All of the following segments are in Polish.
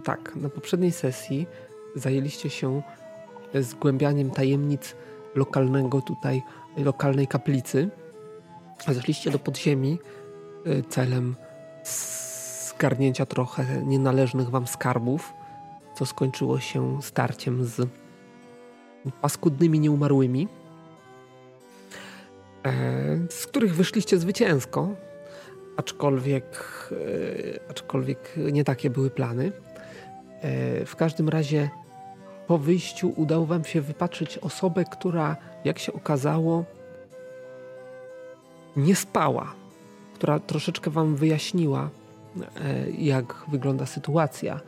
że tak, na poprzedniej sesji zajęliście się zgłębianiem tajemnic lokalnego tutaj, lokalnej kaplicy. Zeszliście do podziemi y, celem zgarnięcia trochę nienależnych wam skarbów, co skończyło się starciem z paskudnymi nieumarłymi, e, z których wyszliście zwycięsko, aczkolwiek, e, aczkolwiek nie takie były plany. E, w każdym razie po wyjściu udało wam się wypatrzyć osobę, która, jak się okazało, nie spała, która troszeczkę wam wyjaśniła, jak wygląda sytuacja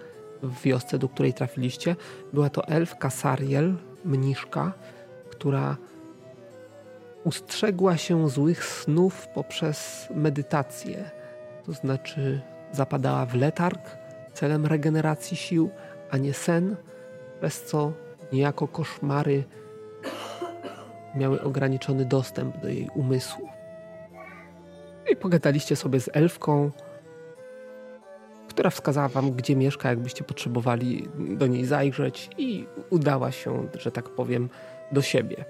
w wiosce, do której trafiliście. Była to elfka Sariel, mniszka, która ustrzegła się złych snów poprzez medytację. To znaczy zapadała w letarg celem regeneracji sił, a nie sen, przez co niejako koszmary miały ograniczony dostęp do jej umysłu. I pogadaliście sobie z elfką, która wskazała wam, gdzie mieszka, jakbyście potrzebowali do niej zajrzeć i udała się, że tak powiem, do siebie.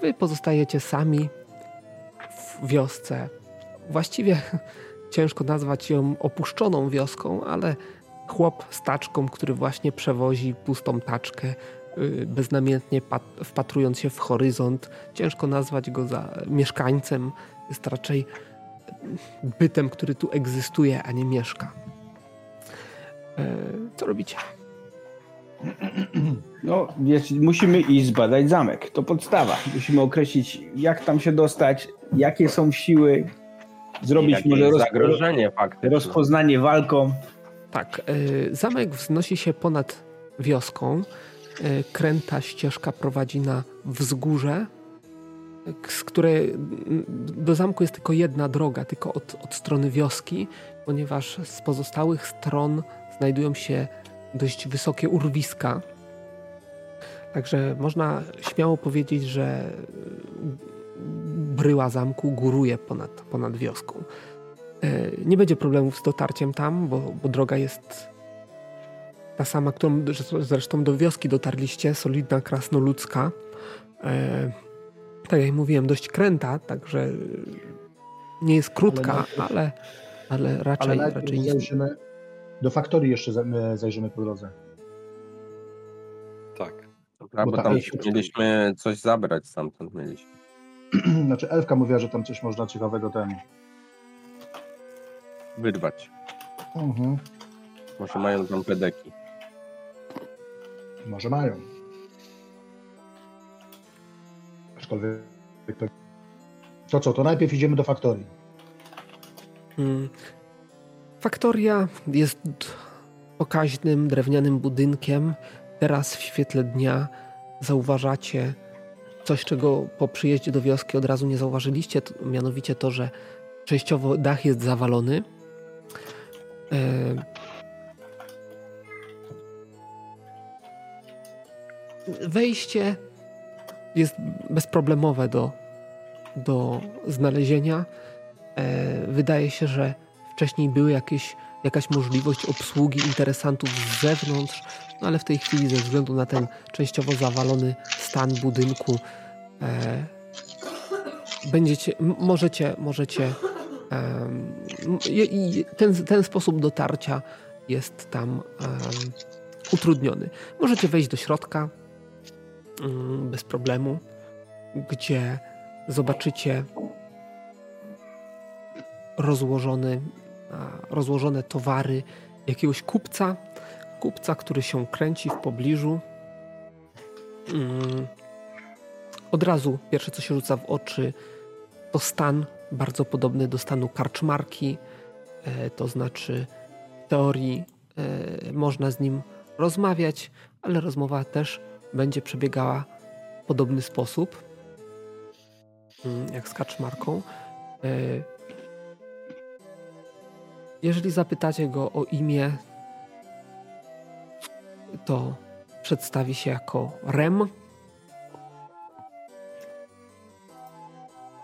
Wy pozostajecie sami w wiosce. Właściwie ciężko nazwać ją opuszczoną wioską, ale chłop z taczką, który właśnie przewozi pustą taczkę, y, beznamiętnie wpatrując się w horyzont. Ciężko nazwać go za mieszkańcem, jest raczej bytem, który tu egzystuje, a nie mieszka. E, co robicie? No, jest, musimy iść zbadać zamek. To podstawa. Musimy określić, jak tam się dostać, jakie są siły, zrobić może zagrożenie faktycznie. rozpoznanie walką. Tak, y, zamek wznosi się ponad wioską. Y, kręta ścieżka prowadzi na wzgórze, z której do zamku jest tylko jedna droga, tylko od, od strony wioski, ponieważ z pozostałych stron znajdują się dość wysokie urwiska. Także można śmiało powiedzieć, że bryła zamku góruje ponad, ponad wioską. E, nie będzie problemów z dotarciem tam, bo, bo droga jest ta sama, którą zresztą do wioski dotarliście, solidna, krasnoludzka. E, tak jak mówiłem, dość kręta, także nie jest krótka, ale, ale raczej, ale raczej nie. Zajrzymy, do faktorii jeszcze zajrzymy po drodze. Tak. Dobra, bo, bo tam mieliśmy coś zabrać stamtąd mieliśmy. Znaczy Elfka mówiła, że tam coś można ciekawego ten... Wydbać. Mhm. Może mają tam pedeki. Może mają. Aczkolwiek to co, to najpierw idziemy do faktorii. Hmm. Faktoria jest pokaźnym, drewnianym budynkiem. Teraz w świetle dnia zauważacie coś, czego po przyjeździe do wioski od razu nie zauważyliście, to, mianowicie to, że częściowo dach jest zawalony. E... Wejście jest bezproblemowe do, do znalezienia. E... Wydaje się, że wcześniej były jakieś, jakaś możliwość obsługi interesantów z zewnątrz, no ale w tej chwili ze względu na ten częściowo zawalony stan budynku e, będziecie, możecie, możecie i ten, ten sposób dotarcia jest tam um, utrudniony. Możecie wejść do środka um, bez problemu, gdzie zobaczycie rozłożony rozłożone towary jakiegoś kupca, kupca, który się kręci w pobliżu. Mm. Od razu pierwsze, co się rzuca w oczy, to stan bardzo podobny do stanu karczmarki. E, to znaczy, w teorii e, można z nim rozmawiać, ale rozmowa też będzie przebiegała w podobny sposób mm, jak z karczmarką. E, jeżeli zapytacie go o imię, to przedstawi się jako Rem.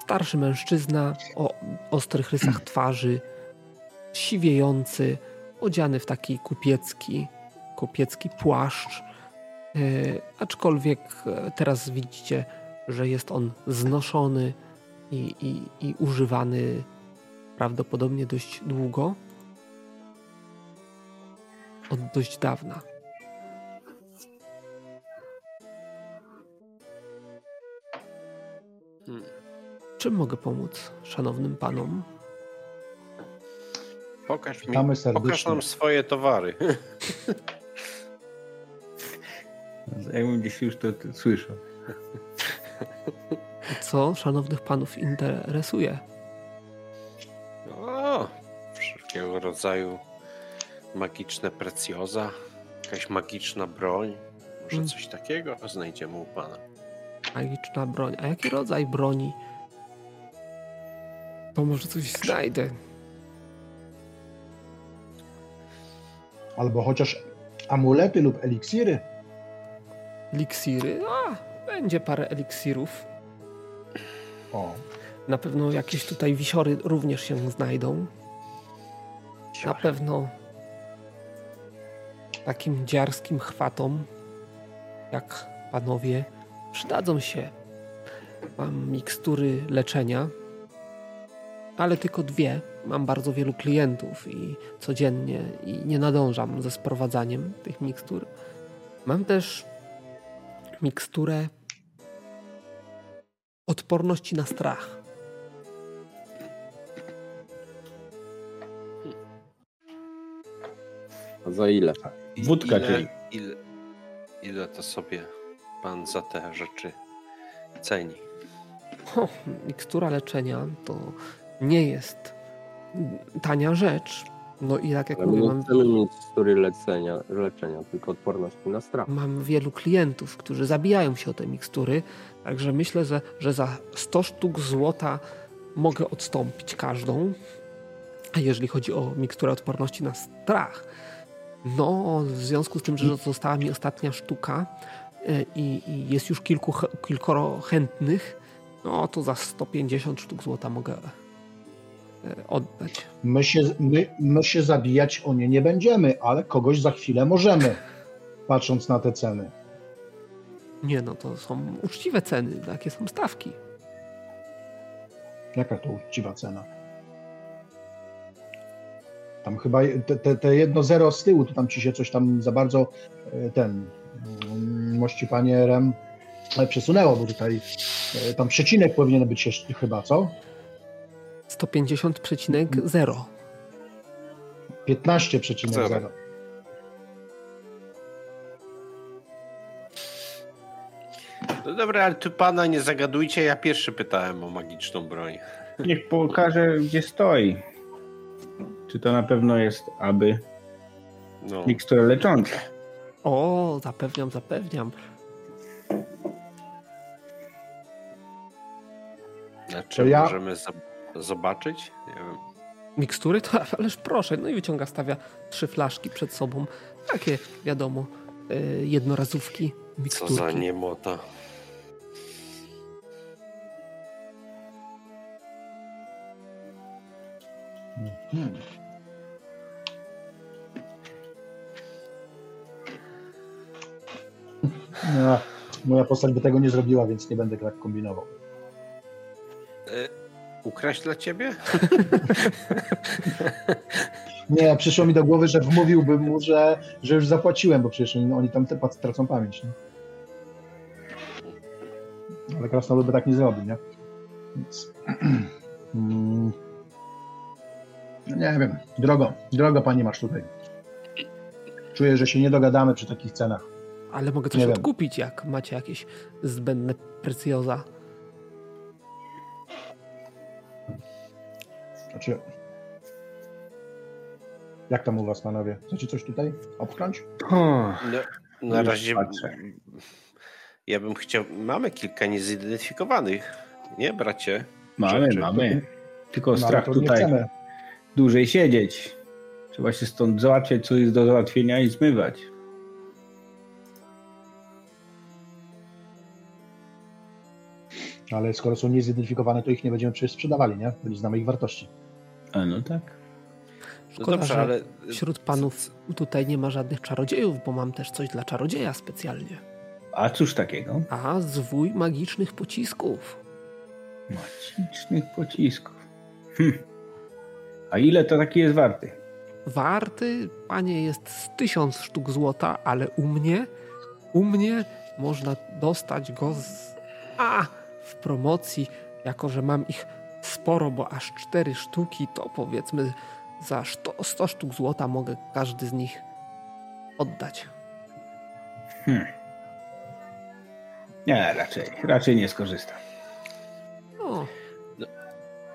Starszy mężczyzna o ostrych rysach twarzy, siwiejący, odziany w taki kupiecki kopiecki płaszcz, e, aczkolwiek e, teraz widzicie, że jest on znoszony i, i, i używany prawdopodobnie dość długo. Od dość dawna. Hmm. Czym mogę pomóc szanownym panom? Pokaż mi, pokaż nam swoje towary. Jakbym gdzieś już to, to słyszał. Co szanownych panów interesuje? O, wszelkiego rodzaju magiczne precjoza, jakaś magiczna broń. Może Mm. coś takiego znajdziemy u pana. Magiczna broń. A jaki rodzaj broni? To może coś znajdę. Albo chociaż amulety lub eliksiry. Eliksiry? A, będzie parę eliksirów. O, Na pewno jakieś tutaj wisiory również się znajdą. Na pewno takim dziarskim chwatom, jak panowie, przydadzą się. Mam mikstury leczenia, ale tylko dwie. Mam bardzo wielu klientów i codziennie i nie nadążam ze sprowadzaniem tych mikstur. Mam też miksturę odporności na strach. A za ile? Wódka, ile, czyli. ile, ile to sobie pan za te rzeczy ceni? O, mikstura leczenia to nie jest tania rzecz. No i tak jak Ale mówię, nie mam, chcemy mieć historii leczenia, leczenia, tylko odporności na strach. mam wielu klientów, którzy zabijają się o te mikstury, także myślę, że, że za 100 sztuk złota mogę odstąpić każdą. A jeżeli chodzi o miksturę odporności na strach, no w związku z tym, że została mi ostatnia sztuka i, i jest już kilku, kilkoro chętnych, no to za 150 sztuk złota mogę e, oddać. my się, my, my się zabijać o nie nie będziemy, ale kogoś za chwilę możemy, patrząc na te ceny. Nie no, to są uczciwe ceny, takie są stawki. Jaka to uczciwa cena? Tam chyba te, te, te jedno zero z tyłu, to tam ci się coś tam za bardzo e, ten mości panie Rem przesunęło, bo tutaj e, tam przecinek powinien być jeszcze chyba, co? 150,0. 15,0. Zero. No dobra, ale tu pana nie zagadujcie, ja pierwszy pytałem o magiczną broń. Niech pokaże, gdzie stoi. Czy to na pewno jest aby No. mikstura lecząca? O, zapewniam, zapewniam. Znaczy, To ja- możemy zob- zobaczyć? Nie wiem. Mikstury? To ależ proszę. No i wyciąga, stawia trzy flaszki przed sobą. Takie, wiadomo, y, jednorazówki, Co miksturki. za niemota. Hmm. No, moja postać by tego nie zrobiła, więc nie będę tak kombinował. Ukraść dla ciebie? Nie, przyszło mi do głowy, że wmówiłbym mu, że, że już zapłaciłem, bo przecież oni, oni tam te tracą pamięć. Nie? Ale krasnolud by tak nie zrobił, nie? Więc... Mm. No nie wiem. Drogo, drogo pani masz tutaj. Czuję, że się nie dogadamy przy takich cenach. Ale mogę coś Nie wiem. odkupić, jak macie jakieś zbędne precjoza. Znaczy... Jak tam u was, panowie? Chcecie coś tutaj obchnąć? O, No, na razie patrzę. ja bym chciał. Mamy kilka niezidentyfikowanych, nie, bracie? mamy, Rzeczy. mamy. Tylko No, ale strach tutaj dłużej siedzieć. Trzeba się stąd załatwiać, co jest do załatwienia i zmywać. Ale skoro są niezidentyfikowane, to ich nie będziemy przecież sprzedawali, nie? Bo nie znamy ich wartości. A no tak. No Szkoda, dobrze, że ale Wśród panów tutaj nie ma żadnych czarodziejów, bo mam też coś dla czarodzieja specjalnie. A cóż takiego? A zwój magicznych pocisków. Magicznych pocisków. Hm. A ile to taki jest warty? Warty, panie, jest z tysiąc sztuk złota, ale u mnie, u mnie można dostać go z, a, w promocji, jako że mam ich sporo, bo aż cztery sztuki, to powiedzmy za 100, 100 sztuk złota mogę każdy z nich oddać. Nie, raczej, raczej nie skorzystam. No, No,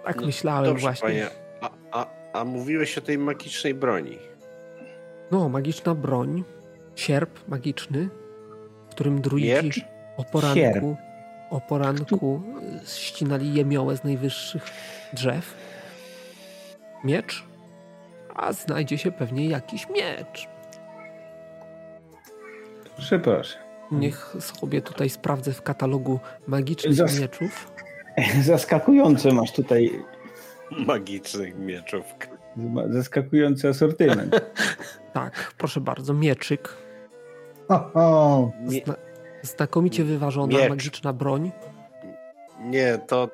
tak no, myślałem dobrze, właśnie. panie. A, a, a mówiłeś o tej magicznej broni. No, magiczna broń, sierp magiczny, w którym druidzi Miecz? o poranku, o poranku ścinali jemiołę z najwyższych drzew. Miecz, a znajdzie się pewnie jakiś miecz. Proszę, proszę. Niech sobie tutaj sprawdzę w katalogu magicznych Zas- mieczów. Zaskakujące masz tutaj, Magicznych mieczów. zaskakujący asortyment. Tak, proszę bardzo, mieczyk. Ho, ho. Nie, Zna znakomicie wyważona Miecz. magiczna broń. nie to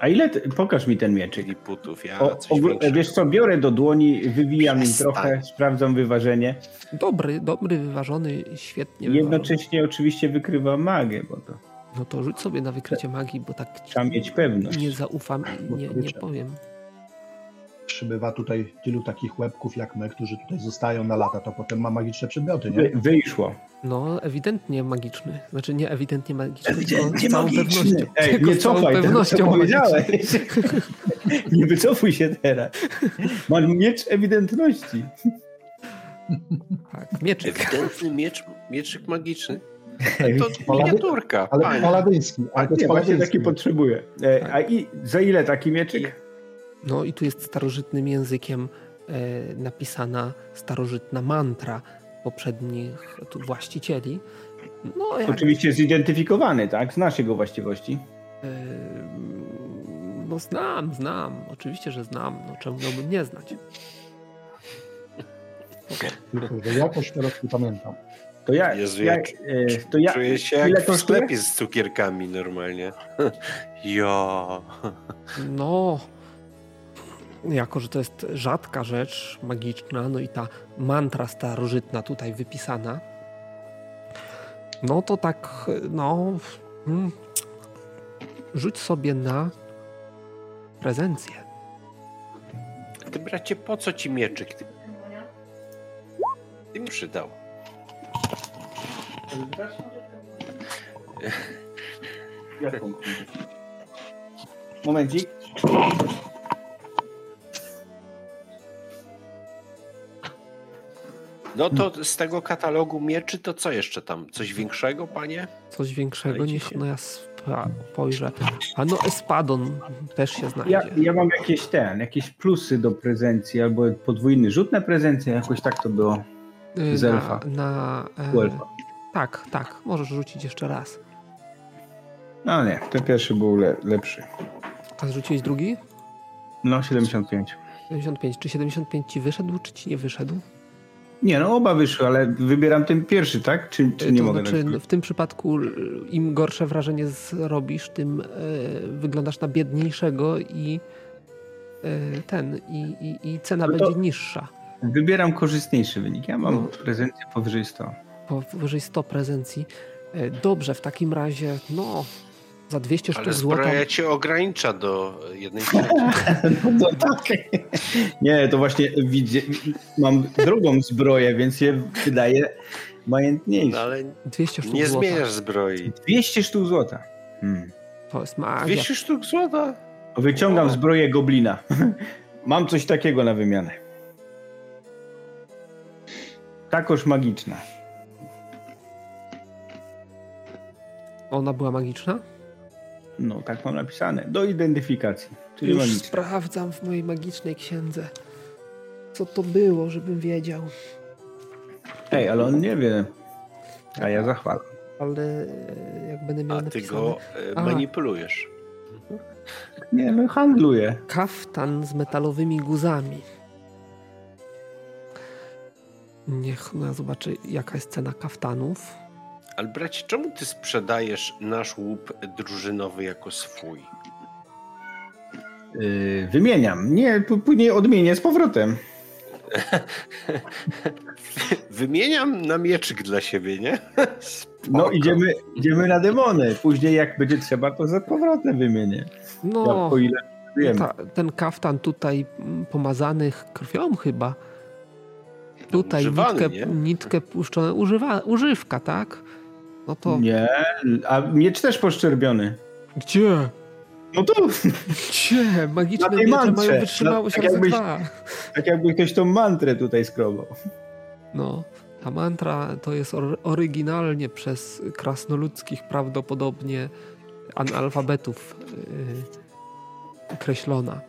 A ile, ty, pokaż mi ten mieczyk. liputów. Ja O, wiesz co, biorę do dłoni, wywijam im trochę, sprawdzam wyważenie. Dobry, dobry, wyważony, świetnie wyważony. Jednocześnie oczywiście wykrywam magę, bo to No to rzuć sobie na wykrycie magii, bo tak trzeba mieć pewność. nie zaufam i nie, nie powiem. Przybywa tutaj tylu takich łebków jak my, którzy tutaj zostają na lata, to potem ma magiczne przedmioty, nie? Wy, wyszło. No, ewidentnie magiczny. Znaczy nie ewidentnie magiczny, Ewidentnie tylko z całą magiczny. pewnością. Ej, tylko nie z całą cofaj tego, co pewnością powiedziałeś. magiczny. nie wycofuj się teraz. Mam miecz ewidentności. Tak, mieczyk. Ewidentny miecz, mieczyk magiczny. To miniaturka, Ale paladyński, ale to jest nie, właśnie paladyński. taki potrzebuję. E, a i za ile taki mieczyk? No i tu jest starożytnym językiem e, napisana starożytna mantra poprzednich tu właścicieli. No, jak, Oczywiście zidentyfikowany, tak? Znasz jego właściwości. e, no znam, znam. Oczywiście, że znam. No czemu miałbym nie znać? Kurde, Jakoś teraz nie pamiętam. To ja, Jezu, ja, ja e, to ja Czuję się ile jak w sklepie z cukierkami normalnie. Jo. No, jako że to jest rzadka rzecz magiczna, no i ta mantra starożytna tutaj wypisana, no to tak, no, mm, rzuć sobie na prezencję. Ty bracie, po co ci mieczyk? Ty, ty mi przydał. Momencik. No to z tego katalogu mieczy to co jeszcze tam? Coś większego, panie? Coś większego cicho. no ja spojrzę. A no espadon też się znajdzie. Ja, ja mam jakieś ten, jakieś plusy do prezencji, albo podwójny rzut na prezencję, jakoś tak to było. Y, z elfa. Na, na, U e, elfa. tak, tak, możesz rzucić jeszcze raz. No nie, ten pierwszy był le, lepszy. A zrzuciłeś drugi? No, 75. 75. Czy 75 ci wyszedł, czy ci nie wyszedł? Nie, no oba wyszły, ale wybieram ten pierwszy, tak? Czy, czy nie to mogę znaczy, w tym przypadku im gorsze wrażenie zrobisz, tym y, wyglądasz na biedniejszego i y, ten, i, i, i cena No będzie niższa. Wybieram korzystniejszy wynik. Ja mam No. prezencję powyżej 100. Powyżej 100 prezencji. Y, Dobrze, w takim razie, no, za 200 Ale sztuk złota. zbroja cię ogranicza do jednej. No tak. Nie, to właśnie widzę, mam drugą zbroję, więc się wydaje No majętniejsze. ale 200 sztuk nie złota. zmieniasz zbroi. 200 sztuk złota. Hmm. To jest magia. 200 sztuk złota? Wyciągam O. zbroję goblina. Mam coś takiego na wymianę. Takoż magiczna. Ona była magiczna? No, tak mam napisane. Do identyfikacji. Czyli Już sprawdzam w mojej magicznej księdze. Co to było, żebym wiedział. Ej, ale on nie wie. A ja zachwalam. Ale e, jak będę miał A ty napisane... go e, A. manipulujesz. Nie, no handluję. Kaftan z metalowymi guzami. Niech no, zobaczy, jaka jest cena kaftanów. Ale bracie, czemu ty sprzedajesz nasz łup drużynowy jako swój? Yy, wymieniam. Nie, później odmienię z powrotem. Wymieniam na mieczyk dla siebie, nie? No Spoko. idziemy, idziemy na demony. Później jak będzie trzeba, to za powrotem wymienię. No, Jak, o ile wiemy. ta, ten kaftan tutaj mm, pomazany krwią chyba. Tutaj używany, nitkę, nie? nitkę puszczone, używa, używka, tak? No to Nie, a miecz też poszczerbiony. gdzie? No to Gdzie? Magiczne miecze mantrze. mają wytrzymałość Tak jakbyś- dwa. tak jakby ktoś tą mantrę tutaj skrobał. No, ta mantra to jest or- oryginalnie przez krasnoludzkich prawdopodobnie analfabetów yy, kreślona.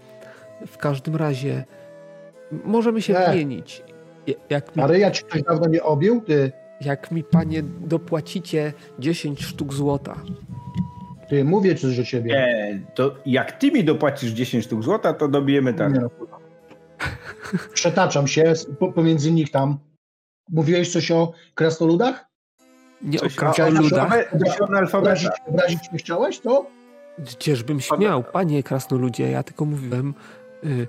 W każdym razie możemy się Nie. wymienić. Je- Jak mi, A ryja ci ktoś dawno nie obił? Ty, jak mi panie dopłacicie 10 sztuk złota. ty mówię ci, że ciebie. Nie, to jak ty mi dopłacisz 10 sztuk złota, to dobijemy tak. Nie no. Przetaczam się pomiędzy nich tam. Mówiłeś coś o krasnoludach? Nie Coś o krasnoludach. Obrazić, obrazić mnie chciałeś, to? Gdzieżbym śmiał, panie krasnoludzie, ja tylko mówiłem, yy,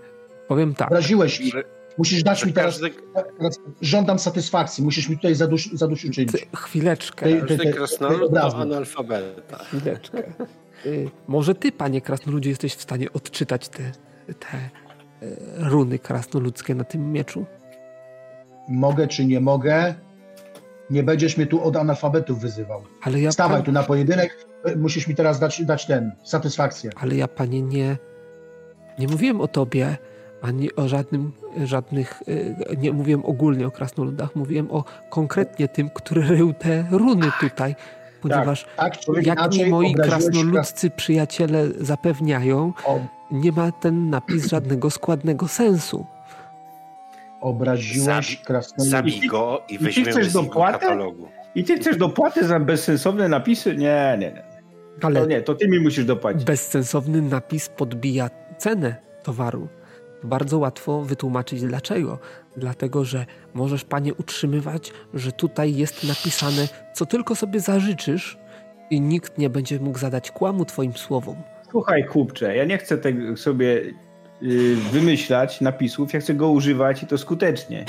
powiem tak. Obraziłeś ich. Musisz dać mi teraz, każdy, teraz... Żądam satysfakcji. Musisz mi tutaj zadusz, zadośćuczynić. Ty, chwileczkę. Ty- ty- krasnolud to analfabeta. Chwileczkę. Y, może ty, panie krasnoludzie, jesteś w stanie odczytać te, te y, runy krasnoludzkie na tym mieczu? Mogę czy nie mogę? Nie będziesz mnie tu od analfabetów wyzywał. Ale ja, Stawaj pan, tu na pojedynek. Musisz mi teraz dać, dać ten, satysfakcję. ale ja, panie, nie, nie mówiłem o tobie, ani o żadnym, żadnych, y, nie mówiłem ogólnie o krasnoludach, mówiłem o konkretnie tym, który rył te runy tutaj, ponieważ Tak, czy jak mi moi krasnoludzcy przyjaciele zapewniają, o- nie ma ten napis żadnego składnego sensu. Obraziłeś Zabi- krasnoludów. Zabij go i ty weźmiemy z dopłatę? katalogu. I ty chcesz dopłaty za bezsensowne napisy? Nie, nie, nie. Ale To nie, to ty mi musisz dopłacić. bezsensowny napis podbija cenę towaru. Bardzo łatwo wytłumaczyć dlaczego. Dlatego, że możesz panie utrzymywać, że tutaj jest napisane, co tylko sobie zażyczysz i nikt nie będzie mógł zadać kłamu twoim słowom. Słuchaj, chłopcze, ja nie chcę tego sobie y, wymyślać napisów, ja chcę go używać i to skutecznie,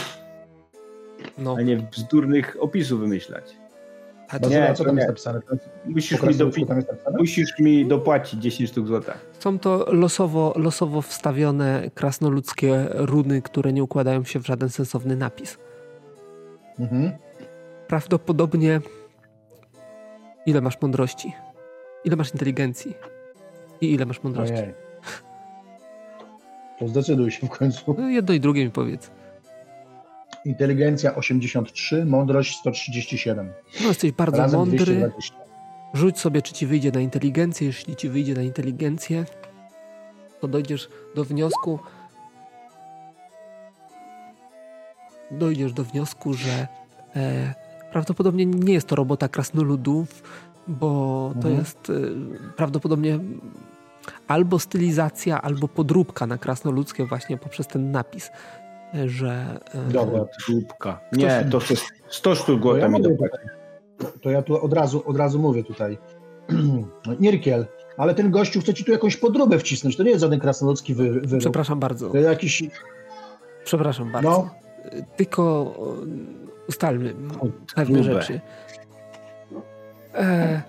No, a nie bzdurnych opisów wymyślać. A to Nie, zobacz, co tam nie. jest napisane? Musisz mi, dopi- tam jest napisane? musisz mi dopłacić 10 sztuk złota. są to losowo, losowo wstawione krasnoludzkie runy, które nie układają się w żaden sensowny napis. Mhm. Prawdopodobnie ile masz mądrości? Ile masz inteligencji? I ile masz mądrości? Ojej. To zdecyduj się w końcu. No, jedno i drugie mi powiedz. Inteligencja 83, mądrość 137. No, jesteś bardzo Razem mądry. 220. Rzuć sobie, czy ci wyjdzie na inteligencję. Jeśli ci wyjdzie na inteligencję, to dojdziesz do wniosku. Dojdziesz do wniosku, że e, prawdopodobnie nie jest to robota krasnoludów, bo to Mhm. jest e, prawdopodobnie albo stylizacja, albo podróbka na krasnoludzkie właśnie poprzez ten napis, że e, Dobra, Głupka. Nie, to chcę 100 sztuk mogę, dopłacić. to ja tu od razu, od razu mówię tutaj. Nirkiel, ale ten gościu chce ci tu jakąś podróbę wcisnąć. To nie jest żaden krasnoludzki wy, wyrób. przepraszam bardzo. To jakiś... Przepraszam bardzo. No, Tylko o, ustalmy pewne rzeczy. E,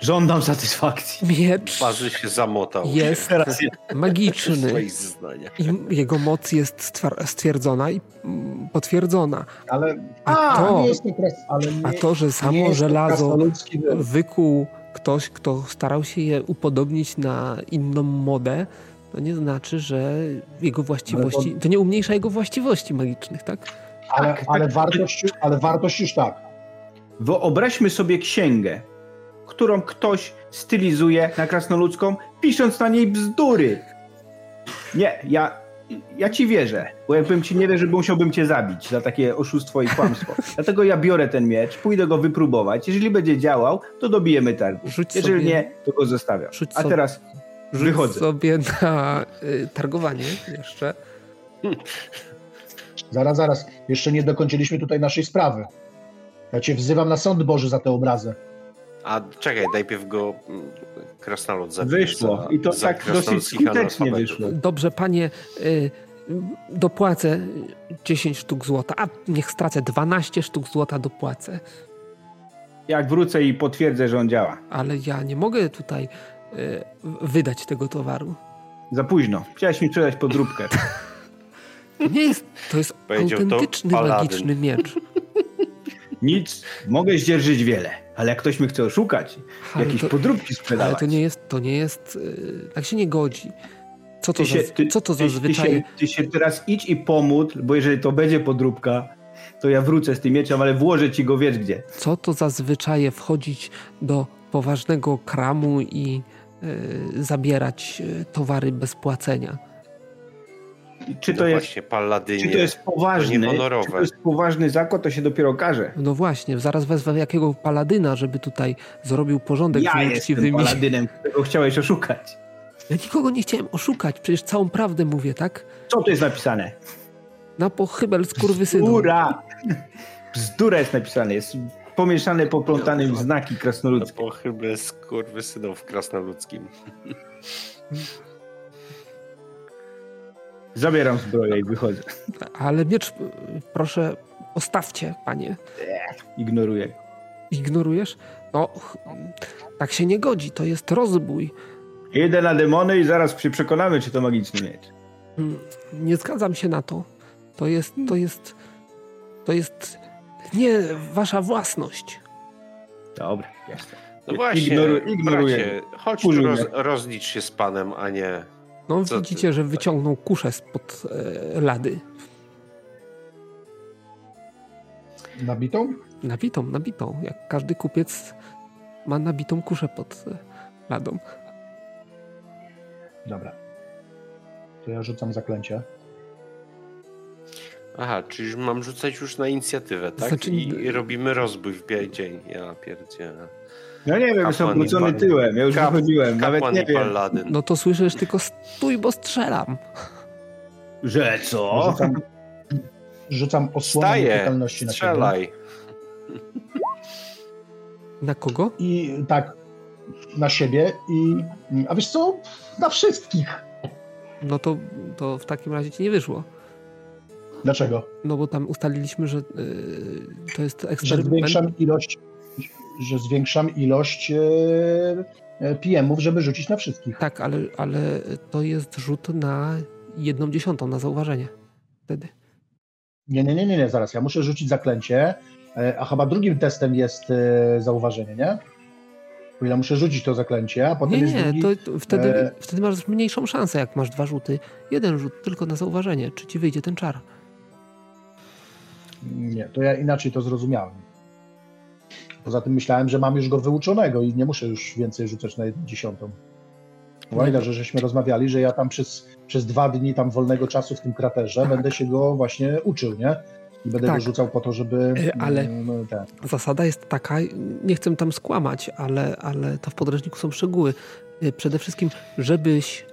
Żądam satysfakcji. miecz Twarzy się zamotał. jest Teraz magiczny Swoich zeznania. i jego moc jest stwar- stwierdzona i mm, potwierdzona. ale... A A, to, nie jest to kras, ale nie, a to, że nie samo jest to żelazo krasnoludzki wykuł ktoś, kto starał się je upodobnić na inną modę, to nie znaczy, że jego właściwości. To nie umniejsza jego właściwości magicznych, tak? Ale, tak, ale, tak. wartość, ale wartość już tak. Wyobraźmy sobie księgę, którą ktoś stylizuje na krasnoludzką, pisząc na niej bzdury. Nie, ja, ja ci wierzę, bo jakbym ci nie wierzył, musiałbym cię zabić za takie oszustwo i kłamstwo. Dlatego ja biorę ten miecz, pójdę go wypróbować. Jeżeli będzie działał, to dobijemy targu. Rzuć Jeżeli sobie, nie, to go zostawiam. Rzuć A sobie- teraz rzuć wychodzę. sobie na y, targowanie jeszcze. Zaraz, zaraz. Jeszcze nie dokończyliśmy tutaj naszej sprawy. Ja cię wzywam na sąd Boży za tę obrazę. A czekaj, najpierw go mm, krasnolud zabije. Wyszło. za- I to tak dosyć skutecznie wyszło. Dobrze, panie, y, dopłacę 10 sztuk złota, a niech stracę 12 sztuk złota dopłacę. Jak wrócę i potwierdzę, że on działa. Ale ja nie mogę tutaj y, wydać tego towaru. Za późno. Chciałeś mi sprzedać podróbkę. To nie jest, to jest Powiedział to autentyczny, paladyn. magiczny miecz. Nic, mogę zdzierżyć wiele, ale jak ktoś mnie chce oszukać, Ale jakieś to- podróbki Ale sprzedawać, to nie jest, to nie jest, y, tak się nie godzi. Co to, ty się, za, ty, co to ty, zazwyczaj... Ty się, ty się teraz idź i pomódl, bo jeżeli to będzie podróbka, to ja wrócę z tym mieczem, ale włożę ci go wiesz gdzie. co to za zwyczaje wchodzić do poważnego kramu i y, zabierać y, towary bez płacenia. I Czy No to jest, właśnie, paladynie. czy to jest poważny, to czy to jest poważny zakład, to się dopiero okaże. No właśnie, zaraz wezwę jakiego paladyna, żeby tutaj zrobił porządek Ja z jestem paladynem, którego chciałeś oszukać. Ja nikogo nie chciałem oszukać, przecież całą prawdę mówię, tak? Co tu jest napisane? Na pochybel skurwysynu. Bzdura! Bzdura jest napisane, jest pomieszane, poplątane w znaki krasnoludzkie. pochybne skurwysynów krasnoludzkim. Zabieram zbroję i wychodzę. Ale miecz, y, proszę, postawcie, panie. Ignoruję. Ignorujesz? No, tak się nie godzi, to jest rozbój. Idę na demony i zaraz się przekonamy, czy to magiczny miecz. Mm, Nie zgadzam się na to. To jest, to jest, to jest nie wasza własność. Dobra, jestem. No właśnie, Ignoruję- ignoruję. bracie, chodź roz, rozlicz się z panem, a nie... No Co ty- widzicie, że wyciągnął kuszę spod e, lady. Nabitą? Nabitą, nabitą. Jak każdy kupiec ma nabitą kuszę pod e, ladą. Dobra. To ja rzucam zaklęcie. Aha, czyli mam rzucać już na inicjatywę, tak? Znaczy- I, I robimy rozbój w biały dzień. Ja pierdzielę. No nie wiem, jestem obrócony tyłem, ja już Kap- wychodziłem, nawet nie wiem. paladyn. No to słyszysz tylko stój, bo strzelam. Że co? Rzucam, rzucam osłonę Staję, na siebie. strzelaj. Na kogo? I tak, na siebie i... A wiesz co? Na wszystkich. No to, to w takim razie ci nie wyszło. Dlaczego? No bo tam ustaliliśmy, że y, to jest Że eksperyment. zwiększam ilość, że zwiększam ilość e, e, PM-ów, żeby rzucić na wszystkich. Tak, ale, ale to jest rzut na jedną dziesiątą, na zauważenie. Wtedy. Nie, nie, nie, nie, nie, zaraz. Ja muszę rzucić zaklęcie, e, a chyba drugim testem jest zauważenie, nie? Bo ja muszę rzucić to zaklęcie, a potem Nie, jest nie, drugi... to, to wtedy, e, wtedy masz mniejszą szansę, jak masz dwa rzuty. Jeden rzut tylko na zauważenie, czy ci wyjdzie ten czar. Nie, to ja inaczej to zrozumiałem. Poza tym myślałem, że mam już go wyuczonego i nie muszę już więcej rzucać na jedną dziesiątą. Pamiętasz, że żeśmy rozmawiali, że ja tam przez, przez dwa dni tam wolnego czasu w tym kraterze będę się go właśnie uczył, nie? I będę Tak. go rzucał po to, żeby... E, ale- mm, Ten, Zasada jest taka, nie chcę tam skłamać, ale, ale to w podręczniku są szczegóły. Y, Przede wszystkim, żebyś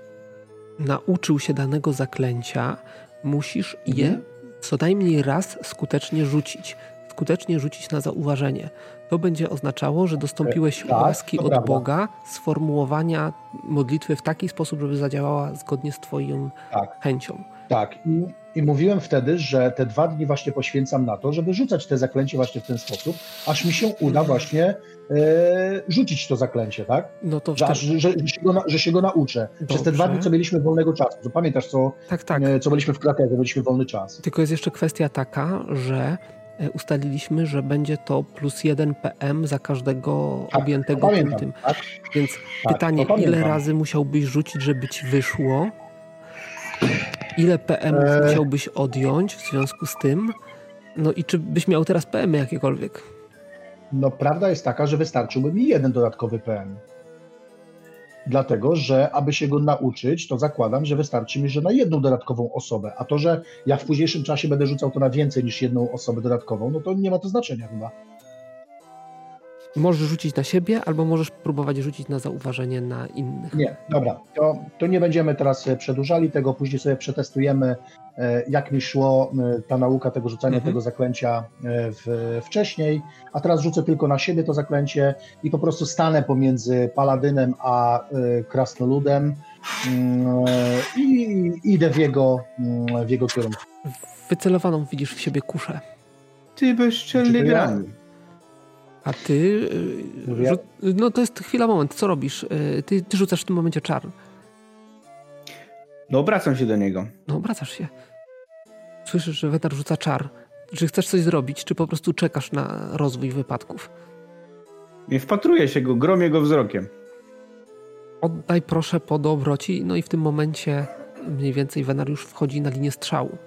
nauczył się danego zaklęcia, musisz je Mhm. co najmniej raz skutecznie rzucić. Skutecznie rzucić na zauważenie. To będzie oznaczało, że dostąpiłeś tak, łaski od prawda. Boga sformułowania modlitwy w taki sposób, żeby zadziałała zgodnie z Twoją tak. chęcią. Tak, i, i mówiłem wtedy, że te dwa dni właśnie poświęcam na to, żeby rzucać te zaklęcie właśnie w ten sposób, aż mi się uda właśnie e, rzucić to zaklęcie, tak? No to Że, aż, że, że, się go że się go nauczę. Przez te dwa Dobrze. dni, co mieliśmy wolnego czasu. To pamiętasz, co, tak, tak. e, co byliśmy w kraterze, byliśmy wolny czas. Tylko jest jeszcze kwestia taka, że e, ustaliliśmy, że będzie to plus jeden PM za każdego Tak, objętego pamiętam, tym. tak? Więc Tak, pytanie, ile razy musiałbyś rzucić, żeby ci wyszło? Ile PM Eee. musiałbyś odjąć w związku z tym? No i czy byś miał teraz PM jakiekolwiek? No prawda jest taka, że wystarczyłby mi jeden dodatkowy PM. Dlatego, że aby się go nauczyć, to zakładam, że wystarczy mi, że na jedną dodatkową osobę. A to, że ja w późniejszym czasie będę rzucał to na więcej niż jedną osobę dodatkową, no to nie ma to znaczenia chyba. Możesz rzucić na siebie, albo możesz próbować rzucić na zauważenie na innych. Nie, dobra, to, to nie będziemy teraz e, przedłużali tego, później sobie przetestujemy, e, jak mi szło e, ta nauka tego rzucania Mhm. tego zaklęcia w, wcześniej, a teraz rzucę tylko na siebie to zaklęcie i po prostu stanę pomiędzy paladynem a krasnoludem mm, i idę w jego, mm, w jego kierunku. Wycelowaną widzisz w siebie kuszę. Ty bezczelny Czy to ja? grani. A ty. y, Mówię? Rzu- no to jest chwila, moment. Co robisz? Y, Ty, ty rzucasz w tym momencie czar. No obracam się do niego. No, obracasz się. Słyszysz, że wetar rzuca czar. Czy chcesz coś zrobić, czy po prostu czekasz na rozwój wypadków? Nie wpatruję się go, gromię go wzrokiem. Oddaj proszę po dobroci, no i w tym momencie mniej więcej Wenar już wchodzi na linię strzału.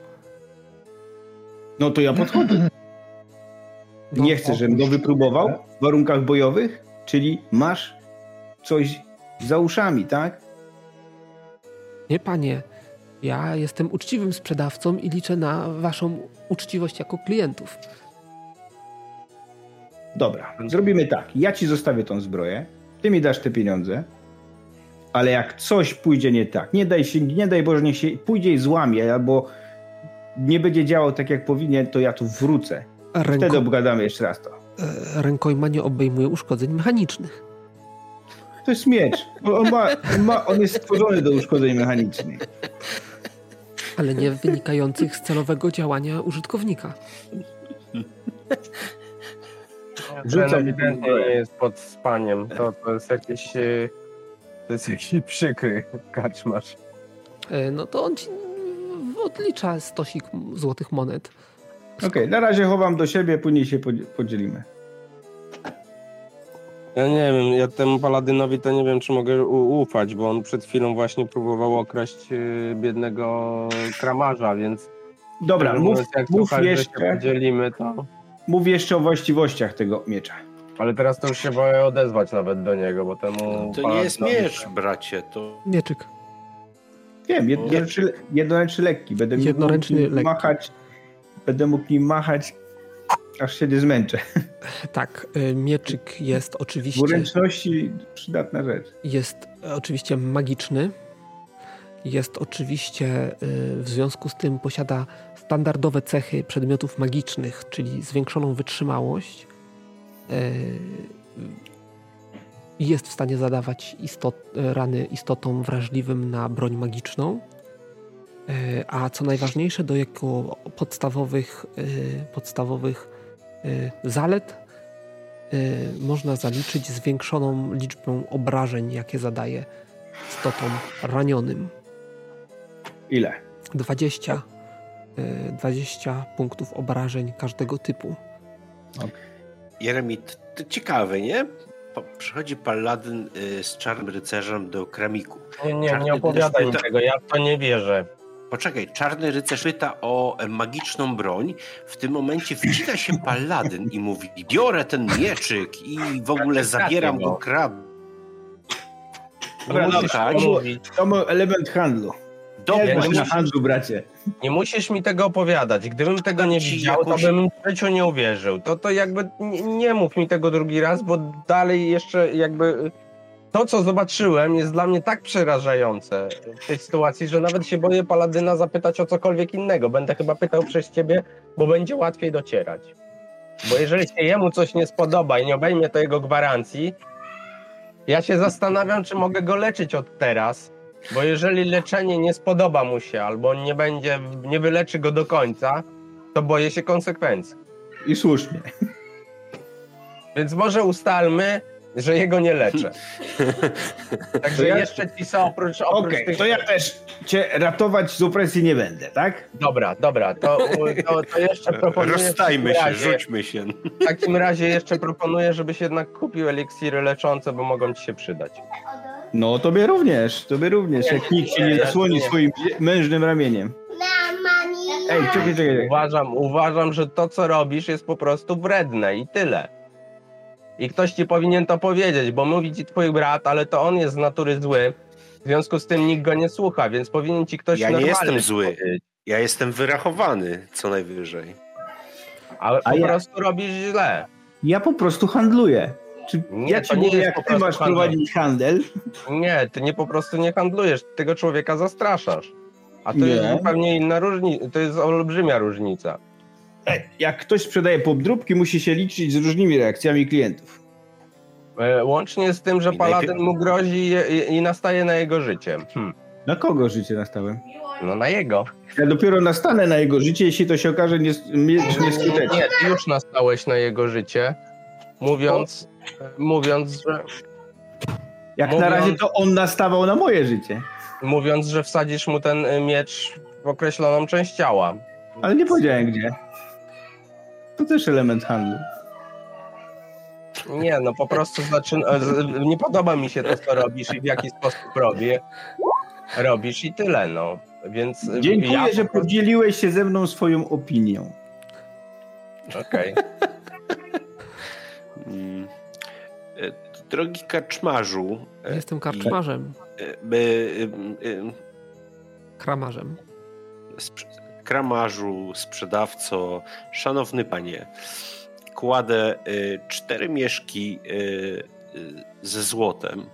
No to ja podchodzę. No, Nie chcę, żebym go wypróbował w warunkach bojowych, czyli masz coś za uszami, tak? Nie, panie. Ja jestem uczciwym sprzedawcą i liczę na waszą uczciwość jako klientów. Dobra, zrobimy tak. Ja ci zostawię tą zbroję, ty mi dasz te pieniądze, ale jak coś pójdzie nie tak, nie daj się, nie daj Boże, niech się pójdzie i złamie, albo nie będzie działał tak, jak powinien, to ja tu wrócę. Wtedy Ręko, obgadamy jeszcze raz to. e, rękojma nie obejmuje uszkodzeń mechanicznych. To jest miecz. On, ma, on, ma, on jest stworzony do uszkodzeń mechanicznych. ale nie wynikających z celowego działania użytkownika. Rzucam Ten ewidentnie nie jest pod spaniem. To, to jest jakiś... e, To jest jakiś przykry kaczmarz. E, No to on ci odlicza stosik złotych monet. Okej, na razie chowam do siebie, później się podzi- podzielimy. Ja nie wiem, ja temu paladynowi to nie wiem, czy mogę ufać, bo on przed chwilą właśnie próbował okraść e, biednego kramarza, więc... Dobra, mów, mówiąc, jak mów, się jeszcze, podzielimy, to... mów jeszcze o właściwościach tego miecza. Ale teraz to już się boję odezwać nawet do niego, bo temu... To nie jest paladynowi- miecz, bracie. To Mieczyk. Wiem, jednoręczny, jednoręczny lekki. Będę mógł Jednoręczny nim lekki. machać, będę mógł nim machać, aż się nie zmęczę. Tak, e, mieczyk jest W oczywiście, uręczności przydatna rzecz. jest oczywiście magiczny. Jest oczywiście e, w związku z tym posiada standardowe cechy przedmiotów magicznych, czyli zwiększoną wytrzymałość. I Jest w stanie zadawać istot, rany istotom wrażliwym na broń magiczną. E, A co najważniejsze, do jego podstawowych, e, podstawowych e, zalet można zaliczyć zwiększoną liczbę obrażeń, jakie zadaje istotom ranionym. Ile? 20, e, 20 punktów obrażeń każdego typu. Jeremit, to ciekawe, nie? Przychodzi paladyn z czarnym rycerzem do kramiku. Nie, nie, nie opowiadaj rycerz- tego, ja w to nie wierzę. Poczekaj, czarny rycerz pyta o magiczną broń. W tym momencie wcina się paladyn i mówi: Biorę ten mieczyk i w ogóle zabieram go krab. Dobra, musisz tak. To był element handlu. Dobra, Nie, na handlu, bracie. nie musisz mi tego opowiadać. Gdybym tego nie widział, jakąś- to bym w życiu nie uwierzył. To, to jakby nie, nie mów mi tego drugi raz, bo dalej jeszcze jakby to, co zobaczyłem, jest dla mnie tak przerażające w tej sytuacji, że nawet się boję Paladyna zapytać o cokolwiek innego. Będę chyba pytał przez ciebie, bo będzie łatwiej docierać. Bo jeżeli się jemu coś nie spodoba i nie obejmie to jego gwarancji, ja się zastanawiam, czy mogę go leczyć od teraz, bo jeżeli leczenie nie spodoba mu się, albo nie będzie, nie wyleczy go do końca, to boję się konsekwencji. I słusznie. Więc może ustalmy, że jego nie leczę. Także ja- jeszcze ci są oprócz, oprócz Okej, tych... to ja też cię ratować z opresji nie będę, tak? Dobra, dobra, to, to, to jeszcze proponuję... Rozstajmy się, razie- rzućmy się. W takim razie jeszcze proponuję, żebyś jednak kupił eliksiry leczące, bo mogą ci się przydać. No, tobie również, tobie również, Nie, jak nikt się nie zasłoni swoim mężnym ramieniem. Ej, czekaj, czekaj. Uważam, uważam, że to, co robisz, jest po prostu wredne i tyle. I ktoś ci powinien to powiedzieć, bo mówi ci twój brat, ale to on jest z natury zły. W związku z tym nikt go nie słucha, więc powinien ci ktoś Ja nie jestem zły. powiedzieć. Ja jestem wyrachowany, co najwyżej. Ale A po ja- prostu robisz źle. Ja po prostu handluję. Czy Nie, ja to ci nie mówię, jak ty masz handel. prowadzić handel? Nie, ty nie po prostu nie handlujesz, tego człowieka zastraszasz. A to Nie. jest zupełnie inna różnica, to jest olbrzymia różnica. Jak ktoś sprzedaje podróbki, musi się liczyć z różnymi reakcjami klientów. E, Łącznie z tym, że I paladyn najpierw- mu grozi i, i, nastaje na jego życie. Hm. Na kogo życie nastałem? No na jego. Ja dopiero nastanę na jego życie, jeśli to się okaże nie, nie, nieskuteczne. Nie, ty już nastałeś na jego życie, mówiąc, mówiąc, że, Jak na mówiąc- razie to on nastawał na moje życie. mówiąc, że wsadzisz mu ten y, miecz w określoną część ciała. Ale nie powiedziałem gdzie. To też element handlu. Nie, no po prostu zaczyna, nie podoba mi się to, co robisz i w jaki sposób robię. Robisz i tyle, no. Więc y, Dziękuję, ja że prostu- podzieliłeś się ze mną swoją opinią. Okej. Mm. E, Drogi kaczmarzu, e, Jestem karczmarzem, e, e, e, kramarzem. Kramarzu, sprzedawco, szanowny panie, kładę y, cztery mieszki y, y, ze złotem.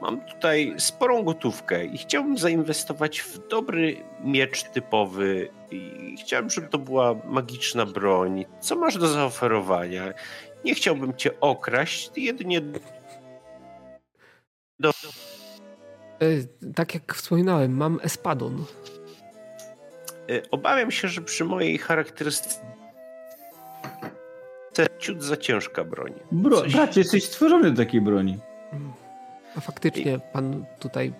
Mam tutaj sporą gotówkę i chciałbym zainwestować w dobry miecz typowy i chciałbym, żeby to była magiczna broń. Co masz do zaoferowania? Nie chciałbym cię okraść, jedynie do, E, Tak jak wspominałem, mam espadon. Y, Obawiam się, że przy mojej charakterystyce ciut za ciężka broń. Bro, Coś- bracie, jesteś stworzony do takiej broni. A faktycznie pan tutaj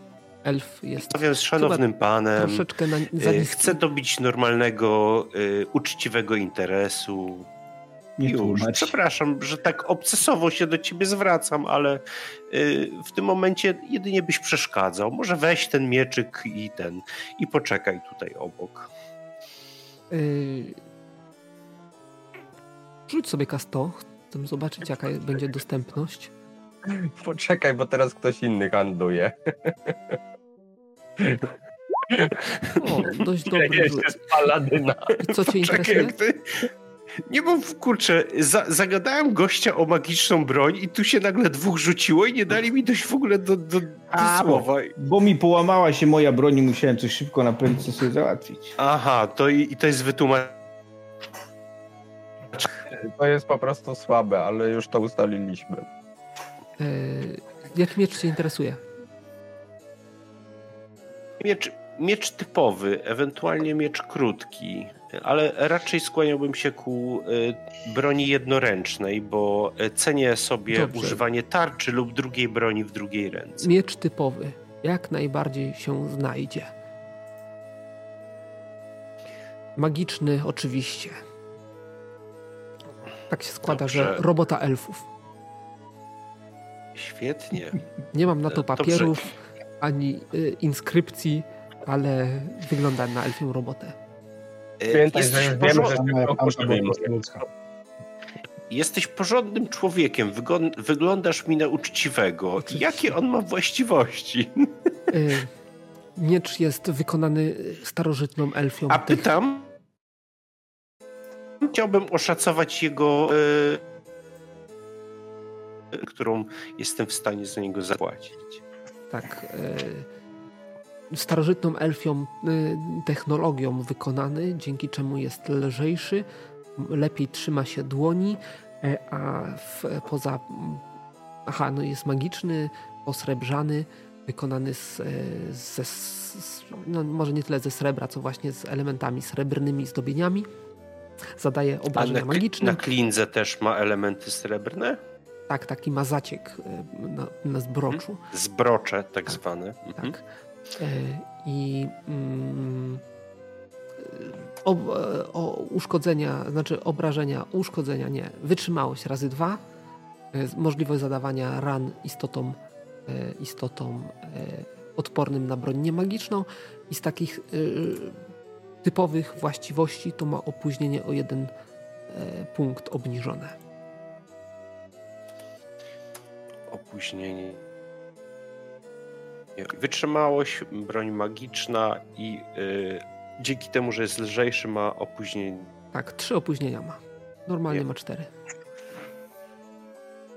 elf jest Rozmawiam z szanownym panem. troszeczkę na, za y. Chcę dobić normalnego, y, uczciwego interesu. Nie Już. tłumacz. Przepraszam, że tak obcesowo się do ciebie zwracam, ale y, w tym momencie jedynie byś przeszkadzał. Może weź ten mieczyk i ten i poczekaj tutaj obok. Y... Rzuć sobie K100. Chcę zobaczyć, jaka będzie dostępność. Poczekaj, bo teraz ktoś inny handluje. O, dość dobry rzut. z paladyna. I co cię interesuje? jak ty... Nie bo kurczę, za, zagadałem gościa o magiczną broń i tu się nagle dwóch rzuciło i nie dali mi dojść w ogóle do, do, do A, słowa. Bo mi połamała się moja broń i musiałem coś szybko na prędce sobie załatwić. Aha, to i, i to jest wytłumaczenie. To jest po prostu słabe, ale już to ustaliliśmy. Y... Jaki miecz cię interesuje? Miecz, miecz typowy, ewentualnie miecz krótki, ale raczej skłaniałbym się ku y, broni jednoręcznej, bo y, cenię sobie Dobrze. używanie tarczy lub drugiej broni w drugiej ręce. Miecz typowy. Jak najbardziej się znajdzie. Magiczny oczywiście. Tak się składa, że Dobrze. robota elfów. Świetnie. Nie mam na to Dobrze. papierów ani y, inskrypcji, ale wygląda na elfią robotę. Y, Pamiętaj, Jesteś, że wiemy, porzo- że jesteś porządnym człowiekiem, wygon- wyglądasz mi na uczciwego. Oczywiście. Jakie on ma właściwości? Y, miecz jest wykonany starożytną elfią. A tych- pytam, chciałbym oszacować jego, y, którą jestem w stanie za niego zapłacić. tak, e, starożytną elfią y, technologią wykonany, dzięki czemu jest lżejszy, lepiej trzyma się dłoni, e, a w, poza. Aha, no jest magiczny, osrebrzany, wykonany z, e, ze, z, no może nie tyle ze srebra, co właśnie z elementami srebrnymi zdobieniami. Zadaje A obrażenia na, magiczne. na klindze też ma elementy srebrne? Tak, taki ma zaciek e, na, na zbroczu. Zbrocze tak zwane. Mhm. Tak. E, I mm, e, o, e, o uszkodzenia, znaczy obrażenia, uszkodzenia nie. Wytrzymałość razy dwa. e, Możliwość zadawania ran istotą, e, istotą e, odpornym na broń niemagiczną. I z takich e, typowych właściwości to ma opóźnienie o jeden e, punkt obniżone. Opóźnienie. Wytrzymałość, broń magiczna i y, dzięki temu, że jest lżejszy, ma opóźnienie. Tak, trzy opóźnienia ma. Normalnie Nie. ma cztery.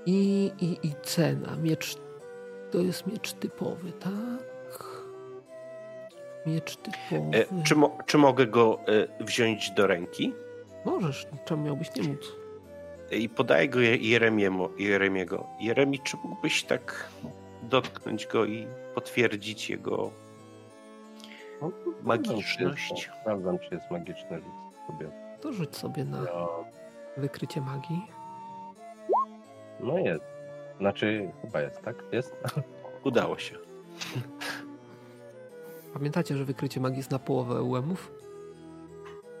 I, i, I cena. Miecz to jest miecz typowy, tak? Miecz typowy. E, czy, mo, czy mogę go e, wziąć do ręki? Możesz, czemu miałbyś nie móc? I podaję go Je- Jeremiemu, Jeremiego. Jeremi, czy mógłbyś tak dotknąć go i potwierdzić jego No, magiczność? Sprawdzam, czy jest magiczny rzuć sobie. To rzuć sobie na No, wykrycie magii. no jest. Znaczy, chyba jest, tak? Jest? Udało się. Pamiętacie, że wykrycie magii jest na połowę UM-ów?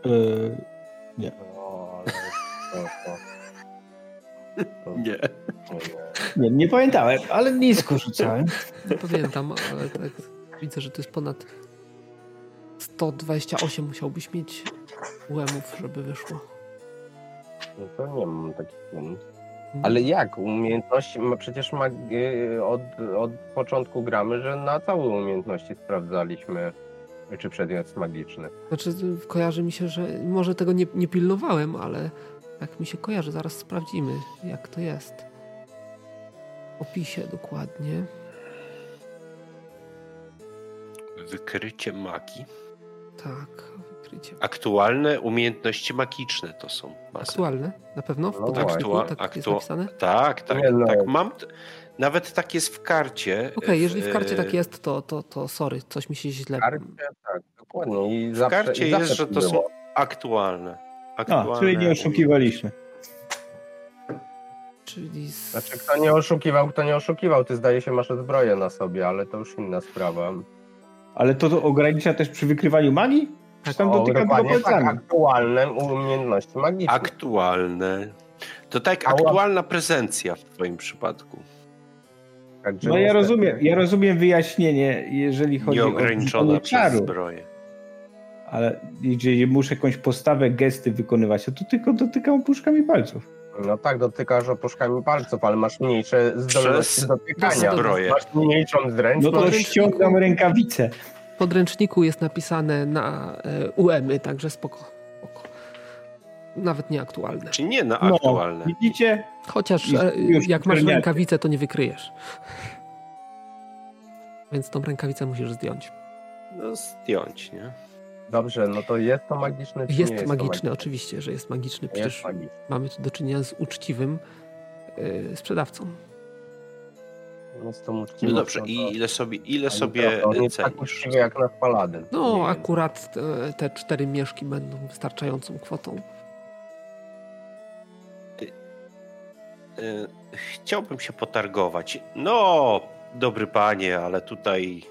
Yy, ale... To, to, to, Nie. nie. Nie, pamiętałem, ale nisko rzucałem. Nie pamiętam, ale tak widzę, że to jest ponad 128 musiałbyś mieć UM-ów, żeby wyszło. No to nie mam takich um. Ale jak? Umiejętności, ma przecież magi- od, od początku gramy, że na całe umiejętności sprawdzaliśmy, czy przedmiot jest magiczny. Znaczy, kojarzy mi się, że może tego nie, nie pilnowałem, ale tak mi się kojarzy. Zaraz sprawdzimy, jak to jest. W opisie dokładnie. Wykrycie magii. Tak, wykrycie. Aktualne umiejętności magiczne to są. Bazy. Aktualne? Na pewno? W No podręczniku właśnie. tak jest Aktua- napisane? Tak, tak, no. tak. Mam. t- Nawet tak jest w karcie. Okej, jeżeli w karcie e, tak jest, to, to, to sorry, coś mi się źle... W karcie, tak, dokładnie. I W zawsze, karcie i jest, że to są było. Aktualne. A, czyli nie oszukiwaliśmy. Czyli... Z... Znaczy, kto nie oszukiwał, kto nie oszukiwał, ty zdaje się masz zbroję na sobie, ale to już inna sprawa. Ale to, to ogranicza też przy wykrywaniu magii? Czy tam dotyka tylko dokładnie, tak, aktualne umiejętności magiczne. Aktualne. To tak, łap- aktualna prezencja w twoim przypadku. Także No ja rozumiem, ja rozumiem wyjaśnienie, jeżeli chodzi o Nieograniczona wykonanie przez zbroję. Ale jeżeli muszę jakąś postawę, gesty wykonywać, to tylko dotykam opuszkami palców. No tak, dotykasz opuszkami palców, ale masz mniejsze zdolności dotykania. zbroję. Masz mniejszą No zręczność. to Podręczniku- ściągam rękawice. W podręczniku jest napisane na e, UM-y, także spoko, spoko. Nawet nieaktualne. Czy nie na No, aktualne? widzicie? Chociaż Już- e, już jak masz czerniacie. rękawicę, to nie wykryjesz. Więc tą rękawicę musisz zdjąć. No zdjąć, nie? Dobrze, no to jest to magiczne, czy nie Jest jest magiczny, to oczywiście, że jest magiczny. magiczne? Przecież Jest magiczne. mamy tu do czynienia z uczciwym e, sprzedawcą. Jest to No uczciwe, dobrze, i ile sobie, ile sobie jest tak cenisz? uczciwy jak nasz paladyn. No, Nie akurat te, te cztery mieszki będą wystarczającą kwotą. Y, Chciałbym się potargować. No, dobry panie, ale tutaj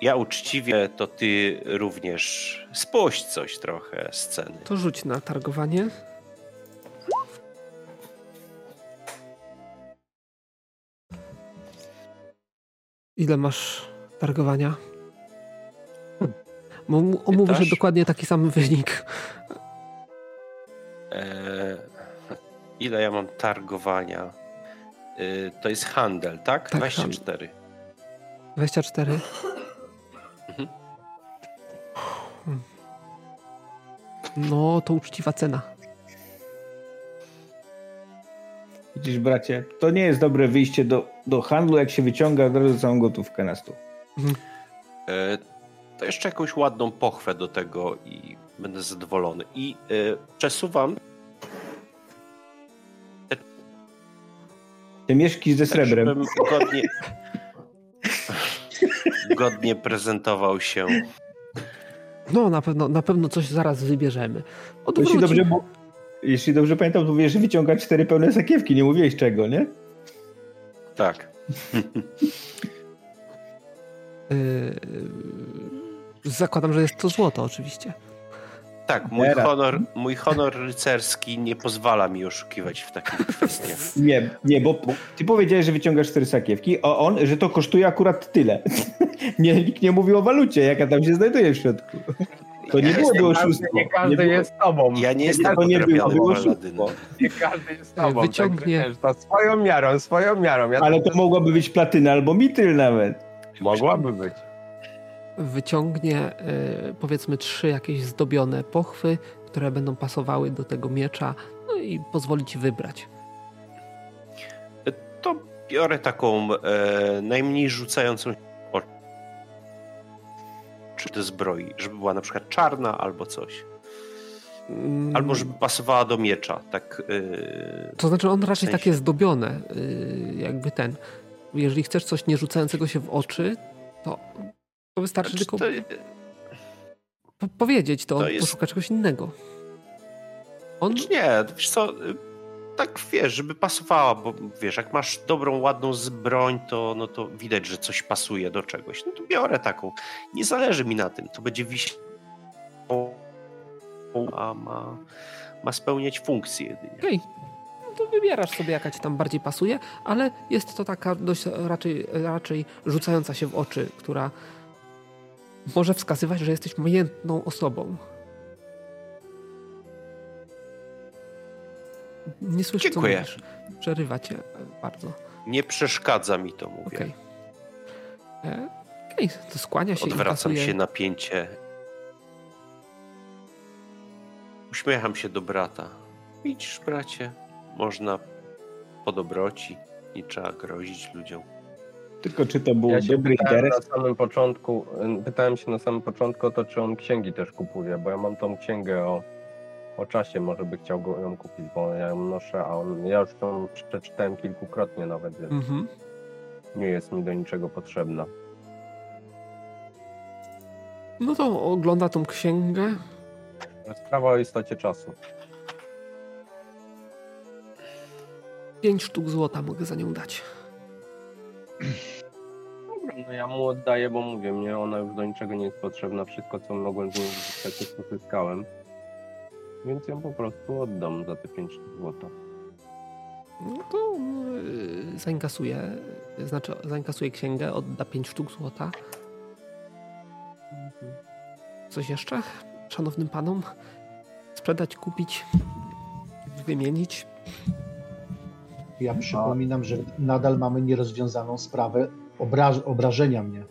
ja uczciwie, to ty również spuść coś trochę z ceny. To rzuć na targowanie. Ile masz targowania? Mu- omówię, że dokładnie taki sam wynik. E, ile ja mam targowania? Y, to jest handel, tak? Tak, 24. 24. No, to uczciwa cena. Widzisz, bracie, to nie jest dobre wyjście do, do handlu, jak się wyciąga od razu całą gotówkę na stół. E, to jeszcze jakąś ładną pochwę do tego i będę zadowolony. I e, przesuwam Te mieszki ze tak, srebrem. żebym godnie, godnie prezentował się. No, na pewno, na pewno coś zaraz wybierzemy. Jeśli dobrze, bu- jeśli dobrze pamiętam, to mówisz, że wyciąga cztery pełne sakiewki, nie mówiłeś czego, nie? Tak. Yy, zakładam, że jest to złoto, oczywiście. Tak, mój honor, mój honor rycerski nie pozwala mi oszukiwać w takich kwestiach. Nie, nie, bo ty powiedziałeś, że wyciągasz cztery sakiewki, a on, że to kosztuje akurat tyle. nie, nikt nie mówił o walucie, jaka tam się znajduje w środku. To nie Ja byłoby Nie każdy, oszustwo. nie każdy było- jest tobą. Ja nie jestem to nie było podrabianym oszustwo. Nie każdy jest tobą. Wyciągnie- Tak, wiesz, to swoją miarą, swoją miarą. Ja Ale to mogłaby być platyna albo mitryl nawet. mogłaby być. Wyciągnie, yy, powiedzmy, trzy jakieś zdobione pochwy, które będą pasowały do tego miecza, no i pozwoli ci wybrać. biorę taką e, najmniej rzucającą oczy. Czy do zbroi, żeby była na przykład czarna albo coś. Mm, Albo żeby pasowała do miecza, tak. e, To znaczy on raczej w sensie- jest zdobione, yy, jakby ten. Jeżeli chcesz coś nie rzucającego się w oczy, to, to wystarczy znaczy, tylko to, po powiedzieć, to, to jest- poszuka czegoś innego. On, Znaczy nie, wiesz co, y, tak wiesz, żeby pasowała, bo wiesz, jak masz dobrą, ładną zbroń, to, no to widać, że coś pasuje do czegoś. No to biorę taką. Nie zależy mi na tym, to będzie wisieć, a ma, ma spełniać funkcję jedynie. Okej, no to wybierasz sobie jaka ci tam bardziej pasuje, ale jest to taka dość raczej, raczej rzucająca się w oczy, która może wskazywać, że jesteś majętną osobą. Nie słyszę, co Dziękuję. mówisz. Przerywa cię bardzo. Nie przeszkadza mi to, mówię. Okej. E, Okej, to skłania się Odwracam się napięcie. Uśmiecham się do brata. Widzisz, bracie, można po dobroci. Nie trzeba grozić ludziom. Tylko czy to był Ja się dobry interes? na samym początku, pytałem się na samym początku o to, czy on księgi też kupuje, bo ja mam tą księgę o, o czasie, może by chciał go, ją kupić, bo ja ją noszę, a on, ja już ją przeczytałem kilkukrotnie nawet, więc Mhm. nie jest mi do niczego potrzebna. No to ogląda tą księgę. Sprawa o istocie czasu. Pięć sztuk złota mogę za nią dać. Dobra, no ja mu oddaję, bo mówię, mnie ona już do niczego nie jest potrzebna. Wszystko, co mogłem z niej uzyskać, już uzyskałem. Więc ją po prostu oddam za te 5 złota. No to yy, zainkasuje, znaczy zainkasuje księgę, odda pięć sztuk złota. Coś jeszcze? Szanownym panom? Sprzedać, kupić, wymienić? Ja przypominam, że nadal mamy nierozwiązaną sprawę obraż obrażenia mnie.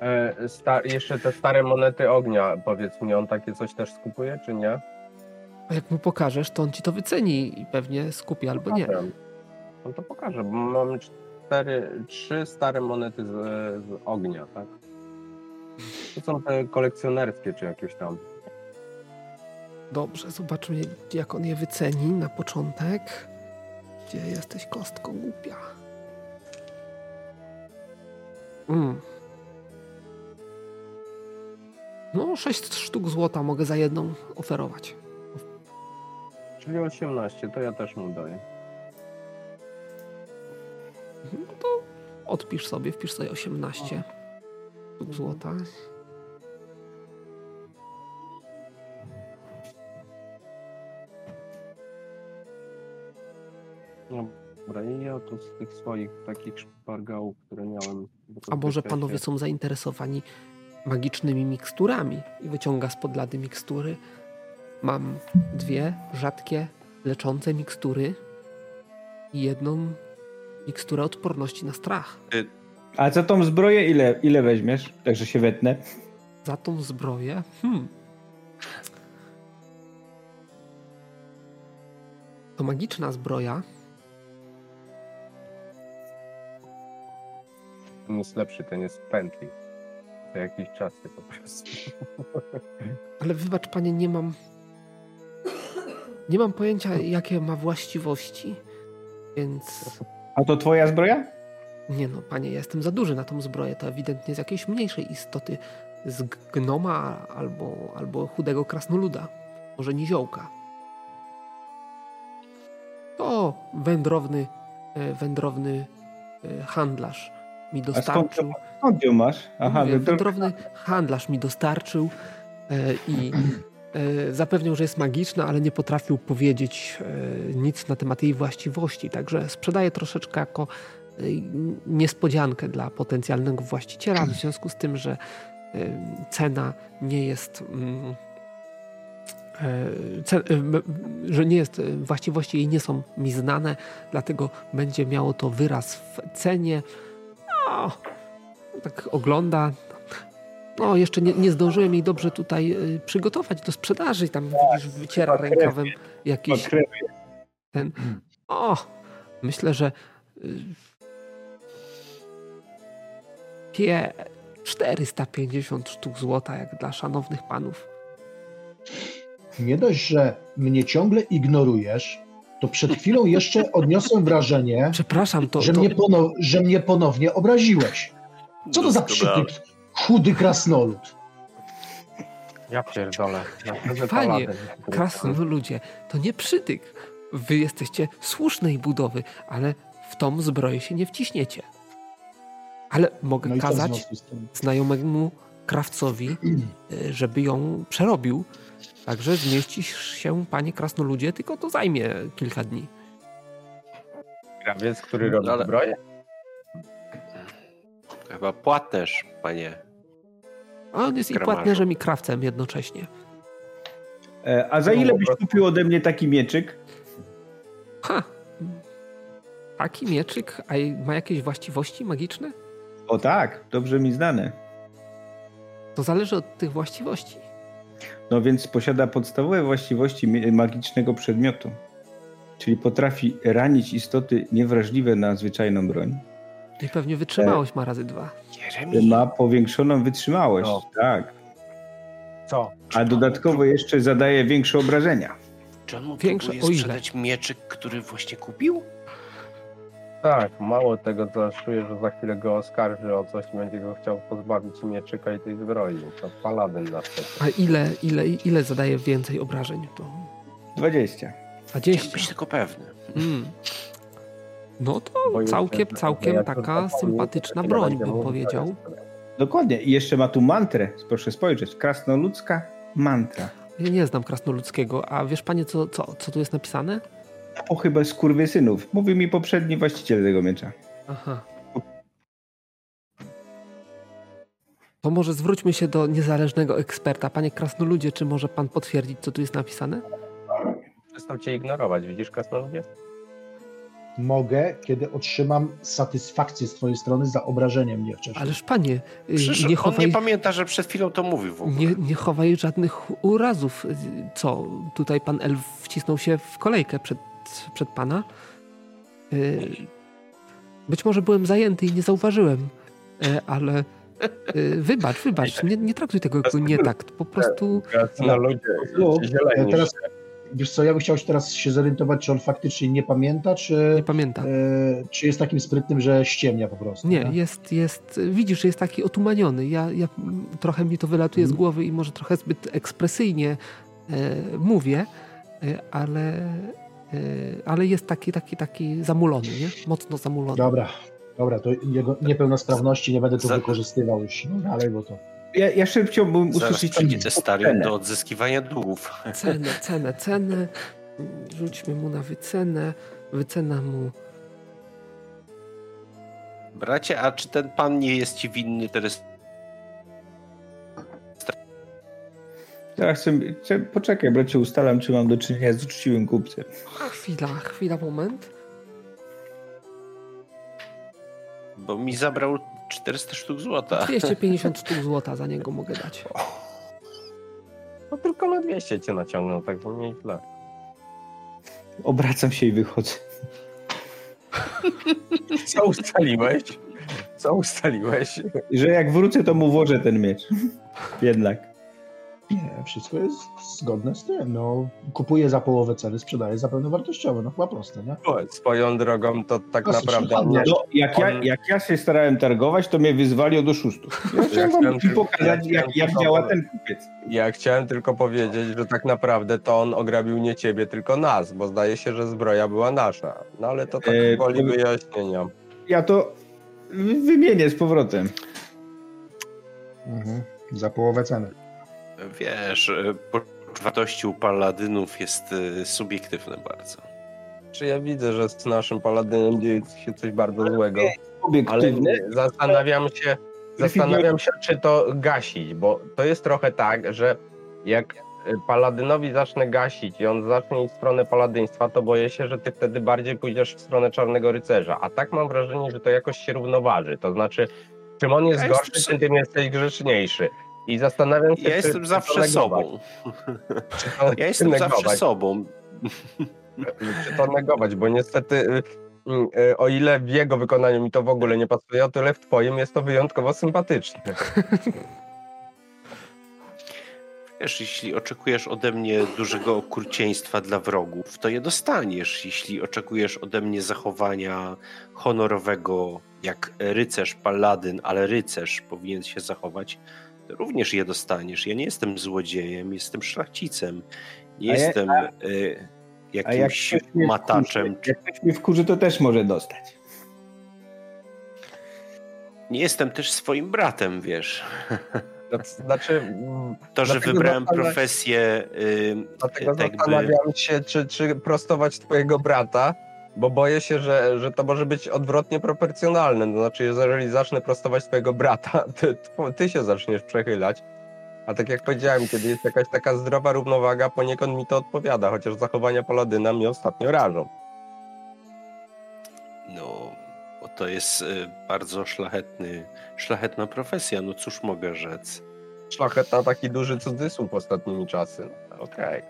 E, sta- jeszcze te stare monety ognia, powiedz mi, on takie coś też skupuje, czy nie? A jak mu pokażesz, to on ci to wyceni i pewnie skupi albo nie. Pokażę. No to pokażę, bo mamy cztery, trzy stare monety z, z ognia, tak? To są te kolekcjonerskie, czy jakieś tam. Dobrze, zobaczmy jak on je wyceni na początek. Gdzie jesteś kostką głupia? Mm. No, sześć sztuk złota mogę za jedną oferować. Czyli 18, to ja też mu daję. No to odpisz sobie, wpisz sobie 18 sztuk złota. Dobra, i ja tu z tych swoich takich szpargałów, które miałem. A może panowie są zainteresowani magicznymi miksturami i wyciąga z podlady mikstury. Mam dwie rzadkie, leczące mikstury i jedną miksturę odporności na strach. A za tą zbroję ile, ile weźmiesz? Także się wetnę. Za tą zbroję. Hmm. To magiczna zbroja. Ten jest lepszy, ten jest pętli. To jakiś czas się po prostu. Ale wybacz, panie, nie mam. Nie mam pojęcia, jakie ma właściwości. Więc. A to twoja zbroja? Nie no, panie, ja jestem za duży na tą zbroję. To ewidentnie z jakiejś mniejszej istoty. Z gnoma albo, albo chudego krasnoluda. Może niziołka. To wędrowny, e, wędrowny e, handlarz mi dostarczył. Skąd ją masz? Aha, Mówię, to, wędrowny handlarz mi dostarczył e, i e, zapewniał, że jest magiczna, ale nie potrafił powiedzieć e, nic na temat jej właściwości. Także sprzedaję troszeczkę jako e, niespodziankę dla potencjalnego właściciela, w związku z tym, że e, cena nie jest. mm, e, e, że nie jest, e, właściwości jej nie są mi znane, dlatego będzie miało to wyraz w cenie. O, tak ogląda. No, jeszcze nie, nie zdążyłem jej dobrze tutaj y, przygotować do sprzedaży. Tam widzisz, wyciera rękawem jakiś ten. O, myślę, że Pie 450 sztuk złota, jak dla szanownych panów. Nie dość, że mnie ciągle ignorujesz, to przed chwilą jeszcze odniosłem wrażenie, Przepraszam, to, że, to mnie pono- że mnie ponownie obraziłeś. Co to za przytyk? Chudy krasnolud. Ja pierdolę. Naprawdę Panie, paladyn. krasno ludzie, to nie przytyk. Wy jesteście słusznej budowy, ale w tą zbroję się nie wciśniecie. Ale mogę No kazać znajomemu krawcowi, y, żeby ją przerobił. Także zmieścisz się, panie krasnoludzie, tylko to zajmie kilka dni. Krawiec, który robi Ale- zbroję? Chyba płatnerz, panie. A on jest i Kramarzu. płatnerzem, i krawcem jednocześnie. E, A za ile byś kupił ode mnie taki mieczyk? Ha! Taki mieczyk, a i ma jakieś właściwości magiczne? O tak, dobrze mi znane. To zależy od tych właściwości. No więc posiada podstawowe właściwości magicznego przedmiotu. Czyli potrafi ranić istoty niewrażliwe na zwyczajną broń. I pewnie wytrzymałość ma razy dwa. Jeremi. Ma powiększoną wytrzymałość, No. tak. Co? A dodatkowo jeszcze zadaje większe obrażenia. Czy on mu Większe próbuje sprzedać mieczyk, który właśnie kupił? Tak, mało tego, aż czuję, że za chwilę go oskarży o coś i będzie go chciał pozbawić mieczyka i tej zbroi. To paladyn na przykład. A ile, ile, ile zadaje więcej obrażeń? To 20. Chciałem 20. być tylko pewny. Mm. No to całkiem, całkiem taka sympatyczna broń, bym powiedział. teraz- Dokładnie. I jeszcze ma tu mantrę. Proszę spojrzeć. Krasnoludzka mantra. Ja nie znam krasnoludzkiego, a wiesz panie, co, co, co tu jest napisane? O chyba skurwysynów. Mówił mi poprzedni właściciel tego miecza. Aha. To może zwróćmy się do niezależnego eksperta. Panie krasnoludzie, czy może pan potwierdzić, co tu jest napisane? Przestał cię ignorować, widzisz krasnoludzie? Mogę, kiedy otrzymam satysfakcję z twojej strony za obrażenie mnie wcześniej. Ależ panie, y, Przecież nie on chowaj, nie pamięta, że przed chwilą to mówił w ogóle. nie, nie chowaj żadnych urazów. Y, Co, tutaj pan elf wcisnął się w kolejkę przed, przed pana? Y, Być może byłem zajęty i nie zauważyłem, y, ale y, wybacz, wybacz, nie, nie traktuj tego jako nie tak. Po prostu Krasnoludzie, Lub, zieleni. e, teraz, wiesz co, ja bym chciał się teraz się zorientować, czy on faktycznie nie pamięta, czy, nie pamiętam. e, czy jest takim sprytnym, że ściemnia po prostu. Nie, jest, jest, widzisz, że jest taki otumaniony. Ja, ja trochę mi to wylatuje z Mhm. głowy i może trochę zbyt ekspresyjnie e, mówię, e, ale, e, ale jest taki, taki, taki zamulony, nie? Mocno zamulony. Dobra, dobra, to jego niepełnosprawności nie będę tu Za- wykorzystywał już no, dalej, bo to... Ja, ja chciałbym Zaraz usłyszeć Testarium cenę. do odzyskiwania długów. Cenę, cenę, cenę. Rzućmy mu na wycenę. Wycena mu. Bracie, a czy ten pan nie jest ci winny teraz? Teraz chcę, chcę, poczekaj, bracie, ustalam, czy mam do czynienia z uczciwym kupcem. A chwila, chwila, moment. Bo mi zabrał 400 sztuk złota. 250 sztuk złota za niego mogę dać. No tylko na 200 cię naciągnął, tak to nie źle. Obracam się i wychodzę. Co ustaliłeś? Co ustaliłeś? Że jak wrócę, to mu włożę ten miecz. Jednak. Wszystko jest zgodne z tym, no. Kupuję za połowę ceny, sprzedaję za pełnowartościowe, no chyba proste, nie? Swoją drogą to tak Dosyć naprawdę nie, No, jak, ja, jak ja się starałem targować, to mnie wyzwali od oszustów. Ja chciałem wam pokazać, ja jak, jak działa powiedzieć. ten kupiec. Ja chciałem tylko powiedzieć, że tak naprawdę to on ograbił nie ciebie, tylko nas, bo zdaje się, że zbroja była nasza. No ale to tak E, woli wyjaśnienia. Ja to wy- wymienię z powrotem. Mhm. Za połowę ceny. Wiesz, e, poczucie wartości u paladynów jest e, subiektywne bardzo. Czy ja widzę, że z naszym paladynem dzieje się coś bardzo złego, ale zastanawiam się, zastanawiam się, czy to gasić, bo to jest trochę tak, że jak y, paladynowi zacznę gasić i on zacznie iść w stronę paladyństwa, to boję się, że ty wtedy bardziej pójdziesz w stronę czarnego rycerza. A tak mam wrażenie, że to jakoś się równoważy. To znaczy, czym on jest Ja gorszy, tym jesteś grzeczniejszy. I zastanawiam się, Ja czy, jestem czy zawsze negować, sobą. To, Ja jestem czy zawsze negować, sobą. Czy to negować, bo niestety y, e, o ile w jego wykonaniu mi to w ogóle nie pasuje, o tyle w twoim jest to wyjątkowo sympatyczne. Wiesz, jeśli oczekujesz ode mnie dużego okrucieństwa dla wrogów, to je dostaniesz. Jeśli oczekujesz ode mnie zachowania honorowego, jak rycerz, paladyn, ale rycerz powinien się zachować, również je dostaniesz. Ja nie jestem złodziejem, jestem szlachcicem. Nie jestem y, A jak jakimś mnie mataczem. wkurzy, jak ktoś mnie wkurzy, to też może dostać. Nie jestem też swoim bratem, wiesz. Znaczy, To, że wybrałem profesję y, dlatego tak jakby... zastanawiam się, czy, czy prostować twojego brata, bo boję się, że, że to może być odwrotnie proporcjonalne. To znaczy, jeżeli zacznę prostować twojego brata, ty, ty się zaczniesz przechylać. A tak jak powiedziałem, kiedy jest jakaś taka zdrowa równowaga, poniekąd mi to odpowiada, chociaż zachowania paladyna mnie ostatnio rażą. No, bo to jest y, bardzo szlachetny, szlachetna profesja, no cóż mogę rzec. Szlachetna taki duży cudzysłów ostatnimi czasy. No, Okej.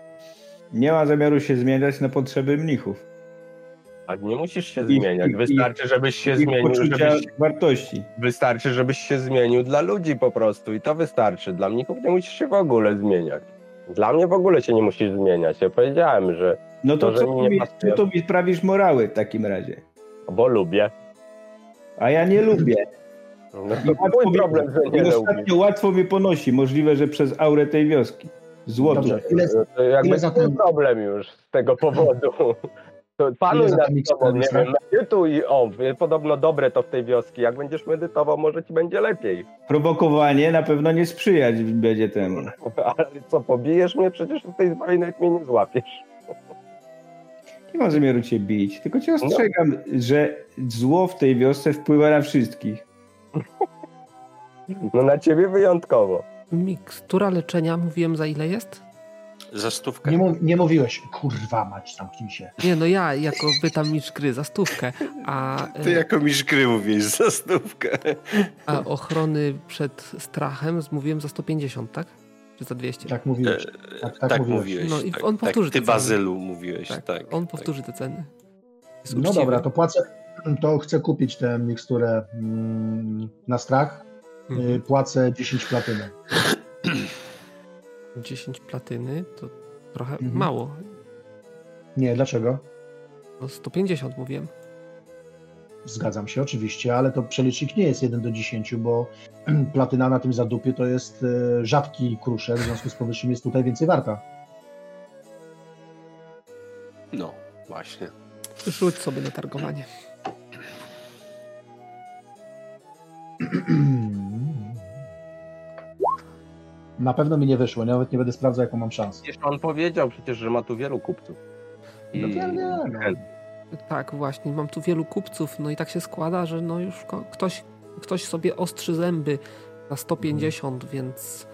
Nie ma zamiaru się zmieniać na potrzeby mnichów. A nie musisz się I- zmieniać. i- Wystarczy, żebyś się zmienił, żebyś, wartości. wystarczy, żebyś się zmienił dla ludzi po prostu i to wystarczy. Dla mnichów nie musisz się w ogóle zmieniać. Dla mnie w ogóle się nie musisz zmieniać. Ja powiedziałem, że No to, To, że co, mi mi, pasuje. to mi sprawisz morały w takim razie? bo lubię. A ja nie lubię. No I to łatwo mój mi- problem, że I nie ostatnio łatwo mi ponosi. Możliwe, że przez aurę tej wioski. Złoto. Dobrze, ile, To jakby ile problem już z tego powodu. Nad zatem sobą, nie wiem, medytuj, o, podobno dobre to w tej wioski. Jak będziesz medytował, może ci będzie lepiej. Prowokowanie na pewno nie sprzyjać będzie temu. Ale co, pobijesz mnie? Przecież w tej zbroi nawet mnie nie złapiesz. Nie mam zamiaru cię bić, tylko cię No. ostrzegam, że zło w tej wiosce wpływa na wszystkich. No na ciebie wyjątkowo. Mikstura leczenia, mówiłem za ile jest? Za stówkę. nie, mów, nie mówiłeś, kurwa mać, zamknij się. Nie, no ja jako pytam mistrz gry za stówkę, a, e, Ty jako mistrz gry mówisz za stówkę. a ochrony przed strachem mówiłem za 150, tak? Czy za 200? Tak mówiłeś. Tak, tak, Tak, mówiłeś. mówiłeś. No i tak, on powtórzy tak, Ty te ceny. Bazylu mówiłeś, tak. tak on powtórzy te ceny. Jest No uczciwy. dobra, to płacę, to chcę kupić tę miksturę mm, na strach. Mhm. Y, Płacę 10 platyny. 10 platyny to trochę Mhm. mało. Nie, dlaczego? No 150 mówiłem. Zgadzam się oczywiście, ale to przelicznik nie jest 1 do 10, bo platyna na tym zadupie to jest e, rzadki kruszek, w związku z powyższym jest tutaj więcej warta. No, właśnie. Rzuć sobie na targowanie. Na pewno mi nie wyszło, nawet nie będę sprawdzał, jaką mam szansę. Przecież on powiedział przecież, że ma tu wielu kupców. No to ja wiem, no. Tak, właśnie, mam tu wielu kupców, no i tak się składa, że no już ktoś, ktoś sobie ostrzy zęby na 150, więc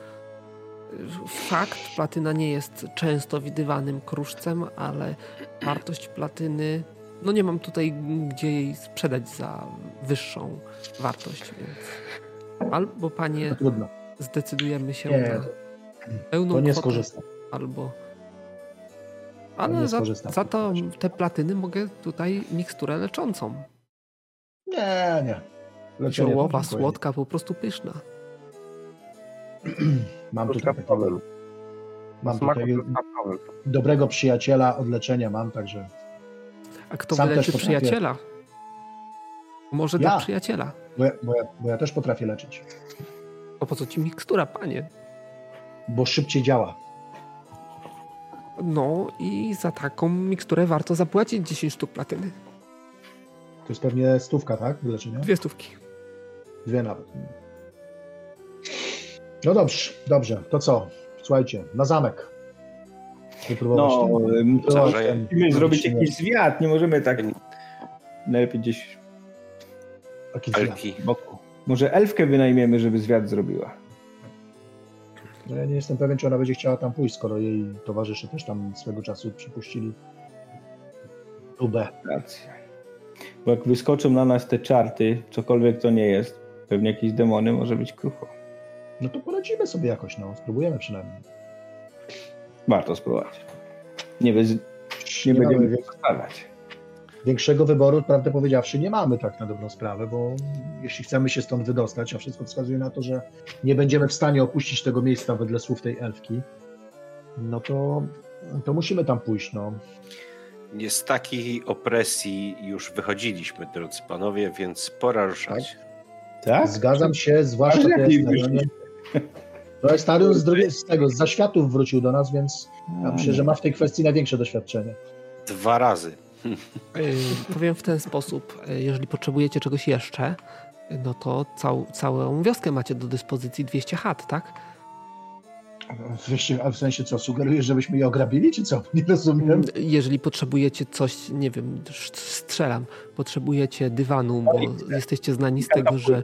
y, fakt, platyna nie jest często widywanym kruszcem, ale wartość platyny, no nie mam tutaj gdzie jej sprzedać za wyższą wartość, więc albo To panie trudno. Zdecydujemy się Nie, na pełną To nie kwotę, skorzystam. albo... Ale za, za to te platyny mogę tutaj miksturę leczącą. Nie, nie. Leczenie Ziołowa, słodka, po prostu pyszna. Mam tutaj, takiego, mam tutaj dobrego przyjaciela od leczenia mam, także A kto Sam potrafię. przyjaciela? Może Ja. dla przyjaciela. bo ja, bo, ja, bo ja też potrafię leczyć, To po co ci mikstura, panie? bo szybciej działa. No i za taką miksturę warto zapłacić 10 sztuk platyny. To jest pewnie stówka, tak? Wyleczenia? Dwie stówki. Dwie nawet. No dobrze, dobrze. To co? Słuchajcie, na zamek. Wypróbować No, ten- ym, wypróbować co, że ten- musimy zrobić ten- jakiś zwiat, nie możemy tak najlepiej gdzieś zwiat. W boku. Może elfkę wynajmiemy, żeby zwiat zrobiła. No ja nie jestem pewien, czy ona będzie chciała tam pójść, skoro jej towarzysze też tam swego czasu przypuścili próbę. Racja. Bo jak wyskoczą na nas te czarty, cokolwiek to nie jest, pewnie jakieś demony, może być krucho. No to poradzimy sobie jakoś, no. Spróbujemy przynajmniej. Warto spróbować. Nie, bez, nie Nie będziemy mamy stawiać. Większego wyboru, prawdę powiedziawszy, nie mamy tak na dobrą sprawę, bo jeśli chcemy się stąd wydostać, a wszystko wskazuje na to, że nie będziemy w stanie opuścić tego miejsca wedle słów tej elfki, no to, to musimy tam pójść. No. Nie z takiej opresji już wychodziliśmy, drodzy panowie, więc pora ruszać. Tak? Zgadzam się, zwłaszcza to jest wyszli. To jest Starion z, drugiej, z tego, z zaświatów wrócił do nas, więc ja myślę, że ma w tej kwestii największe doświadczenie. Dwa razy. Yy, powiem w ten sposób, yy, jeżeli potrzebujecie czegoś jeszcze, no to cał, całą wioskę macie do dyspozycji 200 chat, tak? A w sensie co, sugerujesz, żebyśmy je ograbili, czy co? Nie rozumiem. Jeżeli potrzebujecie coś, nie wiem, strzelam, potrzebujecie dywanu, bo jesteście znani z tego, że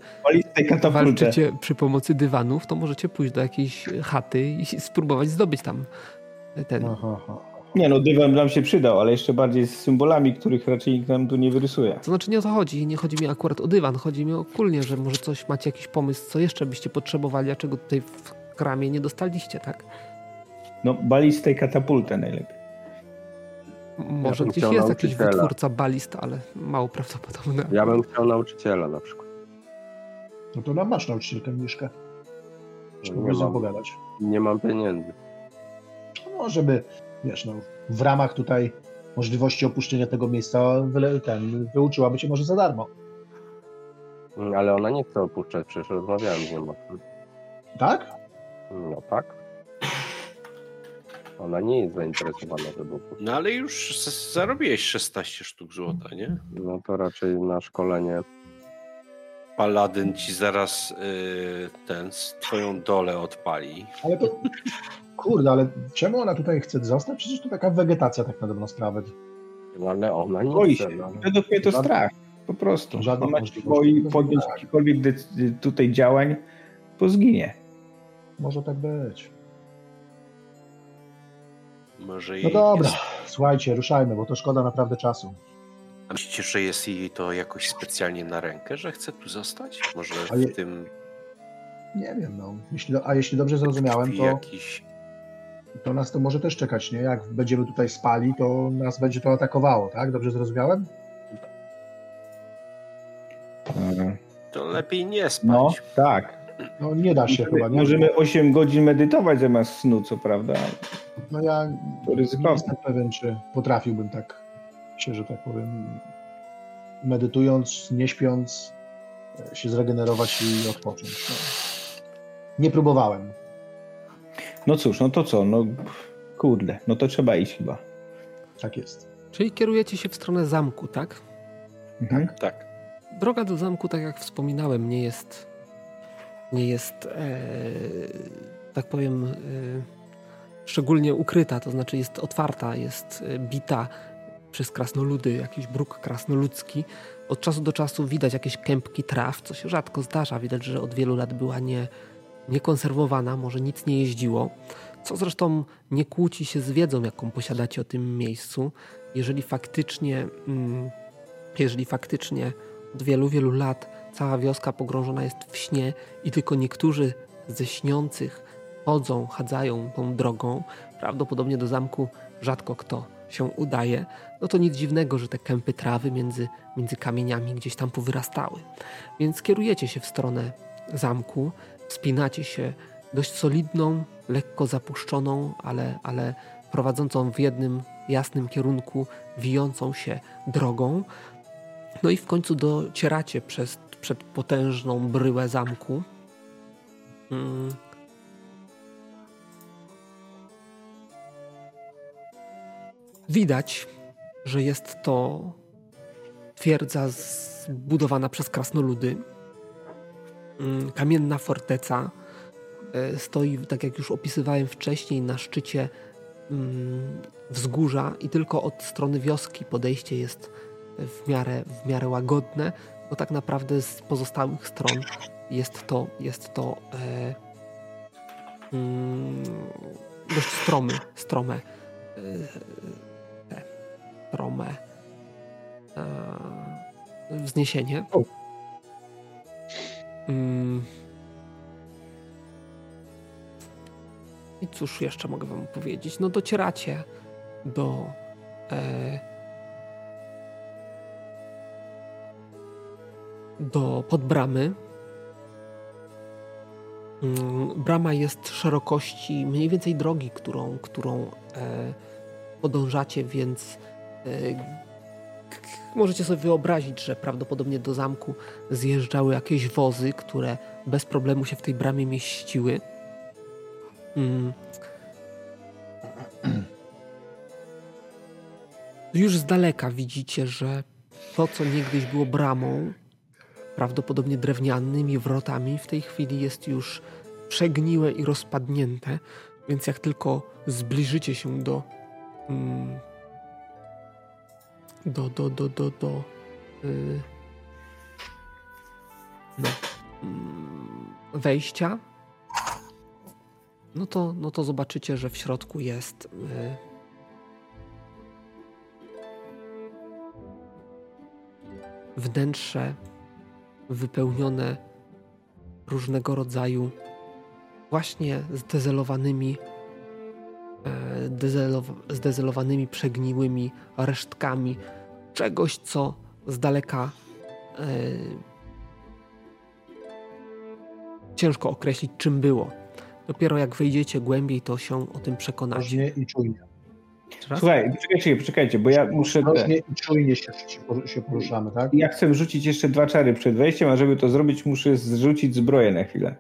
walczycie przy pomocy dywanów, to możecie pójść do jakiejś chaty i spróbować zdobyć tam ten. Aha, aha. Nie no, dywan nam się przydał, ale jeszcze bardziej z symbolami, których raczej nikt nam tu nie wyrysuje. To znaczy nie o to chodzi, nie chodzi mi akurat o dywan, chodzi mi ogólnie, że może coś macie jakiś pomysł, co jeszcze byście potrzebowali, a czego tutaj w kramie nie dostaliście, tak? No, balistę i katapultę najlepiej. Może bym gdzieś jest jakiś wytwórca balist, ale mało prawdopodobne. Ja bym chciał nauczyciela na przykład. No to nam masz nauczycielkę Miszkę. Trzeba Nie z nią mam. pogadać. Nie mam pieniędzy. No, żeby, wiesz, no, w ramach tutaj możliwości opuszczenia tego miejsca wyle, ten, wyuczyłaby cię może za darmo. Mm, Ale ona nie chce opuszczać, przecież rozmawiałem z nią. Tak? No tak. Ona nie jest zainteresowana, żeby. No ale już zarobiłeś 16 sztuk złota, nie? No to raczej na szkolenie. Paladyn ci zaraz y, ten, twoją dolę odpali. Ale to, kurde, ale czemu ona tutaj chce zostać? Przecież to taka wegetacja tak na dobrą sprawę. No ale ona nie Boi chce. się. No. Według mnie to strach. Po prostu. żadnych Ona się boi podjąć jakichkolwiek tutaj działań, to zginie. Może tak być. Może No dobra, Jest, słuchajcie, ruszajmy, bo to szkoda naprawdę czasu. a myślicie, że jest jej to jakoś specjalnie na rękę, że chce tu zostać? Może je- w tym Nie wiem, no. Jeśli, a jeśli dobrze zrozumiałem, to, jakiś... to nas to może też czekać, nie? Jak będziemy tutaj spali, to nas będzie to atakowało, tak? Dobrze zrozumiałem? To lepiej nie spać. No, tak. No nie da się chyba, nie? Możemy 8 godzin medytować zamiast snu, co prawda. No ja To nie jestem pewien, czy potrafiłbym tak się, że tak powiem, medytując, nie śpiąc, e, się zregenerować i odpocząć. No. Nie próbowałem. No cóż, no to co? No kurde, no to trzeba iść chyba. Tak jest. Czyli kierujecie się w stronę zamku, tak? Mhm. Tak. Droga do zamku, tak jak wspominałem, nie jest, nie jest, e, tak powiem, e, szczególnie ukryta, to znaczy jest otwarta, jest e, bita przez krasnoludy, jakiś bruk krasnoludzki. Od czasu do czasu widać jakieś kępki traw, co się rzadko zdarza. Widać, że od wielu lat była nie, niekonserwowana, może nic nie jeździło, co zresztą nie kłóci się z wiedzą, jaką posiadacie o tym miejscu. Jeżeli faktycznie, mm, jeżeli faktycznie od wielu, wielu lat cała wioska pogrążona jest w śnie i tylko niektórzy ze śniących chodzą, chadzają tą drogą, prawdopodobnie do zamku rzadko kto się udaje, no to nic dziwnego, że te kępy trawy między, między kamieniami gdzieś tam powyrastały. Więc kierujecie się w stronę zamku, wspinacie się dość solidną, lekko zapuszczoną, ale, ale prowadzącą w jednym jasnym kierunku, wijącą się drogą. No i w końcu docieracie przez, przed potężną bryłę zamku. Mm. Widać, że jest to twierdza zbudowana przez krasnoludy. Mm, Kamienna forteca e, stoi, tak jak już opisywałem wcześniej, na szczycie mm, wzgórza i tylko od strony wioski podejście jest w miarę, w miarę łagodne, bo tak naprawdę z pozostałych stron jest to, jest to e, mm, dość stromy, strome, e, te, strome e, wzniesienie. Mm. I cóż jeszcze mogę wam powiedzieć? No docieracie do e, do podbramy. Mm, brama jest szerokości mniej więcej drogi, którą, którą e, podążacie, więc e, możecie sobie wyobrazić, że prawdopodobnie do zamku zjeżdżały jakieś wozy, które bez problemu się w tej bramie mieściły. Mm. Już z daleka widzicie, że to, co niegdyś było bramą, prawdopodobnie drewnianymi wrotami, w tej chwili jest już przegniłe i rozpadnięte, więc jak tylko zbliżycie się do mm, do, do, do, do, do. Y, no, mm, wejścia, no to, no to zobaczycie, że w środku jest y, wnętrze wypełnione różnego rodzaju właśnie zdezelowanymi dezelow- zdezelowanymi, przegniłymi resztkami czegoś, co z daleka e, ciężko określić, czym było. Dopiero jak wejdziecie głębiej, to się o tym przekonacie. I czujnie. Słuchaj, poczekajcie, poczekajcie, bo ja muszę. Ostrożnie i czujnie się, się poruszamy, tak? Ja chcę wrzucić jeszcze dwa czary przed wejściem, a żeby to zrobić, muszę zrzucić zbroję na chwilę.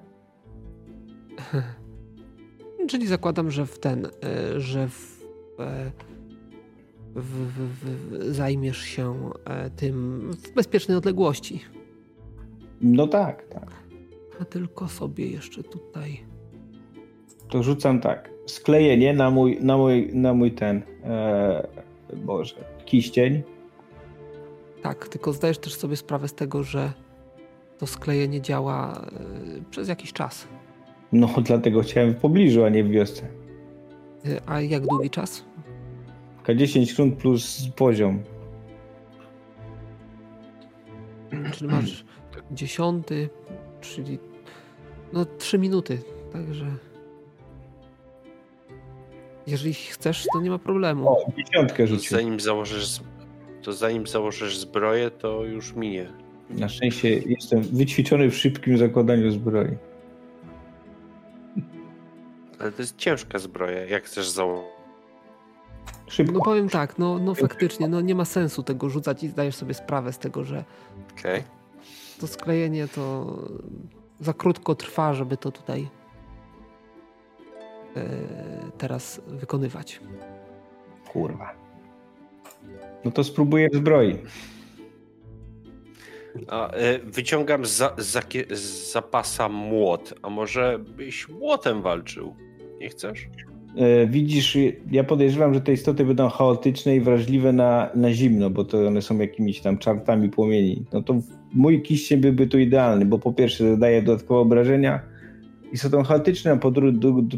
Czyli zakładam, że w ten, e, że w, e, w, w, w, zajmiesz się e, tym w bezpiecznej odległości. No tak, tak. A tylko sobie jeszcze tutaj. To rzucam tak. Sklejenie na mój, na mój, na mój ten. E, Boże, kiścień. Tak, tylko zdajesz też sobie sprawę z tego, że to sklejenie działa przez jakiś czas. No, dlatego chciałem w pobliżu, a nie w wiosce. E, A jak długi czas? K10 rund plus poziom. Czyli masz dziesiąty, czyli no trzy minuty, także jeżeli chcesz, to nie ma problemu. O, dziesiątkę rzucił. zanim założysz, to zanim założysz zbroję, to już minie. Na szczęście jestem wyćwiczony w szybkim zakładaniu zbroi. Ale to jest ciężka zbroja. Jak chcesz założyć? Szybko. No powiem tak, no, no faktycznie, no nie ma sensu tego rzucać i zdajesz sobie sprawę z tego, że Okej. to sklejenie to za krótko trwa, żeby to tutaj e, teraz wykonywać. Kurwa. No to spróbuję w zbroi. A e, wyciągam za, z zapasa młot. A może byś młotem walczył? Nie chcesz? E, Widzisz, ja podejrzewam, że te istoty będą chaotyczne i wrażliwe na, na zimno, bo to one są jakimiś tam czartami płomieni. No to mój kiścień byłby tu idealny, bo po pierwsze zadaje dodatkowe obrażenia i są chaotyczne, a po, dru,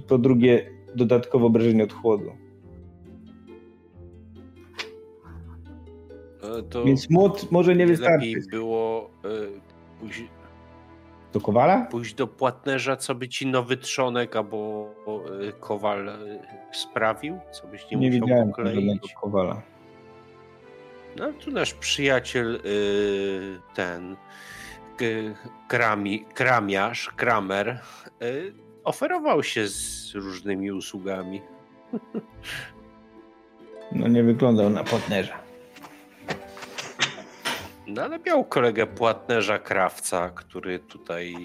po drugie dodatkowe obrażenia od chłodu. E, To Więc młot może nie wystarczy. lepiej było pójść, Do kowala? pójść do płatnerza, co by ci nowy trzonek albo e, kowal e, sprawił, co byś nie, Nie musiał widziałem pokleić. kowala. No tu nasz przyjaciel y, ten krami, kramiarz, kramer oferował się z różnymi usługami. No nie wyglądał na partnerza. No ale miał kolegę płatnerza krawca, który tutaj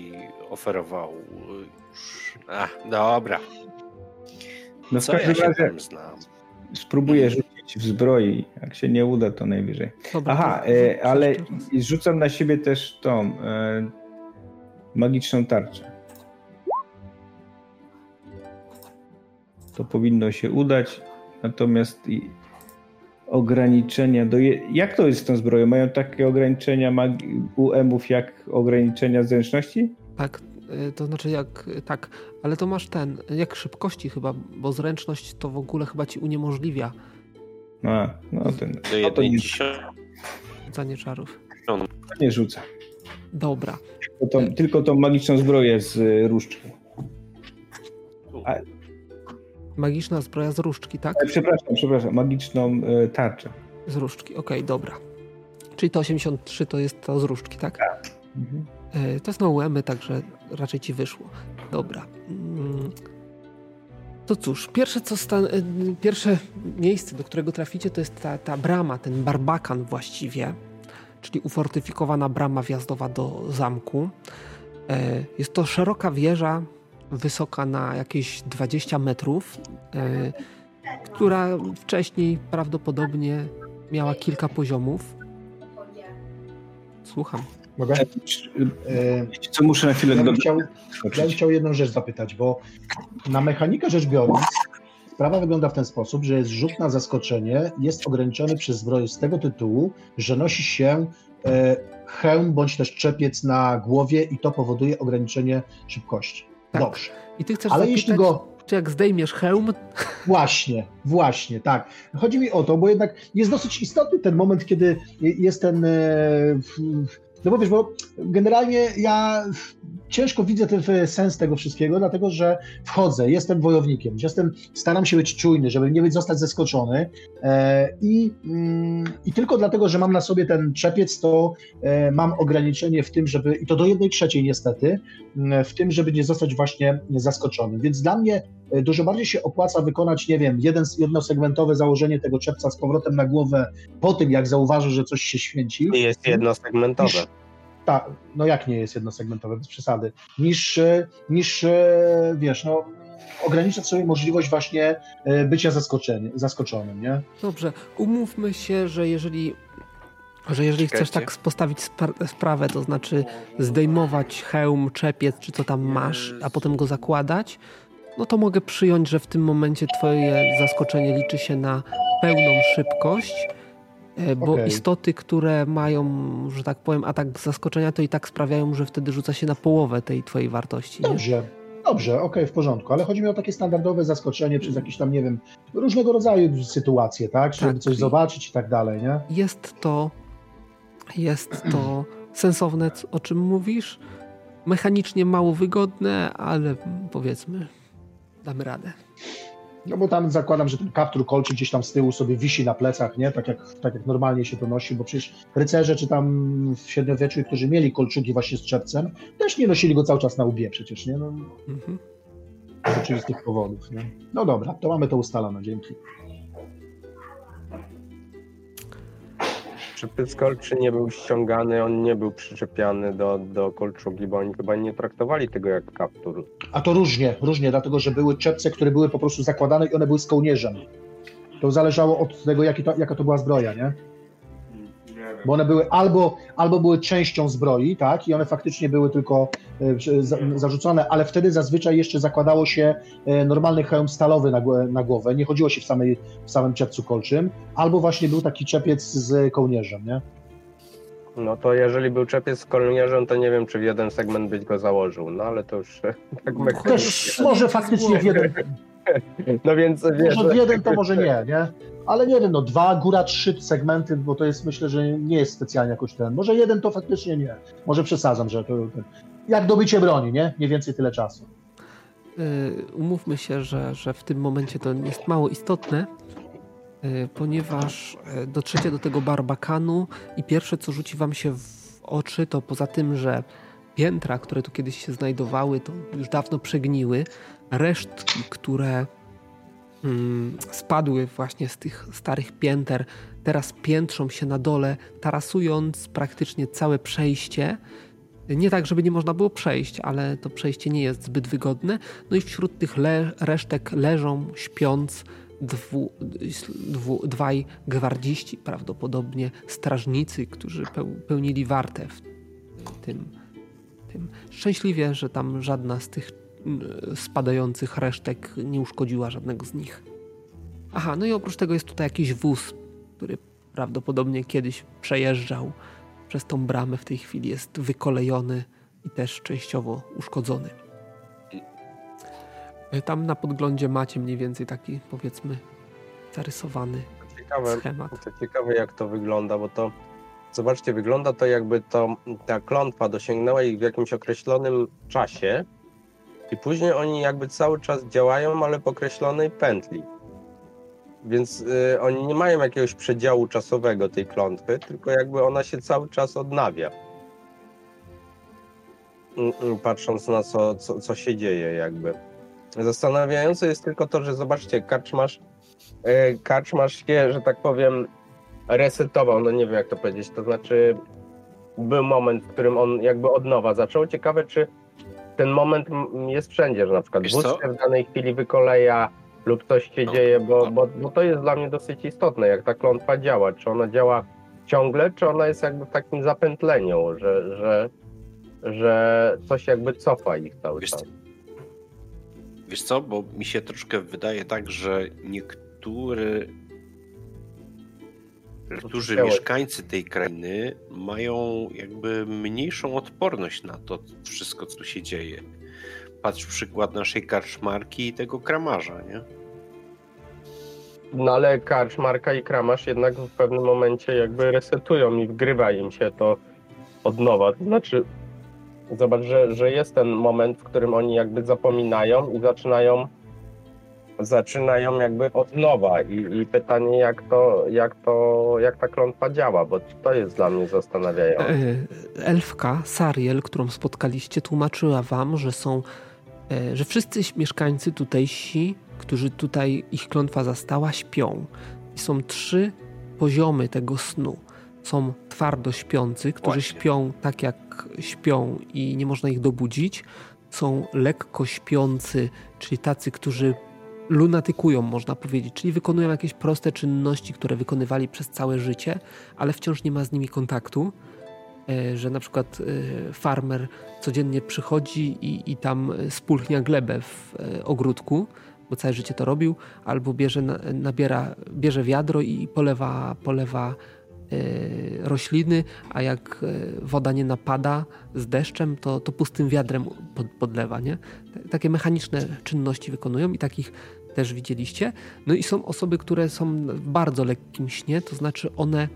oferował już... Ach, dobra, No w co ja każdym się razie spróbuję rzucić w zbroi. Jak się nie uda, to najwyżej. Dobra, Aha, to e, ale rzucam na siebie też tą e, magiczną tarczę. To powinno się udać, natomiast i ograniczenia do... Je... Jak to jest z tą zbroją? Mają takie ograniczenia magi- UM-ów jak ograniczenia zręczności? Tak, y, to znaczy jak, tak, ale to masz ten, jak szybkości chyba, bo zręczność to w ogóle chyba ci uniemożliwia A, no ten, Do no to nie, rzucanie czarów. nie rzucę. Dobra, Tylko tą, tylko tą magiczną zbroję z y, różdżką. Magiczna zbroja z różdżki, tak? E, Przepraszam, przepraszam, magiczną e, tarczę. Z różdżki, okej, dobra. Czyli to 83 to jest to z różdżki, tak? Mhm. E, To jest na UEMy, także raczej ci wyszło. Dobra. Mm. To cóż, pierwsze, co stan- pierwsze miejsce, do którego traficie, to jest ta, ta brama, ten barbakan właściwie, czyli ufortyfikowana brama wjazdowa do zamku. Jest to szeroka wieża, wysoka na jakieś 20 metrów, e, która wcześniej prawdopodobnie miała kilka poziomów. Słucham. Mogę? E, Co muszę na chwilę Ja bym chciał, ja bym chciał jedną rzecz zapytać, bo na mechanikę rzecz biorąc, sprawa wygląda w ten sposób, że jest rzut na zaskoczenie, jest ograniczony przez zbroję z tego tytułu, że nosi się e, hełm bądź też czepiec na głowie i to powoduje ograniczenie szybkości. Tak. Dobrze. I ty chcesz Ale zapytać, jeśli go czy jak zdejmiesz hełm, Właśnie, właśnie, tak. Chodzi mi o to, bo jednak jest dosyć istotny ten moment, kiedy jest ten. e, No bo wiesz, bo generalnie ja ciężko widzę ten sens tego wszystkiego, dlatego że wchodzę, jestem wojownikiem, jestem, staram się być czujny, żeby nie być zostać zaskoczony e, i, mm, i tylko dlatego, że mam na sobie ten czepiec, to e, mam ograniczenie w tym, żeby, i to do jednej trzeciej niestety, m, w tym, żeby nie zostać właśnie zaskoczonym. Więc dla mnie e, dużo bardziej się opłaca wykonać, nie wiem, jeden, jednosegmentowe założenie tego czepca z powrotem na głowę po tym, jak zauważy, że coś się święci. Jest jednosegmentowe. Tak, no jak nie jest jednosegmentowe, bez przesady, niż, niż wiesz, no ograniczać sobie możliwość właśnie e, bycia zaskoczeni, zaskoczonym, nie? Dobrze, umówmy się, że jeżeli, że jeżeli chcesz tak postawić spra- sprawę, to znaczy zdejmować hełm, czepiec, czy co tam masz, a potem go zakładać, no to mogę przyjąć, że w tym momencie twoje zaskoczenie liczy się na pełną szybkość, bo Okej. istoty, które mają, że tak powiem, atak zaskoczenia, to i tak sprawiają, że wtedy rzuca się na połowę tej twojej wartości. Nie? Dobrze, dobrze, okej, w porządku, ale chodzi mi o takie standardowe zaskoczenie przez jakieś tam, nie wiem, różnego rodzaju sytuacje, tak? Żeby Tak, coś zobaczyć i tak dalej, nie? Jest to, jest to sensowne, o czym mówisz. Mechanicznie mało wygodne, ale powiedzmy, damy radę. No bo tam zakładam, że ten kaptur kolczy gdzieś tam z tyłu sobie wisi na plecach, nie? Tak jak, tak jak normalnie się to nosi, bo przecież rycerze czy tam w średniowieczu, którzy mieli kolczugi właśnie z czepcem, też nie nosili go cały czas na łbie przecież, nie? No, Mhm. z oczywistych powodów, nie? No dobra, to mamy to ustalone, dzięki. Czy Pyskolczy nie był ściągany, on nie był przyczepiany do, do kolczugi, bo oni chyba nie traktowali tego jak kaptur. A to różnie, różnie, dlatego że były czepce, które były po prostu zakładane i one były z kołnierzem. To zależało od tego, jaki to, jaka to była zbroja, nie? Bo one były albo, albo były częścią zbroi, tak, i one faktycznie były tylko e, zarzucone, ale wtedy zazwyczaj jeszcze zakładało się e, normalny hełm stalowy na, głowę, nie chodziło się w, samej, w samym czepcu kolczym, albo właśnie był taki czepiec z kołnierzem, nie? No to jeżeli był czepiec z kolnierzem, to nie wiem, czy w jeden segment byś go założył, no ale to już tak mechanicznie. Też może faktycznie w jeden, No więc wiesz, może w jeden to może nie, nie? Ale nie wiem, no dwa, góra trzy segmenty, bo to jest myślę, że nie jest specjalnie jakoś ten. Może jeden to faktycznie nie. Może przesadzam, że to. Jak dobycie broni, nie? Mniej więcej tyle czasu. Y, Umówmy się, że, że w tym momencie to jest mało istotne, y, ponieważ y, dotrzecie do tego barbakanu i pierwsze, co rzuci wam się w oczy, to poza tym, że piętra, które tu kiedyś się znajdowały, to już dawno przegniły, resztki, które mm, spadły właśnie z tych starych pięter, teraz piętrzą się na dole, tarasując praktycznie całe przejście. Nie tak, żeby nie można było przejść, ale to przejście nie jest zbyt wygodne. No i wśród tych le- resztek leżą, śpiąc, dwu, dwu, dwaj gwardziści, prawdopodobnie strażnicy, którzy peł, pełnili wartę w tym, tym. Szczęśliwie, że tam żadna z tych spadających resztek nie uszkodziła żadnego z nich. Aha, no i oprócz tego jest tutaj jakiś wóz, który prawdopodobnie kiedyś przejeżdżał przez tą bramę w tej chwili jest wykolejony i też częściowo uszkodzony. Tam na podglądzie macie mniej więcej taki, powiedzmy, zarysowany ciekawe, schemat. to ciekawe jak to wygląda, bo to zobaczcie, wygląda to jakby to ta klątwa dosięgnęła ich w jakimś określonym czasie i później oni jakby cały czas działają, ale po określonej pętli. Więc y, oni nie mają jakiegoś przedziału czasowego tej klątwy, tylko jakby ona się cały czas odnawia. mm, mm, patrząc na co, co, co się dzieje jakby. Zastanawiające jest tylko to, że zobaczcie, karczmasz, e, karczmasz się, że tak powiem, resetował, no nie wiem jak to powiedzieć, to znaczy był moment, w którym on jakby od nowa zaczął. Ciekawe, czy ten moment jest wszędzie, że na przykład Wiesz w danej chwili wykoleja lub coś się No, dzieje, bo, no. bo, bo to jest dla mnie dosyć istotne, jak ta klątwa działa. Czy ona działa ciągle, czy ona jest jakby w takim zapętleniu, że, że, że coś jakby cofa ich cały Wiesz czas. Wiesz co, bo mi się troszkę wydaje tak, że niektóry Niektórzy mieszkańcy tej krainy mają jakby mniejszą odporność na to wszystko, co się dzieje. Patrz przykład naszej karczmarki i tego kramarza, nie? No ale Karczmarka i Kramasz jednak w pewnym momencie jakby resetują i wgrywa im się to od nowa. To znaczy, zobacz, że, że jest ten moment, w którym oni jakby zapominają i zaczynają zaczynają jakby od nowa i, i pytanie jak to, jak to, jak ta klątwa działa, bo to jest dla mnie zastanawiające. E, Elfka, Sariel, którą spotkaliście, tłumaczyła wam, że są, że wszyscy mieszkańcy tutejsi, którzy tutaj ich klątwa zastała, śpią. I są trzy poziomy tego snu. Są twardo śpiący, którzy Właśnie. śpią tak jak śpią i nie można ich dobudzić. Są lekko śpiący, czyli tacy, którzy lunatykują, można powiedzieć, czyli wykonują jakieś proste czynności, które wykonywali przez całe życie, ale wciąż nie ma z nimi kontaktu. E, Że na przykład e, farmer codziennie przychodzi i, i tam spulchnia glebę w e, ogródku, bo całe życie to robił, albo bierze, na- nabiera, bierze wiadro i polewa, polewa rośliny, a jak woda nie napada z deszczem, to, to pustym wiadrem pod, podlewa. Nie? Takie mechaniczne czynności wykonują i takich też widzieliście. No i są osoby, które są w bardzo lekkim śnie, to znaczy one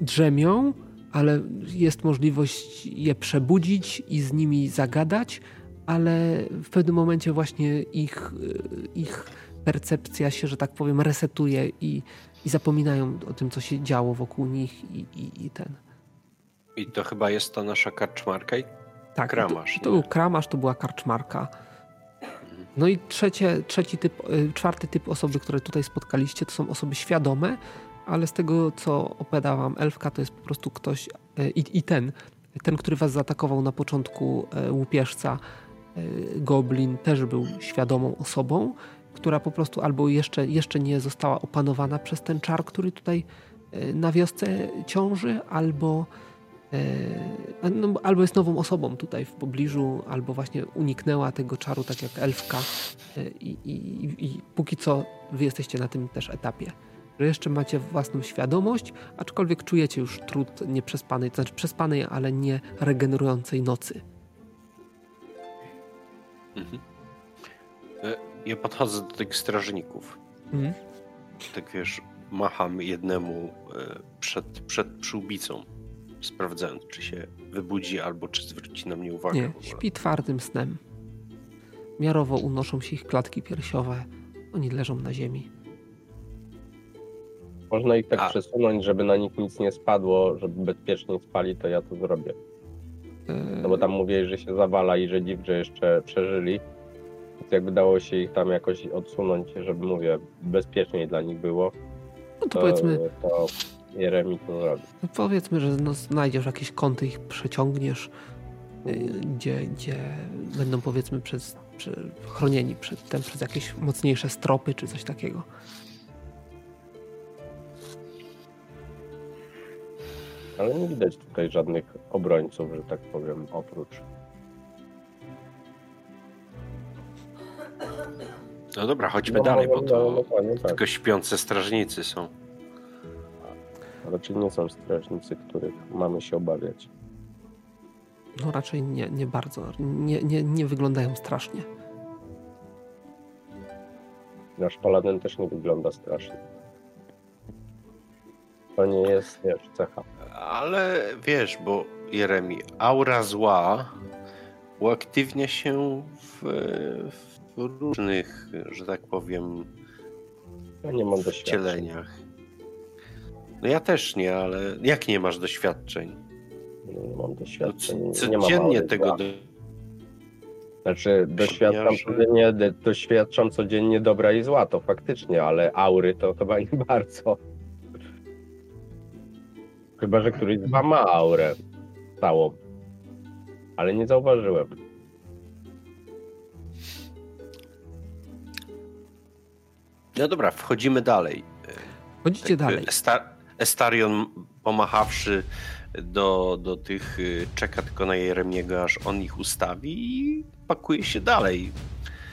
drzemią, ale jest możliwość je przebudzić i z nimi zagadać, ale w pewnym momencie właśnie ich, y, ich percepcja się, że tak powiem, resetuje i, i zapominają o tym, co się działo wokół nich i, i, i ten. I to chyba jest ta nasza karczmarka i Tak, Kramasz, To, to był kramasz, to była karczmarka. No i trzecie, trzeci typ, y, czwarty typ osoby, które tutaj spotkaliście, to są osoby świadome, ale z tego, co opowiadała wam Elfka, to jest po prostu ktoś y, i, i ten, ten, który was zaatakował na początku y, łupieżca, y, Goblin, też był świadomą osobą, która po prostu albo jeszcze, jeszcze nie została opanowana przez ten czar, który tutaj na wiosce ciąży, albo E, no, albo jest nową osobą tutaj w pobliżu, albo właśnie uniknęła tego czaru, tak jak elfka. E, I, i, i póki co wy jesteście na tym też etapie. Że jeszcze macie własną świadomość, aczkolwiek czujecie już trud nieprzespanej, to znaczy przespanej, ale nie regenerującej nocy. Mhm. E, Ja podchodzę do tych strażników. Mhm. Tak wiesz, macham jednemu e, przed, przed przyłbicą, sprawdzając, czy się wybudzi albo czy zwróci na mnie uwagę. Nie, śpi twardym snem. Miarowo unoszą się ich klatki piersiowe. Oni leżą na ziemi. Można ich tak A. przesunąć, żeby na nich nic nie spadło, żeby bezpiecznie spali, to ja to zrobię. E, No bo tam mówiłeś, że się zawala i że dziw, że jeszcze przeżyli. Więc jakby dało się ich tam jakoś odsunąć, żeby mówię, bezpieczniej dla nich było, no to to, powiedzmy, to Jeremi to zrobi. No powiedzmy, że no, znajdziesz jakieś kąty, ich przeciągniesz, y, gdzie, gdzie będą powiedzmy przez, chronieni przed tym, przez jakieś mocniejsze stropy czy coś takiego. Ale nie widać tutaj żadnych obrońców, że tak powiem, oprócz. No dobra, chodźmy No, dalej, bo no, no, to dokładnie tak. tylko śpiące strażnicy są. Raczej nie są strażnicy, których mamy się obawiać. No raczej nie, nie bardzo. Nie, nie, nie wyglądają strasznie. Nasz paladyn też nie wygląda strasznie. To nie jest, wiesz, cecha. Ale wiesz, bo Jeremi, aura zła uaktywnia się w, w różnych, że tak powiem, Ja nie mam doświadczeń. wcieleniach. No ja też nie, ale jak nie masz doświadczeń? Nie mam doświadczeń. No, nie mam codziennie tego do... Znaczy, doświadczam codziennie, doświadczam codziennie dobra i zła, to faktycznie, ale aury to chyba nie bardzo. Chyba, że któryś z was ma aurę stałą. Ale nie zauważyłem. No dobra, wchodzimy dalej. Chodzicie dalej. Esta- Estarion pomachawszy do, do tych, y, czeka tylko na Jeremiego, aż on ich ustawi i pakuje się dalej.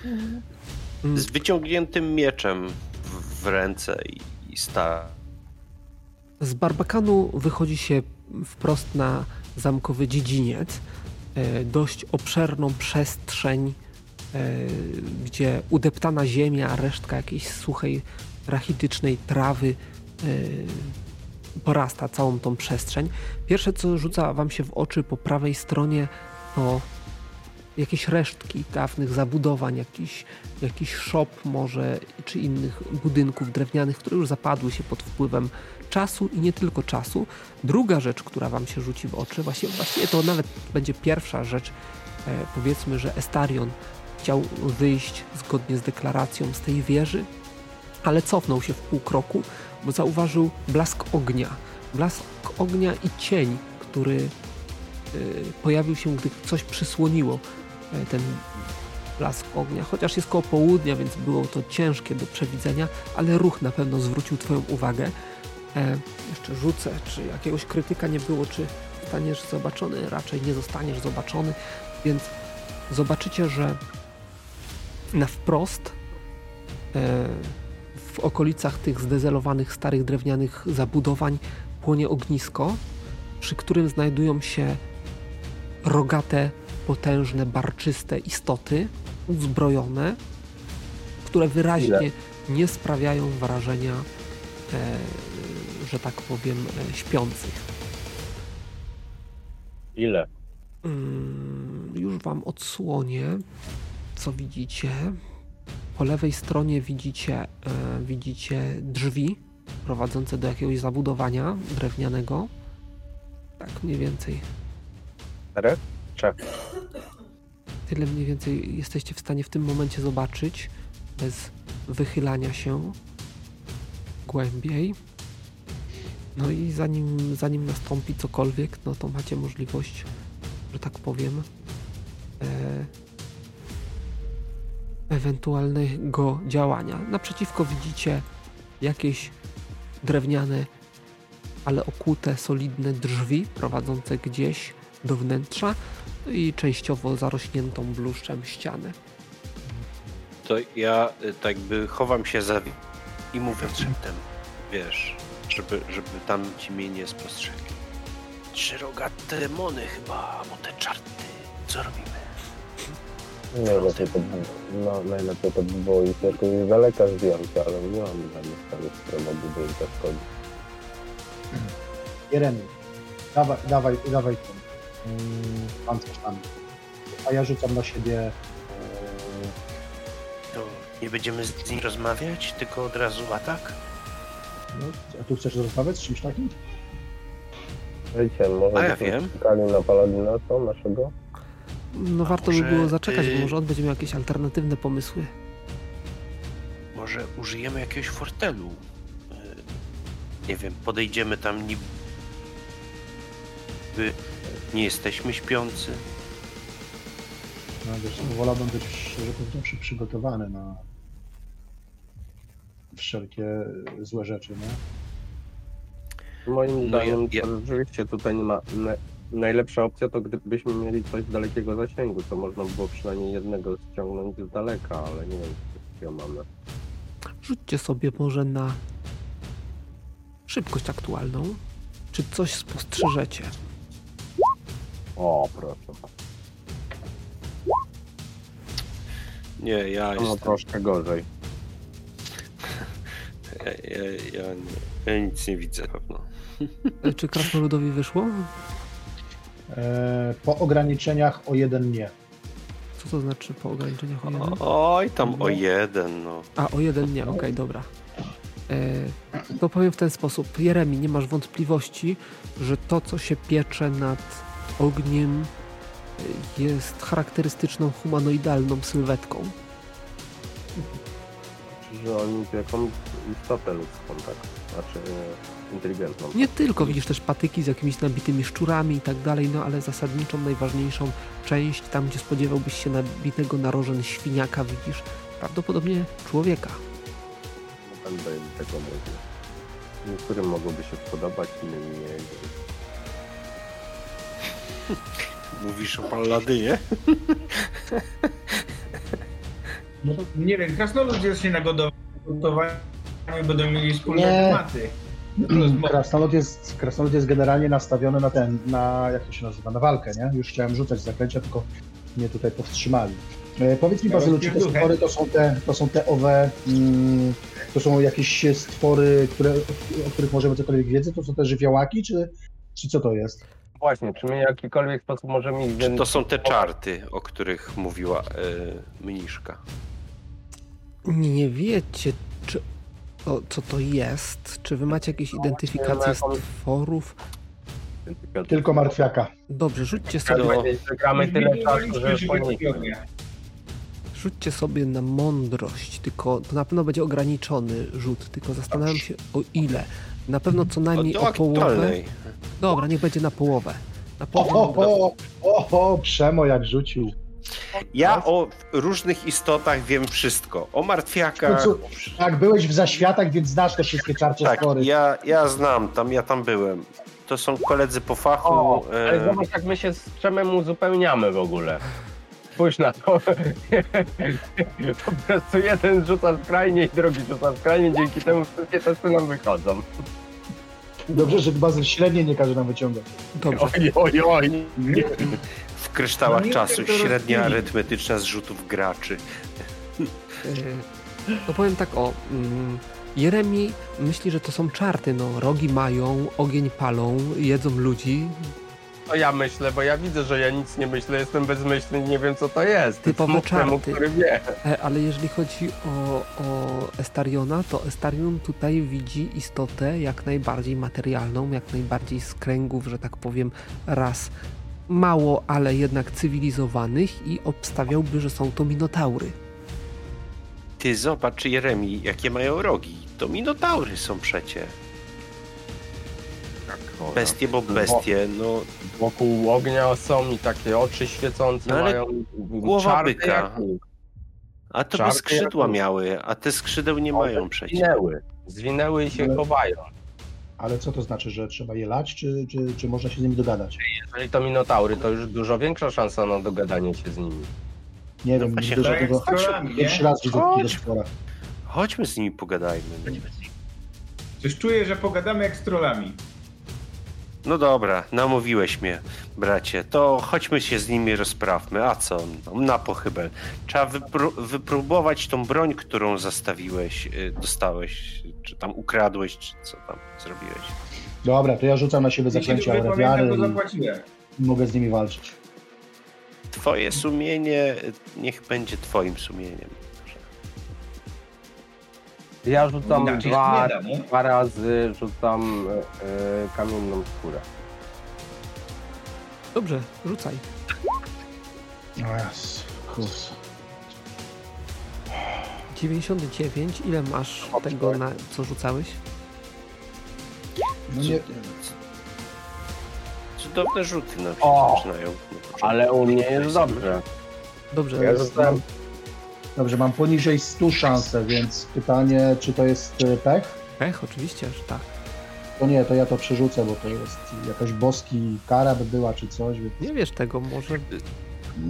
Mm, Z wyciągniętym mieczem w, w ręce i, i sta. Z Barbakanu wychodzi się wprost na zamkowy dziedziniec. E, Dość obszerną przestrzeń, e, gdzie udeptana ziemia, resztka jakiejś suchej, rachitycznej trawy e, porasta całą tą przestrzeń. Pierwsze, co rzuca wam się w oczy po prawej stronie, to jakieś resztki dawnych zabudowań, jakiś, jakiś shop może, czy innych budynków drewnianych, które już zapadły się pod wpływem czasu i nie tylko czasu. Druga rzecz, która wam się rzuci w oczy, właśnie, właściwie to nawet będzie pierwsza rzecz, e, powiedzmy, że Estarion chciał wyjść zgodnie z deklaracją z tej wieży, ale cofnął się w pół kroku, bo zauważył blask ognia. Blask ognia i cień, który e, pojawił się, gdy coś przysłoniło e, ten blask ognia. Chociaż jest koło południa, więc było to ciężkie do przewidzenia, ale ruch na pewno zwrócił Twoją uwagę. E, jeszcze rzucę, czy jakiegoś krytyka nie było, czy zostaniesz zobaczony. Raczej nie zostaniesz zobaczony, więc zobaczycie, że na wprost e, w okolicach tych zdezelowanych, starych drewnianych zabudowań płonie ognisko, przy którym znajdują się rogate, potężne, barczyste istoty, uzbrojone, które wyraźnie nie sprawiają wrażenia, e, że tak powiem, e, śpiących. Ile? Mm, Już wam odsłonię, co widzicie. Po lewej stronie widzicie, e, widzicie drzwi prowadzące do jakiegoś zabudowania drewnianego. Tak mniej więcej. Czterech? Trzech. Tyle mniej więcej jesteście w stanie w tym momencie zobaczyć, bez wychylania się głębiej. No i zanim, zanim nastąpi cokolwiek, no to macie możliwość, że tak powiem, e, ewentualnego działania. Naprzeciwko widzicie jakieś drewniane, ale okute, solidne drzwi prowadzące gdzieś do wnętrza no i częściowo zarośniętą bluszczem ścianę. To ja y, tak by chowam się za i mówię szeptem, wiesz, żeby, żeby tam ci mnie nie spostrzegli. Trzy rogate demony chyba, albo te czarty. Co robimy? Najlepiej to, no, najlepiej to by było ich jakoś z daleka zdjąć, ale nie mam żadnych stanów, które mogłyby im zaszkodzić. Jeremy, dawaj, dawaj, dawaj ten mm, pancerz tam. A ja rzucam na siebie e, To nie będziemy z nim rozmawiać, tylko od razu atak? No, a tu chcesz rozmawiać z czymś takim? Wiecie, może A ja byśmy wiem. czekali na Paladina, co naszego? No A warto by może, było zaczekać, bo y- może on będzie miał jakieś alternatywne pomysły. Może użyjemy jakiegoś fortelu? Y, Nie wiem, podejdziemy tam niby... Nie jesteśmy śpiący. No, wiesz, no, wolałbym być, szczerze powiedziawszy, przygotowany na wszelkie złe rzeczy, nie? Moim No zdaniem ja- to rzeczywiście tutaj nie ma. Na, najlepsza opcja to gdybyśmy mieli coś z dalekiego zasięgu, to można by było przynajmniej jednego ściągnąć z daleka, ale nie wiem, czy mamy. Rzućcie sobie może na szybkość aktualną. Czy coś spostrzeżecie? O, proszę. Nie, ja No jestem... troszkę gorzej. Ja, ja, ja, nie, ja nic nie widzę pewno. E, Czy krasnoludowi wyszło? E, po ograniczeniach o jeden nie. Co to znaczy po ograniczeniach o jeden? Oj, tam o jeden, no. A, o jeden nie, okej, dobra. E, to powiem w ten sposób. Jeremi, nie masz wątpliwości, że to, co się piecze nad ogniem, e, jest charakterystyczną humanoidalną sylwetką. Że oni tu jakąś istotę ludzką, tak? Znaczy e, inteligentną. Nie tylko, widzisz też patyki z jakimiś nabitymi szczurami i tak dalej, no ale zasadniczą, najważniejszą część, tam gdzie spodziewałbyś się nabitego narożen świniaka, widzisz prawdopodobnie człowieka. Będę tego mówił. Niektórym mogłoby się podobać, innym nie. Mówisz o Palladynie? No to nie wiem, krasnolud jest się na godo- gotowaniu, będą mieli wspólne Nie. tematy. Krasnolud jest, krasnolud jest generalnie nastawiony na ten, na jak to się nazywa, na walkę, nie? Już chciałem rzucać zaklęcia, tylko mnie tutaj powstrzymali. E, powiedz mi, Bazylu, czy te stwory to są te, to są te owe, mm, to są jakieś stwory, które, o których możemy cokolwiek wiedzieć? To są te żywiołaki, czy, czy co to jest? Właśnie, czy my w jakikolwiek sposób możemy ich Czy to są te czarty, o których mówiła y, Mniszka? Nie wiecie, czy, o, co to jest? Czy wy macie jakieś identyfikacje jakąś- stworów? Tylko martwiaka. Dobrze, rzućcie sobie, tyle czasu, że rzućcie sobie na mądrość, tylko to na pewno będzie ograniczony rzut, tylko zastanawiam się o ile. Na pewno co najmniej o połowę. aktualnej. Dobra, niech będzie na połowę. Na O, połowę o, mądrości. o, o, Przemo jak rzucił. Ja o różnych istotach wiem wszystko. O martwiakach. Końcu- Tak, byłeś w zaświatach, więc znasz te wszystkie czarcze Tak, stwory. ja, ja znam, tam ja tam byłem. To są koledzy po fachu. O, ale e, zobacz jak my się z Przemem uzupełniamy w ogóle. Spójrz na to. po prostu jeden rzuca skrajnie i drugi rzuca skrajnie, dzięki temu wszystkie testy nam wychodzą. Dobrze, że Bazyl średnie nie każe nam wyciągać. Dobrze. Oj, oj, oj. W kryształach No czasu średnia arytmetyczna zrzutów graczy. To powiem tak o. mm, Jeremi myśli, że to są czarty. No, rogi mają, ogień palą, jedzą ludzi. To ja myślę, bo ja widzę, że ja nic nie myślę, jestem bezmyślny nie wiem co to jest. Typowe czarty. który wie. E, Ale jeżeli chodzi o, o Estariona, to Estarion tutaj widzi istotę jak najbardziej materialną, jak najbardziej z kręgów, że tak powiem, raz mało, ale jednak cywilizowanych i obstawiałby, że są to minotaury. Ty zobacz, Jeremi, jakie mają rogi. To minotaury są przecie. Bestie, bo bestie, no Wokół ognia są i takie oczy świecące No ale mają. głowa byka. jak. A to by skrzydła jak- miały, a te skrzydeł nie One mają przecież. Zwinęły. Zwinęły i się Ale- chowają. Ale co to znaczy, że trzeba je lać, czy, czy, czy można się z nimi dogadać? Jeżeli to minotaury, to już dużo większa szansa na dogadanie się z nimi. Nie No wiem, właśnie, dużo Tak jak tego... z trollami, nie? Pierwszy raz widzę takiego stwora. Chodźmy z nimi pogadajmy. Coś czuję, że pogadamy jak z trollami. No dobra, namówiłeś mnie, bracie. To chodźmy się z nimi rozprawmy. A co? No, na pochybel. Trzeba wypró- wypróbować tą broń, którą zastawiłeś, y, dostałeś, czy tam ukradłeś, czy co tam zrobiłeś. Dobra, to ja rzucam na siebie zaklęcie aura wiary i zapłaciłem. mogę z nimi walczyć. Twoje sumienie niech będzie twoim sumieniem. Ja rzucam Inaczej dwa, da, dwa razy, rzucam e, kamienną skórę. Dobrze, rzucaj. O jas, kurs. 99, ile masz tego, na co rzucałeś? No nie, Cudowne rzuty się O! zaczynają. na początku. Ale u mnie jest dobrze. Dobrze, Ja rzucałem Dobrze, mam poniżej 100 szansę, więc pytanie, czy to jest e, pech? pech, oczywiście, że tak. To nie, to ja to przerzucę, bo to jest jakaś boski kara by była, czy coś. Więc... Nie wiesz tego, może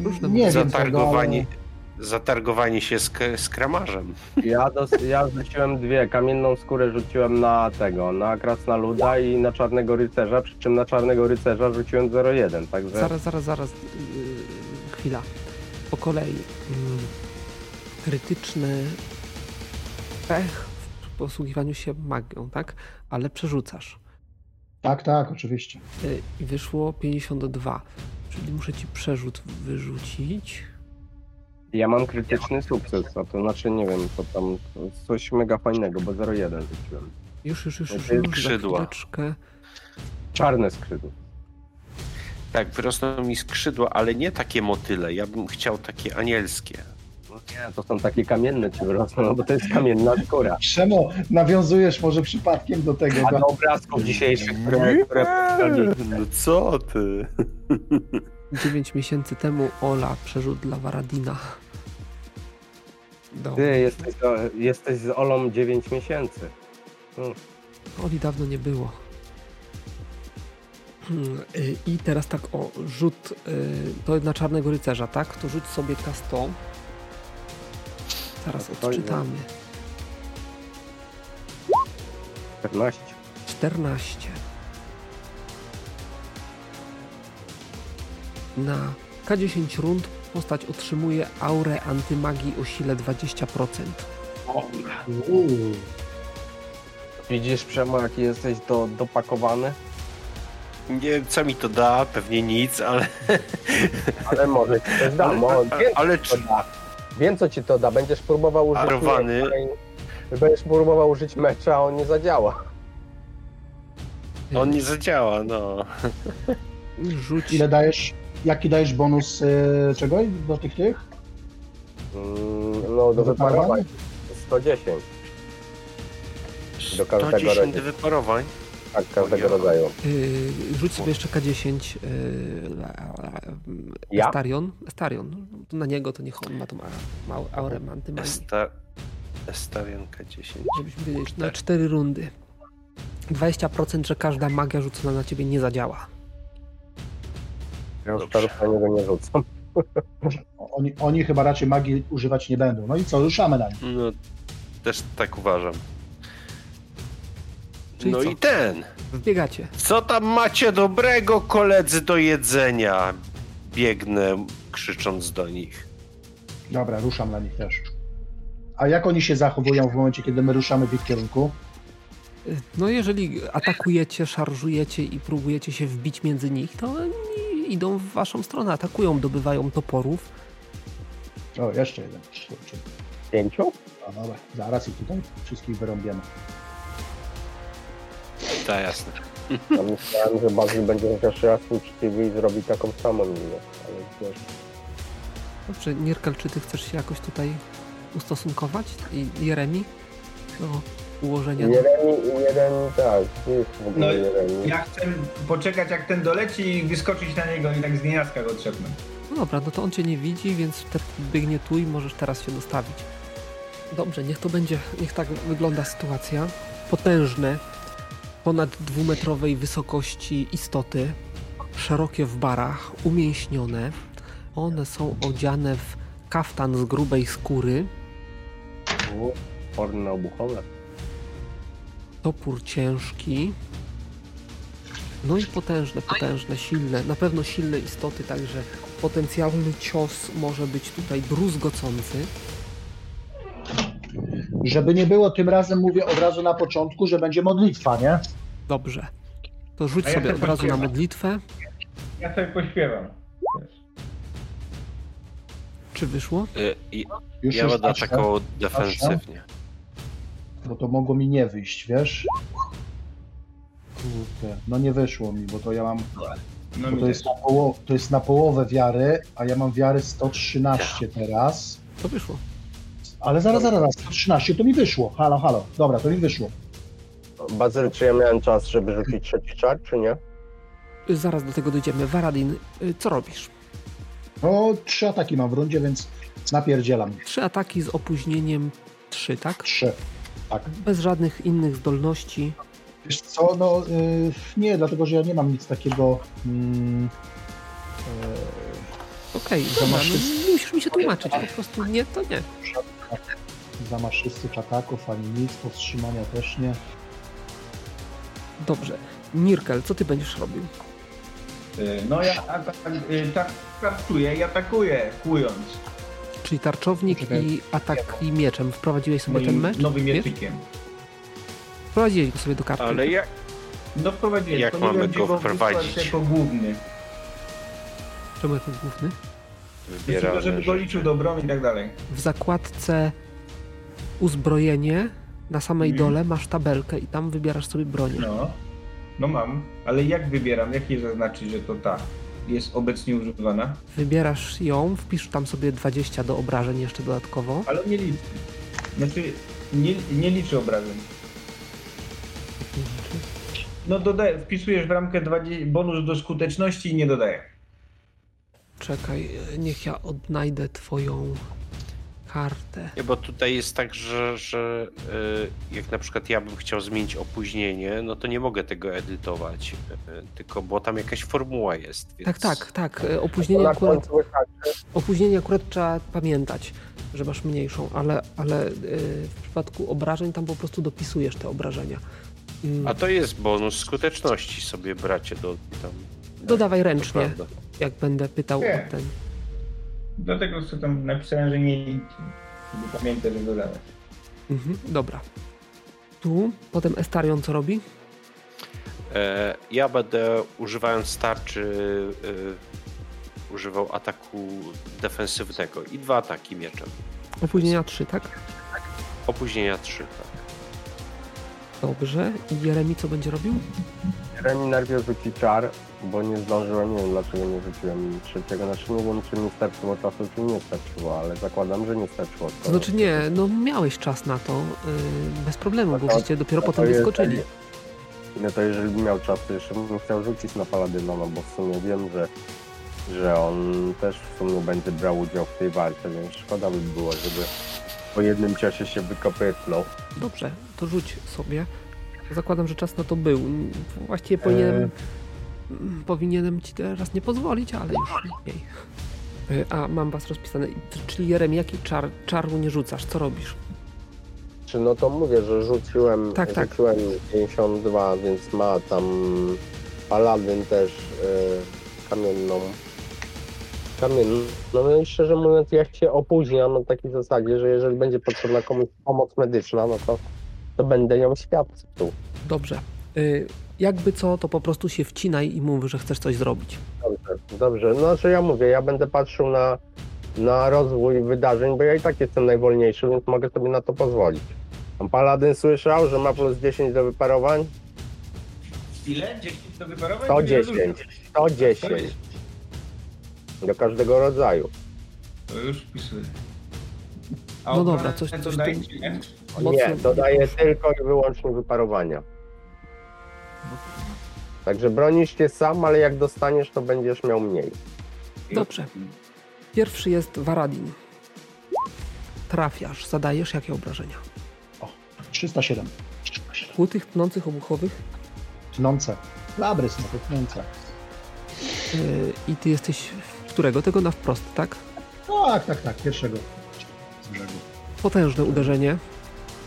różne Nie wiem tego, Zatargowanie, ale... zatargowanie się z, z kramarzem. Ja, dos, ja rzuciłem dwie. Kamienną skórę rzuciłem na tego, na Krasnoluda i na Czarnego Rycerza, przy czym na Czarnego Rycerza rzuciłem 0,1, także Zaraz, zaraz, zaraz. Yy, chwila. Po kolei. Mm, krytyczny pech w posługiwaniu się magią, tak? Ale przerzucasz. Tak, tak, oczywiście. Yy, I wyszło 52. Czyli muszę ci przerzut wyrzucić. Ja mam krytyczny sukces, a to znaczy nie wiem, to tam coś mega fajnego, bo 0,1 rzuciłem. Już, już, już, już, już za skrzydła. chwileczkę. Czarne skrzydło. Tak, wyrosną mi skrzydła, ale nie takie motyle. Ja bym chciał takie anielskie. No nie, to są takie kamienne ci wyrosną, no bo to jest kamienna skóra. Czemu nawiązujesz może przypadkiem do tego? A do obrazków dzisiejszych, które, które No co ty? 9 miesięcy temu Ola przerzut dla Waradina. Do. Ty jesteś, jesteś z Olą 9 miesięcy. Oli dawno nie było. Hmm, y, I teraz tak o, rzut y, to na czarnego rycerza, tak? To rzuć sobie K100. Zaraz No odczytamy. 14. 14. Na K10 rund postać otrzymuje aurę antymagii o sile 20%. Uuu, Widzisz Przemo, jaki jesteś do, dopakowany? Nie wiem, co mi to da, pewnie nic, ale... Ale może ci coś da, Ale, mo- ale, wiem, ale co da. Wiem co ci to da, będziesz próbował użyć Arowany. mecza Będziesz próbował użyć mecza, a on nie zadziała. on nie zadziała, no. Rzuć ile dajesz, jaki dajesz bonus y, czego do tych tych? Mm, No do Do wyparowań wyparowań? 110, Do każdego 110 rodzaju. wyparowań. tak, każdego ja. rodzaju. Yy, rzuć sobie jeszcze K10 yy, Ja? Estarion. Estarion. To Na niego to niech on ma tą a- małą aurę antymagii. Esta... Estarian K10. Żebyśmy wiedzieli, na 4 rundy. 20%, że każda magia rzucona na ciebie nie zadziała. Ja już Dobrze. nie rzucam. Oni, oni chyba raczej magii używać nie będą. No i co, ruszamy na nich. No, też tak uważam. Czyli no co? i ten. Wbiegacie. Co tam macie dobrego, koledzy, do jedzenia? Biegnę, krzycząc do nich. Dobra, ruszam na nich też. A jak oni się zachowują w momencie, kiedy my ruszamy w ich kierunku? No jeżeli atakujecie, szarżujecie i próbujecie się wbić między nich, to oni idą w waszą stronę, atakują, dobywają toporów. O, jeszcze jeden. Pięciu? A dobra, zaraz ich tutaj wszystkich wyrąbiemy. Tak, jasne. Ja myślałem, że Bazyl będzie chociaż raz uczciwy i zrobi taką samą minę. Ale wiesz, Dobrze, Nierkel, czy ty chcesz się jakoś tutaj ustosunkować? I Jeremi? Do ułożenia... Jeremi, jeden, tak, jest w ogóle No, Jeremi. Ja chcę poczekać jak ten doleci i wyskoczyć na niego i tak z nienacka go trzepnąć. No dobra, no to on cię nie widzi, więc te biegnie tu i możesz teraz się dostawić. Dobrze, niech to będzie, niech tak wygląda sytuacja. Potężne, ponad dwumetrowej wysokości istoty, szerokie w barach, umięśnione. One są odziane w kaftan z grubej skóry, U, Porny obuchowe. Topór ciężki. No i potężne, potężne, silne, na pewno silne istoty, także potencjalny cios może być tutaj druzgocący. Żeby nie było, tym razem mówię od razu na początku, że będzie modlitwa, nie? Dobrze. To rzuć A ja sobie od razu na pośpiewam. modlitwę. Ja sobie pośpiewam. Czy wyszło? Y, i- Już Ja będę patrzę, atakował defensywnie. Bo to mogło mi nie wyjść, wiesz? Kurde, no nie wyszło mi, bo to ja mam, No bo mi to jest, na poło- to jest na połowę wiary, a ja mam wiary 113 teraz. To wyszło. Ale zaraz, zaraz, zaraz, 113 to mi wyszło. Halo, halo. Dobra, to mi wyszło. Bazyl, czy ja miałem czas, żeby rzucić trzeci czar, czy nie? Y, Zaraz do tego dojdziemy. Waradin, y, co robisz? No, trzy ataki mam w rundzie, więc napierdzielam. Trzy ataki z opóźnieniem trzy, tak? Trzy. Tak. Bez żadnych innych zdolności. Wiesz co, no y, nie, dlatego że ja nie mam nic takiego. Mm, Okej, dobra, masz- no, nie musisz mi się tłumaczyć. Po prostu nie, to nie. e, zamaszystych ataków ani nic, powstrzymania też nie. Dobrze. Nirkel, co ty będziesz robił? Y, No ja atak, y, tak pracuję i atakuję, kłując Czyli tarczownik Poczekaj. i atak i mieczem. Wprowadziłeś sobie ten mecz? nowym Wiesz? mieczykiem. Wprowadziłeś go sobie do karty. Ale jak, No wprowadziłem, Jak mamy go wprowadzić? Jako główny. Czemu jako główny? Wybieramy. żeby go liczył do obrony i tak dalej. W zakładce uzbrojenie na samej Mhm. dole masz tabelkę i tam wybierasz sobie bronię. No. No mam, ale jak wybieram? Jak je zaznaczyć, że to ta jest obecnie używana? Wybierasz ją, wpisz tam sobie 20 do obrażeń jeszcze dodatkowo. Ale nie liczy. Znaczy, nie, nie liczy obrażeń. No dodaję, wpisujesz w ramkę 20, bonus do skuteczności i nie dodaję. Czekaj, niech ja odnajdę twoją kartę. Nie, bo tutaj jest tak, że, że y, jak na przykład ja bym chciał zmienić opóźnienie, no to nie mogę tego edytować, y, tylko bo tam jakaś formuła jest. Więc... Tak, tak, tak. e, Opóźnienie akurat, opóźnienie akurat trzeba pamiętać, że masz mniejszą, ale, ale w przypadku obrażeń tam po prostu dopisujesz te obrażenia. Mm, A to jest bonus skuteczności sobie bracie do tam. Dodawaj ręcznie, jak będę pytał Nie. o ten. Dlatego co tam napisałem, że nie liczy. Żeby pamiętać, że dodawać. Mhm, dobra. Tu, potem Estarion co robi? E, ja będę używając tarczy y, używał ataku defensywnego i dwa ataki mieczem. Opóźnienia 3, tak? Opóźnienia 3. Tak. Dobrze. I Jeremi co będzie robił? Remi najpierw rzuci czar, bo nie zdążyłem, nie wiem dlaczego nie rzuciłem trzeciego, znaczy nie wiem czy mi starczyło czasu, czy nie starczyło, ale zakładam, że nie starczyło. To znaczy nie, no miałeś czas na to, yy, bez problemu, bo No to- żeście dopiero no to potem wyskoczyli. No to jeżeli miał czas, to jeszcze bym chciał rzucić na Paladyna, no bo w sumie wiem, że, że on też w sumie będzie brał udział w tej walce, więc szkoda by było, żeby po jednym ciosie się wykopytnął. Dobrze, to rzuć sobie. Zakładam, że czas na to był. Właściwie powinienem, mm, powinienem ci teraz nie pozwolić, ale już mniej. Yy, A, mam was rozpisane. Czyli Jeremi, jaki czar, czaru nie rzucasz? Co robisz? Czy no to mówię, że rzuciłem, Tak, tak. rzuciłem 52, więc ma tam Paladyn też y, kamienną. Kamienną. No i szczerze mówiąc, jak się opóźniam na takiej zasadzie, że jeżeli będzie potrzebna komuś pomoc medyczna, no to, to będę ją świadczył. Dobrze. Yy, Jakby co, to po prostu się wcinaj i mów, że chcesz coś zrobić. Dobrze, dobrze. No znaczy ja mówię, ja będę patrzył na, na rozwój wydarzeń, bo ja i tak jestem najwolniejszy, więc mogę sobie na to pozwolić. Pan Paladyn słyszał, że ma plus 10 do wyparowań? Ile? 10 do wyparowań? 110. 110. Do każdego rodzaju. To już wpisuję. No dobra, coś- coś tu- nie? Mocno- Nie, dodaję tylko i wyłącznie wyparowania. Także bronisz się sam, ale jak dostaniesz, to będziesz miał mniej. Dobrze. Pierwszy jest Varadin. Trafiasz, zadajesz jakie obrażenia? 307. Kłutych, tnących, obuchowych? Tnące. Labrys, no to tnące. Yy, I ty jesteś którego? Tego na wprost, tak? Tak, tak, tak. Pierwszego z brzegu. Potężne uderzenie.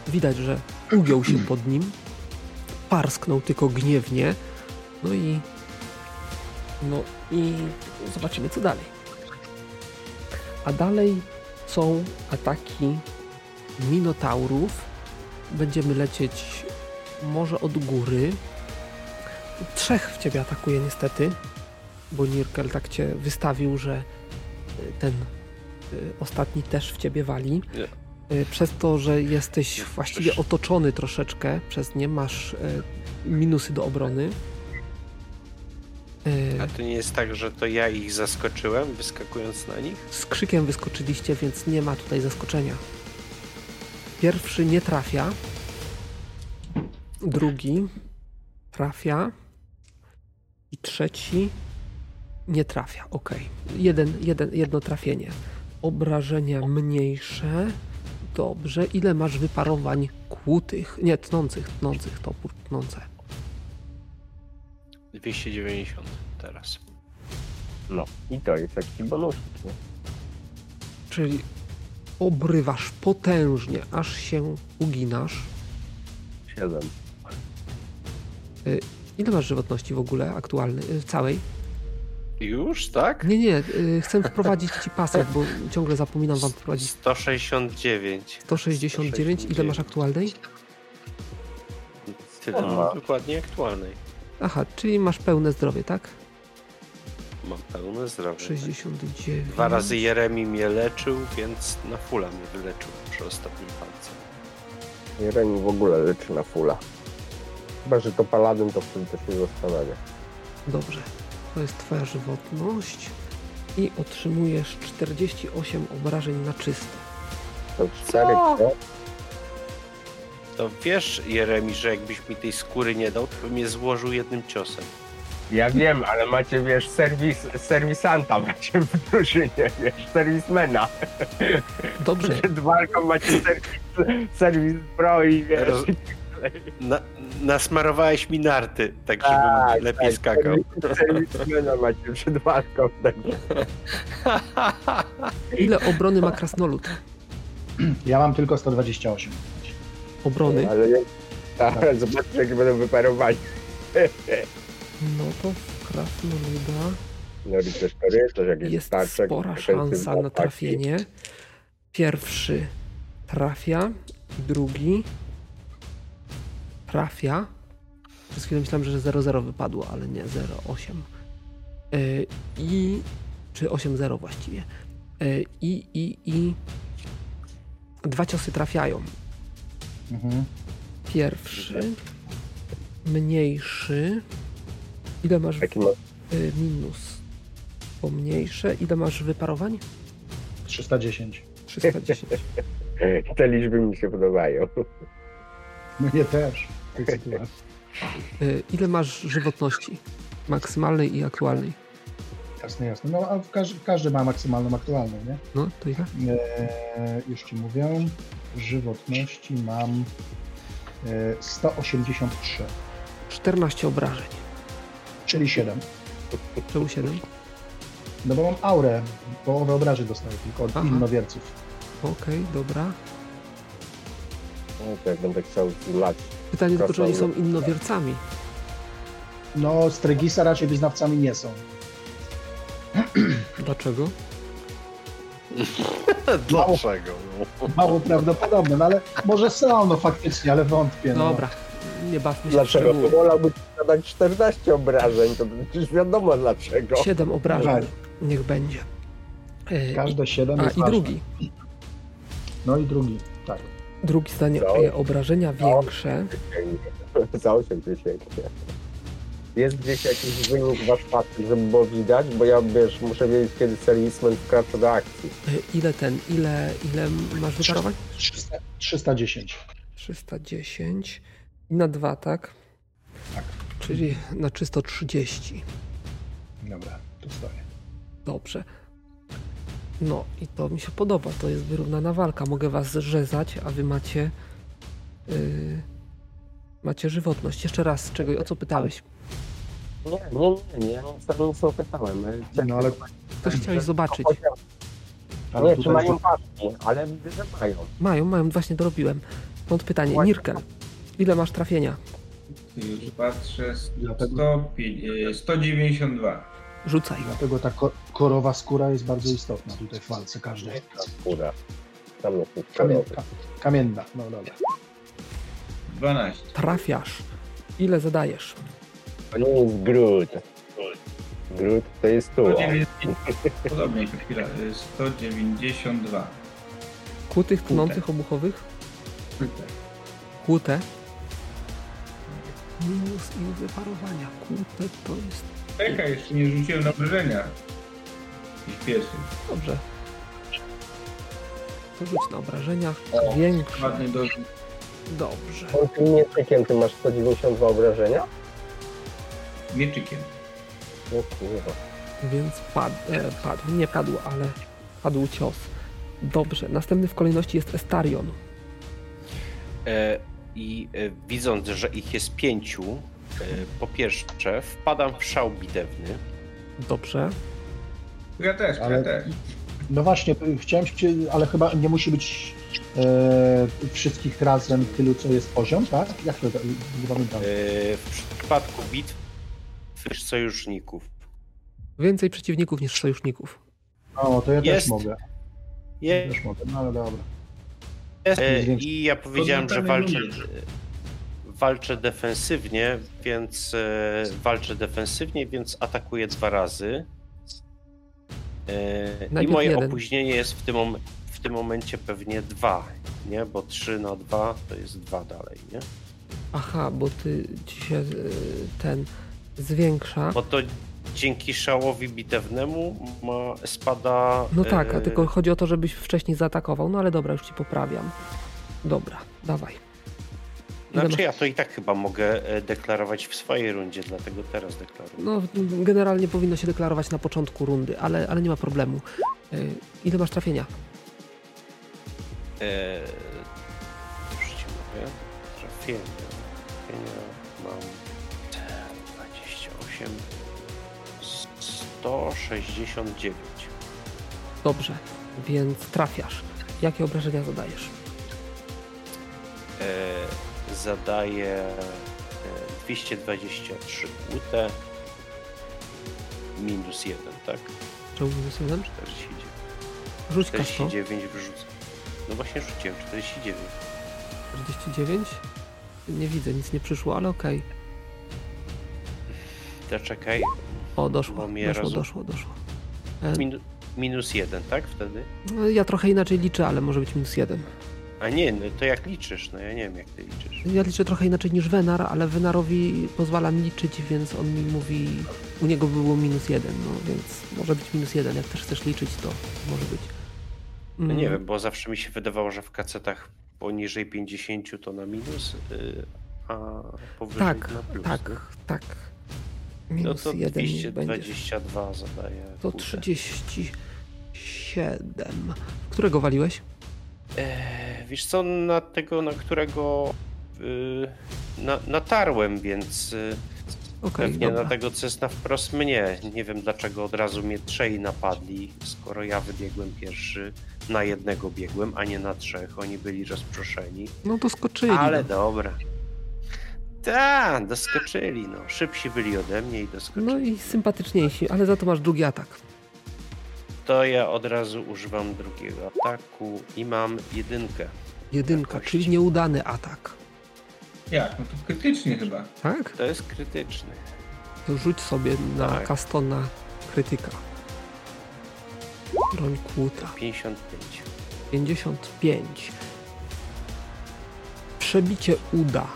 Widać, że ugiął się pod nim. Parsknął tylko gniewnie. No i. No i zobaczymy, co dalej. A dalej są ataki minotaurów. Będziemy lecieć może od góry. Trzech w ciebie atakuje niestety, bo Nirkel tak cię wystawił, że ten y, ostatni też w ciebie wali. Y, Przez to, że jesteś właściwie otoczony troszeczkę przez nie, masz y, minusy do obrony. Y, A to nie jest tak, że to ja ich zaskoczyłem, wyskakując na nich? Z krzykiem wyskoczyliście, więc nie ma tutaj zaskoczenia. Pierwszy nie trafia. Drugi trafia. I trzeci nie trafia. Ok. Jeden, jeden, jedno trafienie. Obrażenia mniejsze. Dobrze. Ile masz wyparowań kłutych? Nie, tnących, tnących, topór tnące. 290 teraz. No i to jest taki bonusik. nie? Czyli obrywasz potężnie, aż się uginasz. 7. Ile masz żywotności w ogóle aktualnej, y, całej? Już, tak? Nie, nie, y, chcę wprowadzić ci pasek, bo ciągle zapominam wam wprowadzić. 169. 169, ile masz aktualnej? Tyle mam dokładnie aktualnej. Aha, czyli masz pełne zdrowie, tak? mam pełne zdrowie. 69. Dwa razy Jeremi mnie leczył, więc na fula mnie wyleczył przy ostatnim palce. Jeremi w ogóle leczy na fula. Chyba, że to paladyn, to wtedy też się zastanawia. Dobrze. To jest twoja żywotność. I otrzymujesz 48 obrażeń na czysto. To cztery, co? To wiesz, Jeremi, że jakbyś mi tej skóry nie dał, to bym mnie złożył jednym ciosem. Ja wiem, ale macie, wiesz, serwis, serwisanta macie w drużynie, wiesz, serwismena. Dobrze. Przed walką macie serwis, serwis pro i wiesz. Roz- Na, nasmarowałeś mi narty, tak żebym Tak, lepiej tak, skakał. serwis- Serwismena macie przed walką. Tak. Ile obrony ma krasnolud? Ja mam tylko 128. Obrony? Ale nie, ale zobaczcie, jak będą wyparowani. No to w krasnoluda No jakiś jest spora szansa na trafienie. Pierwszy trafia, drugi trafia. Przez chwilę myślałem, że 0-0 wypadło, ale nie, 0-8. Yy, I czy 8-0 właściwie. Yy, I, i, i dwa ciosy trafiają. Mhm. Pierwszy, mniejszy. Ile masz Taki ma y, minus? Pomniejsze. Ile masz wyparowań? 310. 310. Te liczby mi się podobają. Mnie też. W tej sytuacji. Y, ile masz żywotności? Maksymalnej i aktualnej. Jasne, jasne. No, a każdy, każdy ma maksymalną aktualną, nie? No, to ile? Eee, już ci mówię. Żywotności mam e, 183, 14 obrażeń. czyli 7. Czemu 7? No bo mam aurę, połowę obrażeń dostaję tylko od Aha. innowierców. Okej, dobra. No, to jak będę chciał zlać. Pytanie tylko, czy oni są innowiercami. No, Stregisa raczej wyznawcami nie są. Dlaczego? Dlaczego? No? Mało prawdopodobne, no ale może są, no faktycznie, ale wątpię. No. Dobra, nie bawmy się w Dlaczego? To wolałby zadać 14 obrażeń, to przecież wiadomo dlaczego. 7 obrażeń. Niech będzie. Y, Każde 7 A jest i ważne. drugi. No i drugi, tak. Drugi zdanie. Y, Obrażenia większe. Za 8 tysięcy. Jest gdzieś jakiś wynik warsztatu, żeby było widać, bo ja wiesz, muszę wiedzieć, kiedy serwisman wkracza do akcji. Y, Ile ten, ile, ile masz wyparowań? 300, 310. 310 i na 2, tak? Tak. Czyli na czysto 30. Dobra, tu stoję. Dobrze. No i to mi się podoba. To jest wyrównana walka. Mogę was zrzezać, a wy macie. Yy, macie żywotność. Jeszcze raz, czego, o co pytałeś? Nie, nie, nie, nie, ja nic nie pytałem. No ale, Coś chciałeś zobaczyć. ale Nie, czy mają paczki, ale widzę, że mają. Mają, mają, właśnie dorobiłem. Stąd pytanie. Nirkel, ile masz trafienia? Już patrzę, Dlatego- 100, pi- e, 192. Rzucaj. Dlatego ta ko- korowa skóra jest bardzo istotna tutaj w walce każdej. Kura. Tam jest Kamien, ka, kamienna, no dobra. 12. Trafiasz. Ile zadajesz? To nie jest Groot. Groot to jest tu. 190, podobnie, chwila, e, 192. Kłutych, tnących, obuchowych? Kurde. Kłute. Minus ile wyparowania. Kłute to jest. Czekaj, jeszcze nie rzuciłem na obrażenia. I pierwszy. Dobrze. To rzuć na obrażeniach. O, Większe. Ładnie do... Dobrze. On tym mieczykiem ty masz 192 obrażenia? mieczykiem. No kurwa. Więc padł, e, padł, nie padł, ale padł cios. Dobrze, następny w kolejności jest Estarion. E, I e, widząc, że ich jest pięciu, po pierwsze wpadam w szał bitewny. Dobrze. Ja też, Ale- ja też. No właśnie, chciałem się, ale chyba nie musi być e, wszystkich razem tylu, co jest poziom, tak? Jak to, nie pamiętam. E, W przypadku bitw sojuszników. Więcej przeciwników niż sojuszników. O, to ja też Jest. mogę. Je, Też mogę, no ale dobra. e, I ja powiedziałem, że walczę, numer. Walczę defensywnie, więc e, walczę defensywnie, więc atakuję dwa razy E, I moje jeden. opóźnienie jest w tym, w tym momencie pewnie 2, nie? Bo 3 na 2 to jest 2 dalej, nie? Aha, bo ty się y, ten zwiększa. Bo to dzięki szałowi bitewnemu ma, spada. No tak, a e, tylko chodzi o to, żebyś wcześniej zaatakował. No ale dobra, już ci poprawiam. Dobra, dawaj. Znaczy ja to i tak chyba mogę e, deklarować w swojej rundzie, dlatego teraz deklaruję. No, generalnie powinno się deklarować na początku rundy, ale, ale nie ma problemu. Y, Ile masz trafienia? E, już ci mówię. Trafienia. Trafienia mam 28. 169. Dobrze, więc trafiasz. Jakie obrażenia zadajesz? E, zadaję e, 223 UT minus 1, tak? Czemu minus jeden? 49. Rzuć kasto. 49 wyrzucę. No właśnie rzuciłem 49. 49? Nie widzę, nic nie przyszło, ale okej. To czekaj. O, doszło, doszło, rozum- doszło, doszło. E, Minu, minus 1, tak? Wtedy? no, ja trochę inaczej liczę, ale może być minus jeden. A nie, no to jak liczysz? No ja nie wiem jak ty liczysz. Ja liczę trochę inaczej niż Wenar, ale Wenarowi pozwalam liczyć, więc on mi mówi, u niego było minus jeden, no więc może być minus jeden. Jak też chcesz liczyć, to może być. No Mm, nie wiem, bo zawsze mi się wydawało, że w kacetach poniżej 50 to na minus, y, a powyżej Tak, na plus. tak, nie? tak. No Minus to jeden będzie. 222 zadaje. To kurde. 37. Którego waliłeś? E, wiesz co, na tego, na którego y, na, natarłem, więc y, Okej, pewnie dobra. na tego, co jest na wprost mnie. Nie wiem dlaczego od razu mnie trzej napadli, skoro ja wybiegłem pierwszy, na jednego biegłem, a nie na trzech. Oni byli rozproszeni. No to skoczyli. Ale no. dobra. Tak, doskoczyli, no. Szybsi byli ode mnie i doskoczyli. no i sympatyczniejsi, ale za to masz drugi atak. To ja od razu używam drugiego ataku i mam jedynkę. Jedynka, czyli nieudany atak. Jak? No to krytycznie chyba. Tak? To jest krytyczny. To rzuć sobie na Tak. Kastona krytyka. Broń kłuta. 55. 55. Przebicie uda.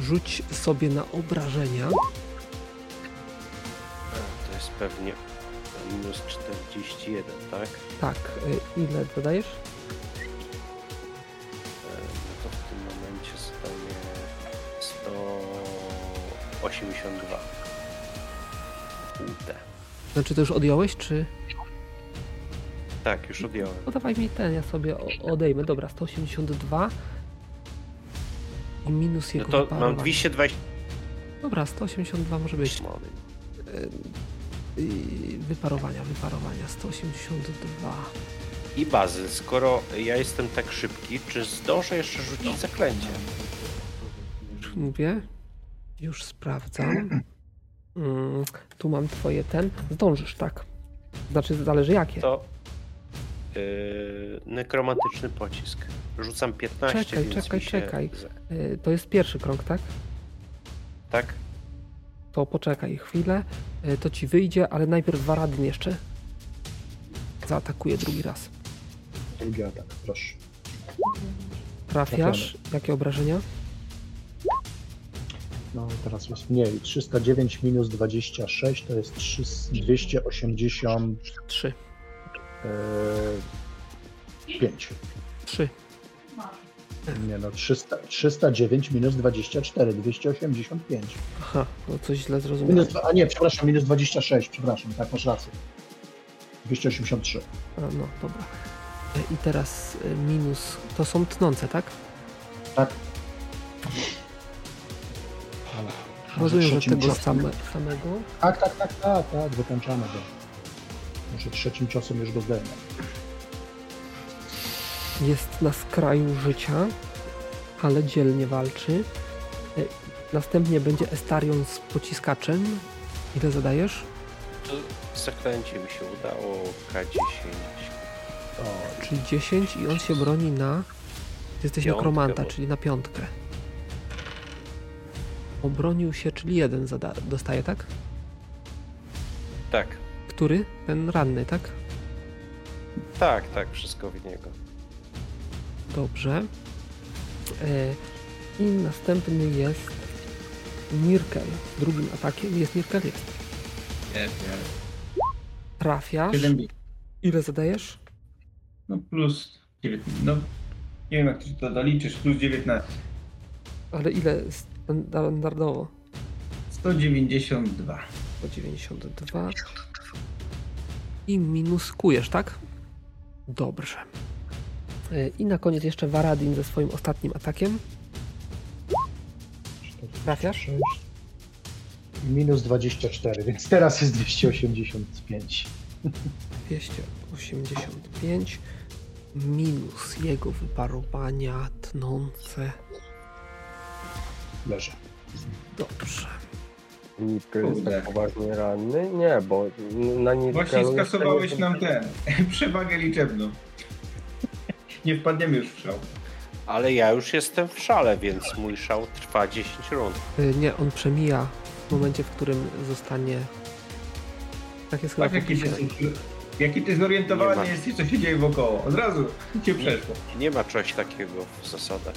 Rzuć sobie na obrażenia. To jest pewnie minus 41, tak? Tak, y, ile dodajesz? E, No to w tym momencie staje 182. UT. Znaczy to już odjąłeś, czy... Tak, już odjąłem. No dawaj mi ten, ja sobie odejmę. Dobra, 182. I minus No jego to mam wyparowanie. 220 Dobra, 182 może być. mody. Wyparowania, wyparowania. 182. I bazy, skoro ja jestem tak szybki, czy zdążę jeszcze rzucić zaklęcie? Już mówię. Już sprawdzam. Mm, tu mam twoje ten. Zdążysz, tak. Znaczy, zależy jakie. To yy, nekromantyczny pocisk. Rzucam 15, Czekaj, czekaj, się... czekaj. Y, To jest pierwszy krąg, tak? Tak? To poczekaj chwilę. Y, To ci wyjdzie, ale najpierw Waradyn jeszcze zaatakuje drugi raz. Drugi atak, proszę. Trafiasz. Jakie obrażenia? No teraz jest mniej. 309 minus 26 to jest 3, 285. 3. e, 5. 3. Nie no, 300, 309 minus 24, 285. Aha, to coś źle zrozumiałem. Minus, a nie, przepraszam, minus 26, przepraszam, tak masz rację. 283. A, no, dobra. Y, I teraz y, minus. To są tnące, tak? Tak. Ale Rozumiem, że tego same, samego. Tak, tak, tak, tak, tak, wykończamy go. Może trzecim ciosem już go zdejmę. Jest na skraju życia, ale dzielnie walczy. Y, Następnie będzie Estarion z pociskaczem. Ile zadajesz? To zaklęcie mi się udało. K10. O, Czyli 10 i on się broni na... Jesteś Piątkę, nekromanta, bo- czyli na piątkę. Obronił się, czyli jeden zada- dostaje, tak? Tak. Który? Ten ranny, tak? Tak, tak, wszystko w niego. Dobrze. E, I następny jest Nirkel. Drugim atakiem jest Nirkel. Jest. Jest, jest. Trafiasz. Siedem- Ile zadajesz? No plus 19. No, nie wiem jak ty to doliczysz, plus 19. Ale ile standardowo? 192. Po 92. I minuskujesz, tak? Dobrze. E, I na koniec jeszcze Varadin ze swoim ostatnim atakiem. Trafiasz? Minus 24, więc teraz jest 285. 285 minus jego wyparowania tnące. Leży. Dobrze. Nitkel jest tak poważnie ranny? Nie, bo na Nitkelu... Właśnie skasowałeś nam ten, przewagę liczebną. Nie wpadniemy już w szał. Ale ja już jestem w szale, więc mój szał trwa 10 rund. Y, Nie, on przemija w momencie, w którym zostanie. Tak jest chyba Patrz jaki jaki ty Nie zorientowany ma. jesteś, co się dzieje wokoło. Od razu cię przeszło. Nie ma czegoś takiego w zasadach.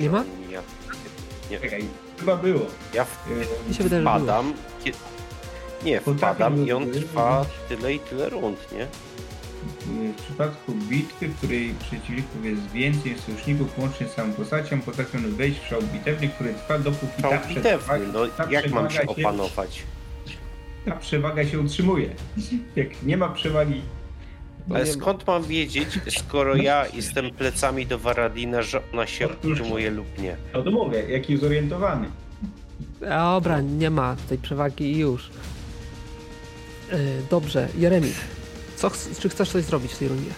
Nie ma? Ja, Czekaj, chyba było. ja w- Yy, Mi się wydaje, że było. wpadam. kie- Nie, Potrafię wpadam i on trwa tyle i tyle rund, nie? W przypadku bitwy, w której przeciwników jest więcej sojuszników łącznie z samą postacią, potrafią wejść w szał bitewny, który trwa dopóki Szał ta przewaga, no ta jak mam się opanować? ta przewaga się utrzymuje. Jak nie ma przewagi, Ale skąd mam wiedzieć, skoro ja jestem plecami do Varadina, że ona się utrzymuje lub nie? no to mówię, jaki zorientowany. Dobra, nie ma tej przewagi i już. Y, Dobrze, Jeremi. Co, czy chcesz coś zrobić w tej rundzie?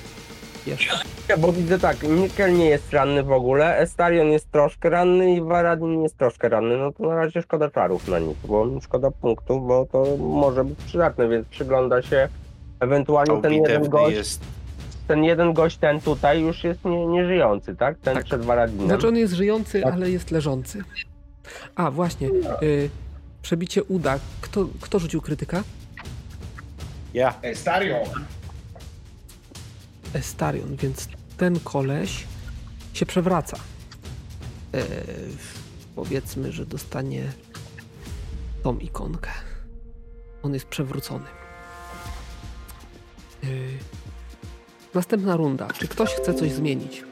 Jeszcze. Bo widzę tak, Nitkel nie jest ranny w ogóle, Estarion jest troszkę ranny i Varadin jest troszkę ranny. No to na razie szkoda czarów na nich, bo szkoda punktów, bo to może być przydatne, więc przygląda się ewentualnie ten jeden gość, jest ten jeden gość, ten tutaj już jest nie, nieżyjący, tak? Ten Tak. przed Varadinem. Znaczy on jest żyjący, Tak. ale jest leżący. A, właśnie. Y, przebicie uda. Kto, kto rzucił krytyka? Ja. Estario! Estarion, więc ten koleś się przewraca. E, powiedzmy, że dostanie tą ikonkę. On jest przewrócony. E, następna runda. Czy ktoś chce coś zmienić?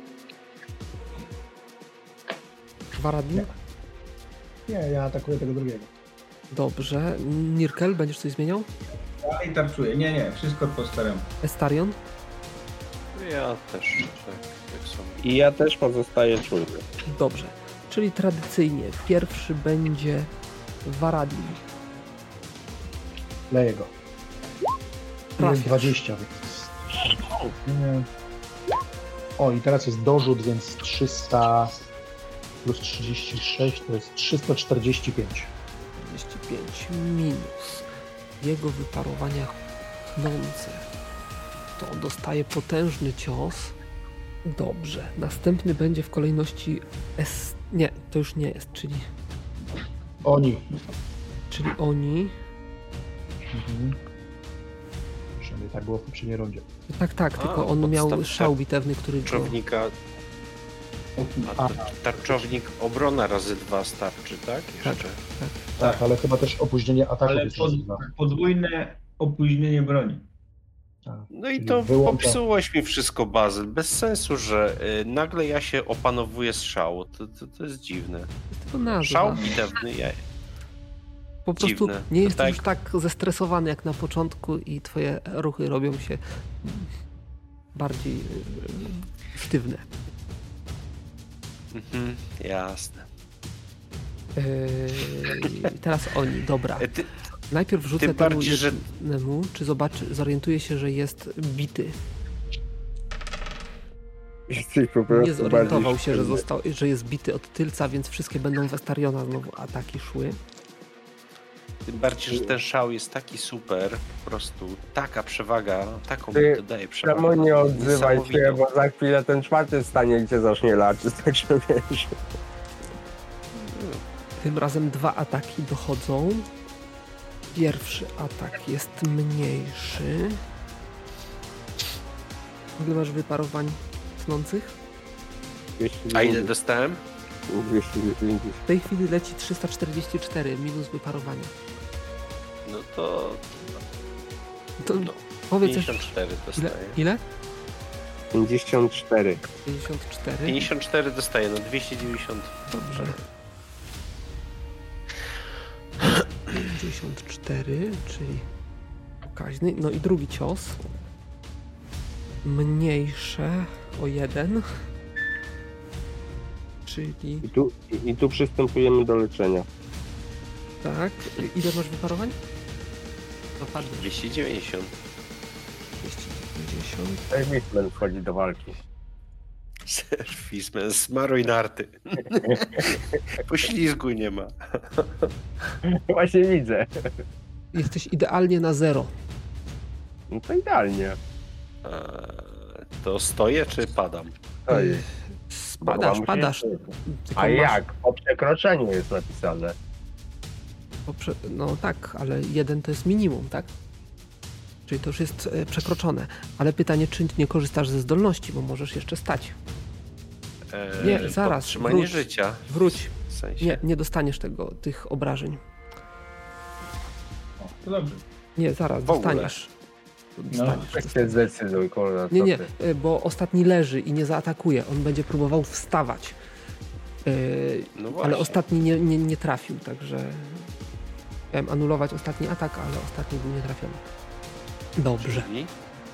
Waradin? Nie, ja atakuję tego drugiego. Dobrze. Nirkel, będziesz coś zmieniał? Dalej tarczuję. Nie, nie, wszystko po staremu. Estarion? Ja też tak, tak samo. I ja też pozostaję człowiekiem. Dobrze. Czyli tradycyjnie pierwszy będzie Waradin. Leję go. Trafiasz. Jest 20, więc... Nie. O, i teraz jest dorzut, więc 300 plus 36 to jest 345. 45 minus jego wyparowania tchnące. To dostaje potężny cios. Dobrze. Następny będzie w kolejności S. Nie, to już nie jest, czyli, Oni. czyli oni. Mhm. Przynajmniej tak było w poprzedniej rundzie. Tak, tak, A, tylko on miał szał bitewny, który. A, tar- tarczownik obrona razy dwa starczy, tak? Jeszcze. Tak, ale chyba też opóźnienie ataku Ale jest pod, podwójne opóźnienie broni. Tak. No i Czyli to wyłącza- popsułeś mi wszystko, Bazyl. Bez sensu, że y, nagle ja się opanowuję z szału. To, to, to jest dziwne. jest tylko nazwa. Szał bitewny, ja, Po prostu dziwne. nie To jesteś tak- już tak zestresowany jak na początku i twoje ruchy robią się bardziej e, sztywne. Mhm, jasne. Yy, teraz oni, dobra. E, Ty, Najpierw rzucę Tym temu bardziej, że- jednemu, czy zobaczy, zorientuje się, że jest bity. Jesteś po prostu Nie zorientował bardziej się, że, został, że jest bity od tylca, więc wszystkie będą w Estariona znowu ataki szły. Tym bardziej, że ten szał jest taki super, po prostu taka przewaga, taką Ty, mi to daje przewagę. Czemu nie odzywaj się, bo za chwilę ten czwarty stanie i cię zacznie laczyć, także wiesz. Tym razem dwa ataki dochodzą. Pierwszy atak jest mniejszy. Ile masz wyparowań tnących? 290, A ile dostałem? 290. W tej chwili leci 344 minus wyparowania. No to To no, powiedz jeszcze, 54 ile? dostaję. ile? 54. 54. 54 dostaję, no 290. Dobrze. 54, czyli pokaźny. No i drugi cios. Mniejsze o jeden. Czyli I tu, i, I tu przystępujemy do leczenia. tak. Ile masz wyparowań? Dopadnie 290. 290. Serwismen wchodzi do walki. Serwismen, smaruj narty. Poślizgu nie ma. Właśnie widzę. Jesteś idealnie na zero. No to idealnie. A, to stoję czy padam? To Spadasz, Bo padasz. A masz- jak? Po przekroczeniu jest napisane. Poprze- no tak, ale jeden to jest minimum, tak? Czyli to już jest e, przekroczone. Ale pytanie, czy nie korzystasz ze zdolności, bo możesz jeszcze stać. E, Nie, zaraz, Trzymanie wróć. życia. Wróć. W sensie. Nie, nie dostaniesz tego, tych obrażeń. O, to dobrze. Nie, zaraz, W ogóle. dostaniesz. No. Dostaniesz. Weź się zdecyduj, kurwa. Nie, nie, e, bo ostatni leży i nie zaatakuje. On będzie próbował wstawać. E, No ale ostatni nie, nie, nie trafił, także miałem anulować ostatni atak, ale ostatni był nietrafiony. Dobrze. Czyli,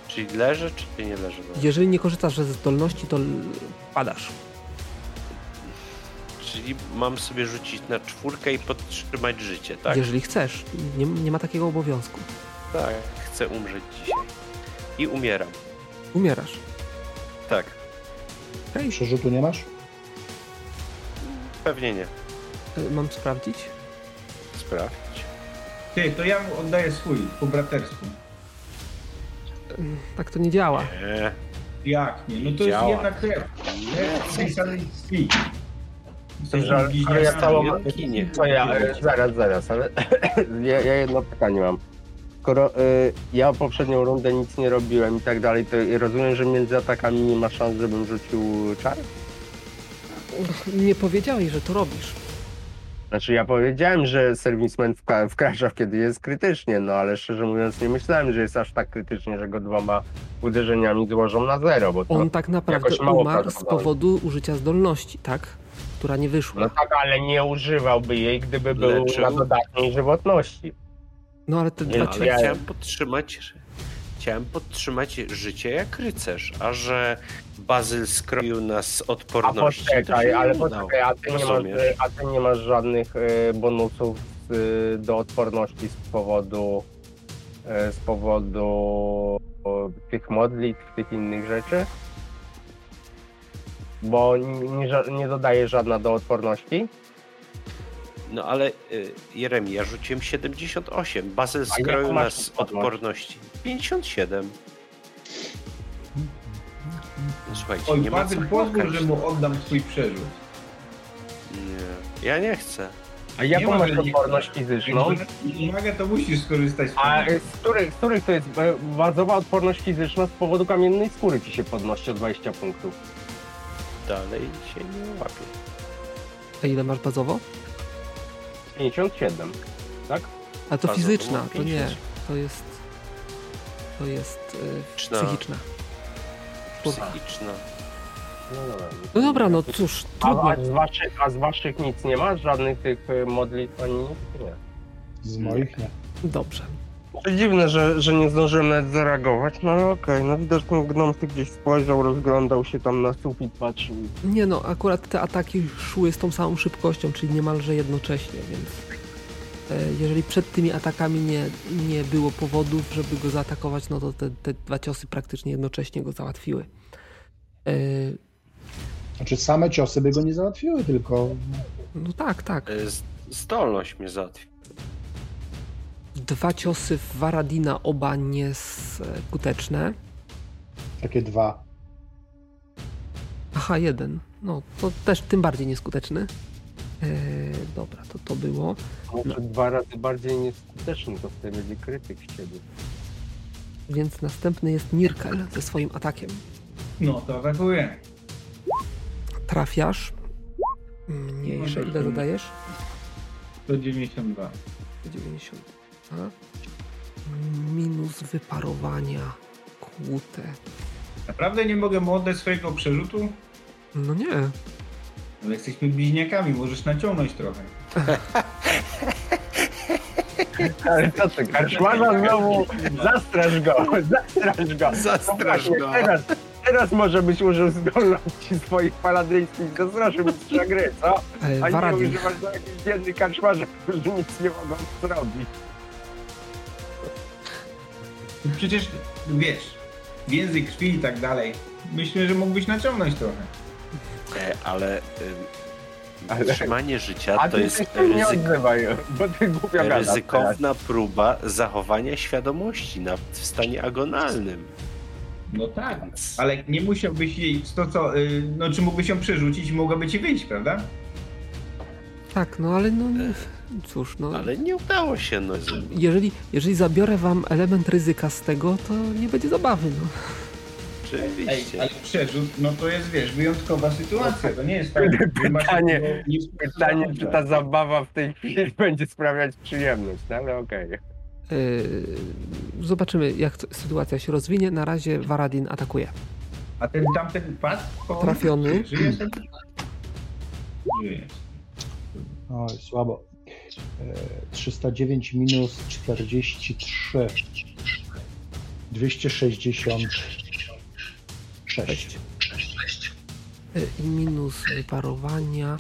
czyli leży, czy nie leży? Jeżeli nie korzystasz ze zdolności, to padasz. Czyli mam sobie rzucić na czwórkę i podtrzymać życie, tak? Jeżeli chcesz. Nie, nie ma takiego obowiązku. Tak, chcę umrzeć dzisiaj. I umieram. Umierasz. Tak, Okej, Przerzutu nie masz? pewnie nie. e, mam sprawdzić. Sprawdź. Ty, to ja mu oddaję swój, po bratersku. Mm, Tak to nie działa. Nie. Jak nie? No to jest Działa. jedna krew. Krew z tej samej krwi. Ale- ja całą... Ginie. Co ja, e, zaraz, zaraz, ale ja, ja jedno pytanie mam. Skoro y, ja poprzednią rundę nic nie robiłem i tak dalej, to rozumiem, że między atakami nie ma szans, żebym rzucił czar? Nie powiedziałeś, że to robisz. Znaczy ja powiedziałem, że serwisman wka- wkracza kiedy jest krytycznie, no ale szczerze mówiąc nie myślałem, że jest aż tak krytycznie, że go dwoma uderzeniami złożą na zero, bo to... On tak naprawdę jakoś mało umarł z prawdopodobne. powodu użycia zdolności, tak? Która nie wyszła. No tak, ale nie używałby jej, gdyby był Leczył. na dodatniej żywotności. No ale te Nie, dwa no, ale ja- chciałem podtrzymać. Chciałem podtrzymać życie jak rycerz, a że Bazyl skroił nas z A odporności. to poczekaj, ale poczekaj, a ty, nie masz, a ty nie masz żadnych e, bonusów z, do odporności z powodu e, z powodu tych modlitw, tych innych rzeczy? Bo nie, nie dodaje żadna do odporności? No ale y, Jeremi, ja rzuciłem 78. Bazyl A jaką skroił nas z odporności. 57. No, Słuchajcie, Oj, nie ma co Bazyl pozwól, że mu oddam swój przerzut. Nie, ja nie chcę. A jaką ma, masz że nie- odporność fizyczną? Jak Uwaga, to musisz skorzystać z A tego. z których, z których to jest e, bazowa odporność fizyczna z powodu kamiennej skóry ci się podnosi o 20 punktów? Dalej się nie łapię. A ile masz bazowo? 57, tak? A to fizyczna, to nie. 50. To jest... To jest e, Psychiczna. psychiczna. No dobra. No dobra, no cóż, A, trudno. a, z waszych, a z waszych nic nie ma? Żadnych tych e, modlitw ani nic? Nie. Z moich nie. Dobrze. To dziwne, że, że nie zdążyłem nawet zareagować, no ale okej, no widocznie gnom ty gdzieś spojrzał, rozglądał się tam na sufit, patrzył. Nie no, akurat te ataki szły z tą samą szybkością, czyli niemalże jednocześnie, więc e, jeżeli przed tymi atakami nie, nie było powodów, żeby go zaatakować, no to te, te dwa ciosy praktycznie jednocześnie go załatwiły. E, Znaczy same ciosy by go nie załatwiły, tylko No tak, tak. Y, z- Zdolność mnie załatwi. Dwa ciosy w Varadina, oba nieskuteczne. takie dwa. Aha, jeden. No, to też tym bardziej nieskuteczny. E, dobra, to to było. Może dwa razy bardziej nieskuteczny, to wtedy będzie krytyk z ciebie. Więc następny jest Nirkel ze swoim atakiem. No to atakuję. Trafiasz. Mniejsze. Ile dodajesz? 192. 90. A? Minus wyparowania. Kłute. Naprawdę nie mogę mu oddać swojego przerzutu? No nie. Ale jesteśmy bliźniakami, możesz naciągnąć trochę. Ale co ty, karczmarza znowu, zastraż go, zastraż go. Zastraż No go. Teraz, teraz może byś użył zdolności swoich paladryńskich zastraszy mistrza gry, co? E, A nie używasz do jakichś biednych karczmarzy, którzy nic nie mogą zrobić. Przecież, wiesz, więzy krwi i tak dalej. Myślę, że mógłbyś naciągnąć trochę. E, ale Ale- trzymanie życia A to jest ryzyk, odzywaj, bo ty głupio gadasz teraz. ryzykowna próba zachowania świadomości na, w stanie agonalnym. No tak. Ale nie musiałbyś jej, to co, y, no czy mógłbyś ją przerzucić i mogłaby ci wyjść, prawda? Tak, no ale no nie- cóż, no. Ale nie udało się. No, Jeżeli, jeżeli zabiorę wam element ryzyka z tego, to nie będzie zabawy. No. Ej, oczywiście. ale przerzut, no to jest, wiesz, wyjątkowa sytuacja, to nie jest tak, Pytanie- Pytanie, czy ta zabawa w tej chwili będzie sprawiać przyjemność, no ale okej. Yy, zobaczymy, jak to, sytuacja się rozwinie. Na razie Varadin atakuje. A ten tamten po- Trafiony. Żyjesz. Oj, słabo. E, 309 minus 43. 266. Yy, I minus wyparowania.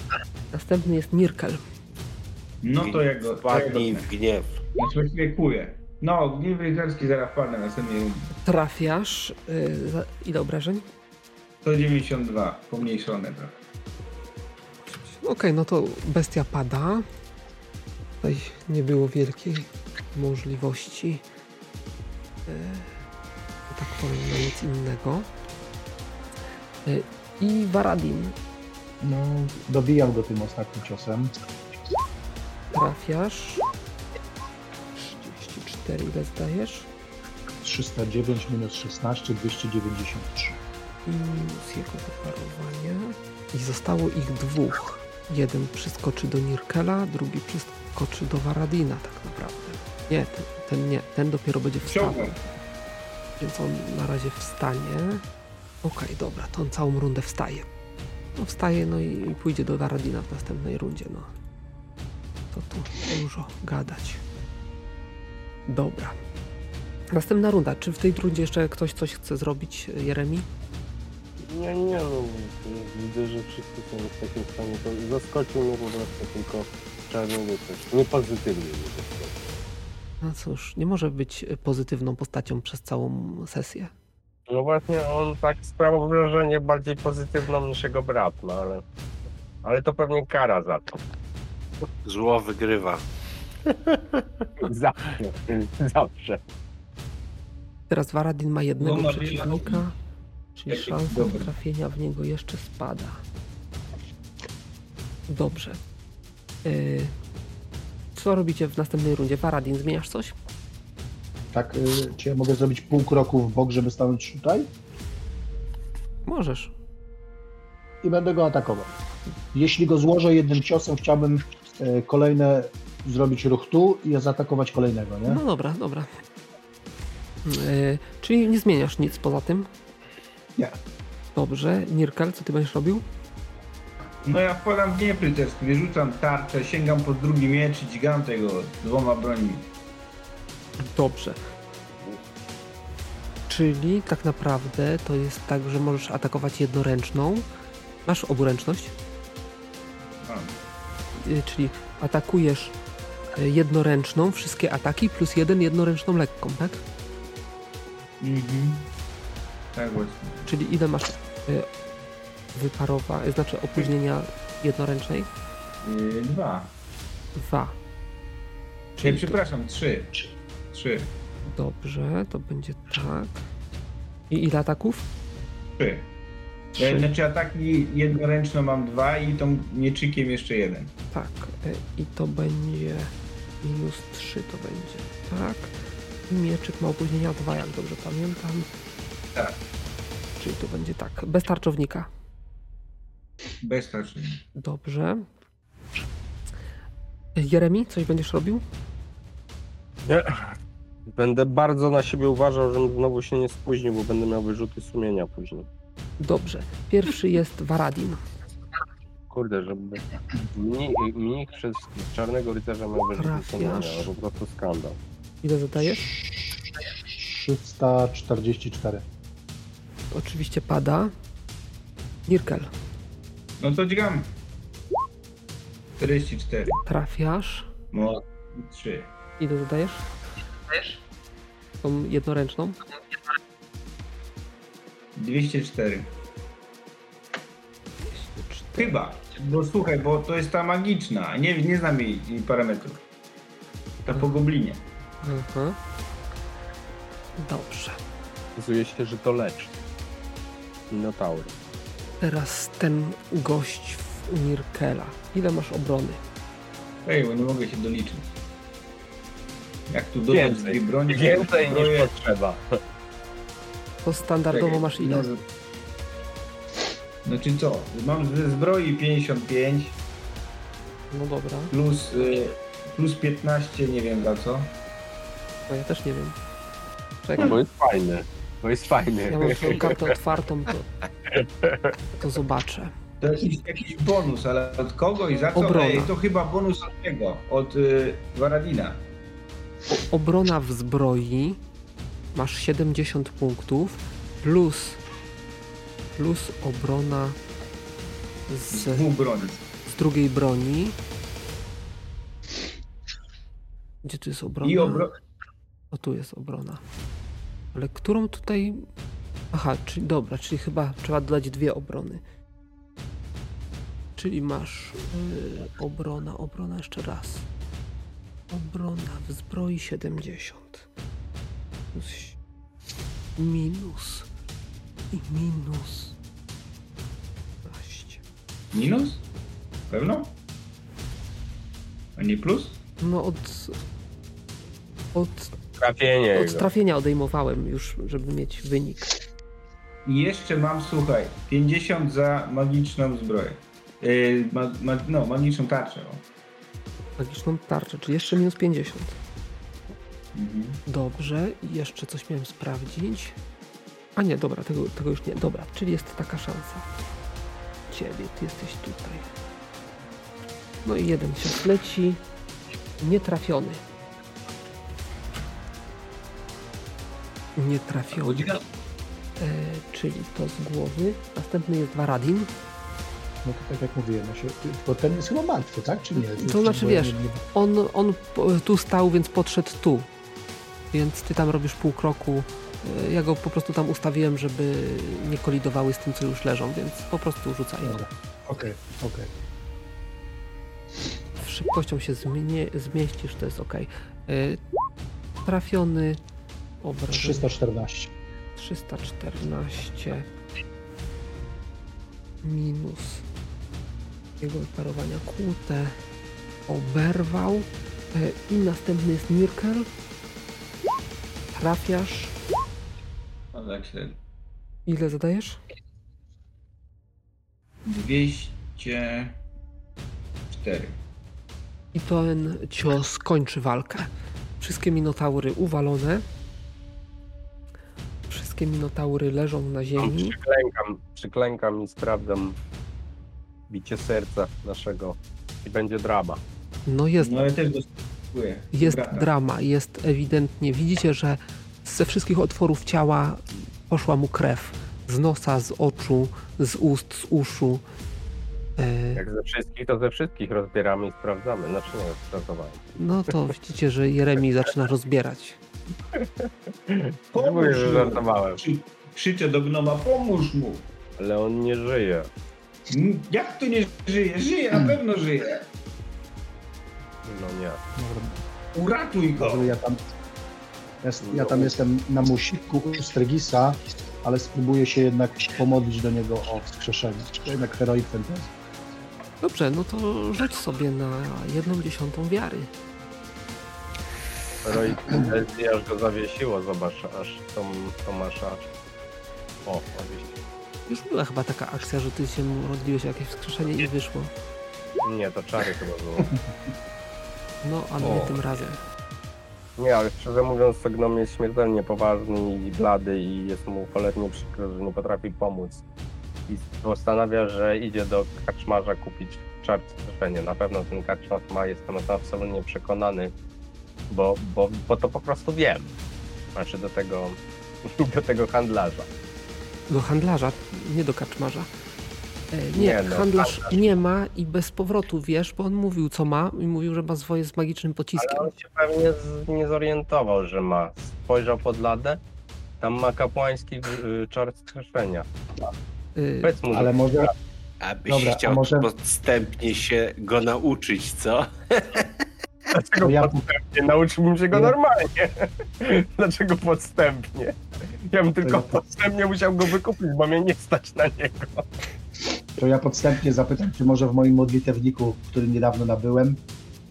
Następny jest Nirkel. No to jak go... Wpadnij w gniew. Znaczy. No, gniew rycerski zaraz padnę na następnej rundzie. Trafiasz. Yy, za, ile obrażeń? 192, pomniejszone trochę. Okej, no to bestia pada. Tutaj nie było wielkiej możliwości. Że tak powiem, na nic innego. Yy, I Varadin. No, dobijam go tym ostatnim ciosem. Trafiasz. 34, ile zdajesz? 309 minus 16, 293. I minus jego wyparowanie. I zostało ich dwóch. Jeden przyskoczy do Nirkela, drugi przyskoczy do Varadina tak naprawdę. Nie, ten, ten nie, ten dopiero będzie wstawał. Ciągłem. Więc on na razie wstanie. Okej, dobra, to on całą rundę wstaje. No wstaje, no i, i pójdzie do Varadina w następnej rundzie, no. To tu dużo gadać. Dobra. Następna runda. Czy w tej rundzie jeszcze ktoś coś chce zrobić, Jeremi? Nie, nie, no widzę, że wszyscy są w takim stanie, to zaskoczył mnie po prostu tylko czarny rycerz. Nie pozytywnie mnie zaskoczył. No cóż, nie może być pozytywną postacią przez całą sesję. No właśnie on tak sprawiał wrażenie bardziej pozytywną niż jego brat, no ale... Ale to pewnie kara za to. Zło wygrywa. Zawsze. Zawsze. Teraz Varadin ma jednego No, ma przeciwnika, czyli szansa trafienia w niego jeszcze spada. Dobrze. Yy, co robicie w następnej rundzie? Varadin, zmieniasz coś? Tak, y, czy ja mogę zrobić pół kroku w bok, żeby stanąć tutaj? Możesz. I będę go atakował. Jeśli go złożę jednym ciosem, chciałbym e, kolejne zrobić ruch tu i zaatakować kolejnego, nie? No dobra, dobra. Yy, czyli nie zmieniasz nic poza tym? Nie. Dobrze. Nirkel, co ty będziesz robił? No ja wkładam w gniew rycerski, wyrzucam tarczę, sięgam pod drugi miecz i dźgam tego dwoma brońmi. Dobrze. Czyli tak naprawdę to jest tak, że możesz atakować jednoręczną. Masz oburęczność, A, yy, czyli atakujesz yy, jednoręczną, wszystkie ataki plus jeden jednoręczną lekką, tak? Mhm. Tak właśnie. Czyli ile masz yy, wyparowa, yy, znaczy opóźnienia jednoręcznej? Yy, dwa. Dwa. Nie, przepraszam, trzy. Trzy. Dobrze, to będzie tak. I ile ataków? Trzy. Trzy. Znaczy ataki jednoręczno mam dwa i tą mieczykiem jeszcze jeden. Tak. e, I to będzie minus 3 to będzie. Tak. I mieczyk ma opóźnienia 2, jak dobrze pamiętam. Tak. Czyli to będzie tak. Bez tarczownika. Bez tarczy. Dobrze. Jeremi, coś będziesz robił? Nie. Będę bardzo na siebie uważał, żebym znowu się nie spóźnił, bo będę miał wyrzuty sumienia później. Dobrze. Pierwszy jest Varadin. Kurde, żeby mnich, mnich przez czarnego rycerza miał wyrzuty Trafiasz. sumienia, to po prostu skandal. Ile zadajesz? 344. Oczywiście pada. Nirkel. No to dźgam. 44. Trafiasz. No, 3. Ile zadajesz? Tą jednoręczną. 204. Chyba. Bo słuchaj, bo to jest ta magiczna. Nie, nie znam jej, jej parametrów. Ta po goblinie. Aha. Dobrze. Okazuje się, że to leczy. Minotaury. Teraz ten gość w Nirkela. Ile masz obrony? Ej, bo nie mogę się doliczyć. Jak tu dodać dwie broni? Więcej niż zbroję- potrzeba. To standardowo Czekaj, masz ile? może- Znaczy co? Mam ze zbroi 55 No dobra. plus, y, plus 15, nie wiem za co. No ja też nie wiem. No Czekaj. bo jest fajny. Bo jest fajny. Ja mam swoją kartę otwartą, to, to zobaczę. To jakiś, jakiś bonus, ale od kogo i za co? Obrona. Ej, to chyba bonus od tego, od y, Varadina. O, obrona w zbroi masz 70 punktów plus plus obrona Z z drugiej broni. Gdzie tu jest obrona? I obro... O, tu jest obrona. Ale którą tutaj... Aha, czyli dobra, czyli chyba trzeba dodać dwie obrony. Czyli masz yy, obrona, obrona jeszcze raz. Obrona w zbroi 70. Plus si- minus i minus 12. Minus? Pewno? A nie plus? No od, od, Trafienie od jego. trafienia odejmowałem już, żeby mieć wynik. I jeszcze mam, słuchaj, 50 za magiczną zbroję. Yy, ma, ma, no, magiczną tarczę. O. Magiczną tarczę, czyli jeszcze minus 50. Mhm. Dobrze, i jeszcze coś miałem sprawdzić. A nie, dobra, tego, tego już nie. Dobra, czyli jest taka szansa. Ciebie, ty jesteś tutaj. No i jeden się leci. Nietrafiony. Nietrafiony. E, czyli to z głowy. Następny jest Varadin. No to tak jak mówiłem, bo ten jest chyba martwy, tak? Czy nie? To znaczy, wiesz, On, on tu stał, więc podszedł tu. Więc ty tam robisz pół kroku. E, Ja go po prostu tam ustawiłem, żeby nie kolidowały z tym, co już leżą, więc po prostu rzucaj. Okej, okej. Szybkością się zmienie, zmieścisz, to jest ok. Trafiony. Obrażenie 314. 314 minus jego wyparowania kłute oberwał E, i następny jest Mirkel trafiasz średnio. ile zadajesz? 204. i ten cios kończy walkę wszystkie minotaury uwalone wszystkie minotaury leżą na ziemi Przyklękam, przyklękam i sprawdzam bicie serca naszego i będzie drama. no jest No ja też dostaję. Jest Brata. drama, jest ewidentnie. Widzicie, że ze wszystkich otworów ciała poszła mu krew. Z nosa, z oczu, z ust, z uszu. E, Jak ze wszystkich, to ze wszystkich rozbieramy i sprawdzamy. Znaczy nie, sprawdzowałem. no to widzicie, że Jeremi zaczyna rozbierać. Pomóż mówię, że żartowałem, krzyczę do gnoma, pomóż mu. ale on nie żyje. Jak to nie żyje? Żyje, na pewno żyje. No nie. Uratuj go. Może ja tam, ja, ja tam jestem na musiku u Strygisa, ale spróbuję się jednak pomodlić do niego o wskrzeszenie. To jednak heroik fantasy. Dobrze, no to rzuć sobie na jedną dziesiątą wiary. Fantasy aż go zawiesiło, zobacz, aż masz aż. O, zawiesiło. Już była chyba taka akcja, że ty się modliłeś jakieś wskrzeszenie i wyszło. Nie, to czary chyba było. No, ale O. nie tym razem. Nie, ale szczerze mówiąc, to gnom jest śmiertelnie poważny i blady i jest mu cholernie przykro, że nie potrafi pomóc. I postanawia, że idzie do kaczmarza kupić czar wskrzeszenie. Na pewno ten kaczmarz ma, jestem o tym absolutnie przekonany, bo, bo, bo to po prostu wiem. Znaczy do tego, do tego handlarza. Do handlarza, nie do kaczmarza. E, nie, Nie, no, handlarz nie ma i bez powrotu wiesz, bo on mówił co ma i mówił, że ma swoje z magicznym pociskiem. Ale on się pewnie z, nie zorientował, że ma. Spojrzał pod ladę, tam ma kapłański y, czar wskrzeszenia. Y, Powiedz mu, Ale że może, Abyś Dobra, chciał może- podstępnie się go nauczyć, co? Dlaczego To ja- podstępnie? Nauczyłbym się go Ja- normalnie. Dlaczego podstępnie? Ja bym tylko ja- podstępnie musiał go wykupić, bo mnie nie stać na niego. to ja podstępnie zapytam, czy może w moim modlitewniku, który niedawno nabyłem,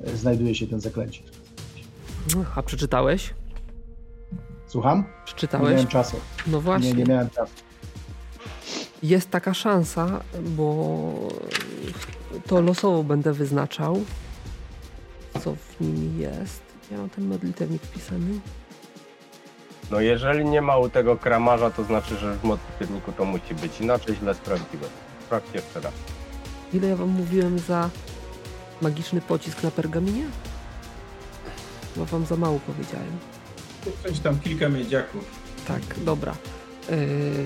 e, znajduje się ten zaklęcie. a przeczytałeś? Słucham? Nie Przeczytałeś? miałem czasu. No właśnie. Nie, nie miałem czasu. Jest taka szansa, bo to losowo będę wyznaczał, co w nim jest. Ja mam ten modlitewnik wpisany. No jeżeli nie ma u tego kramarza, to znaczy, że w modlitewniku to musi być. Inaczej źle sprawdziłem. Sprawdź jeszcze raz. Ile ja wam mówiłem za magiczny pocisk na pergaminie? Chyba wam za mało powiedziałem. Coś tam kilka miedziaków. Tak, dobra. Yy,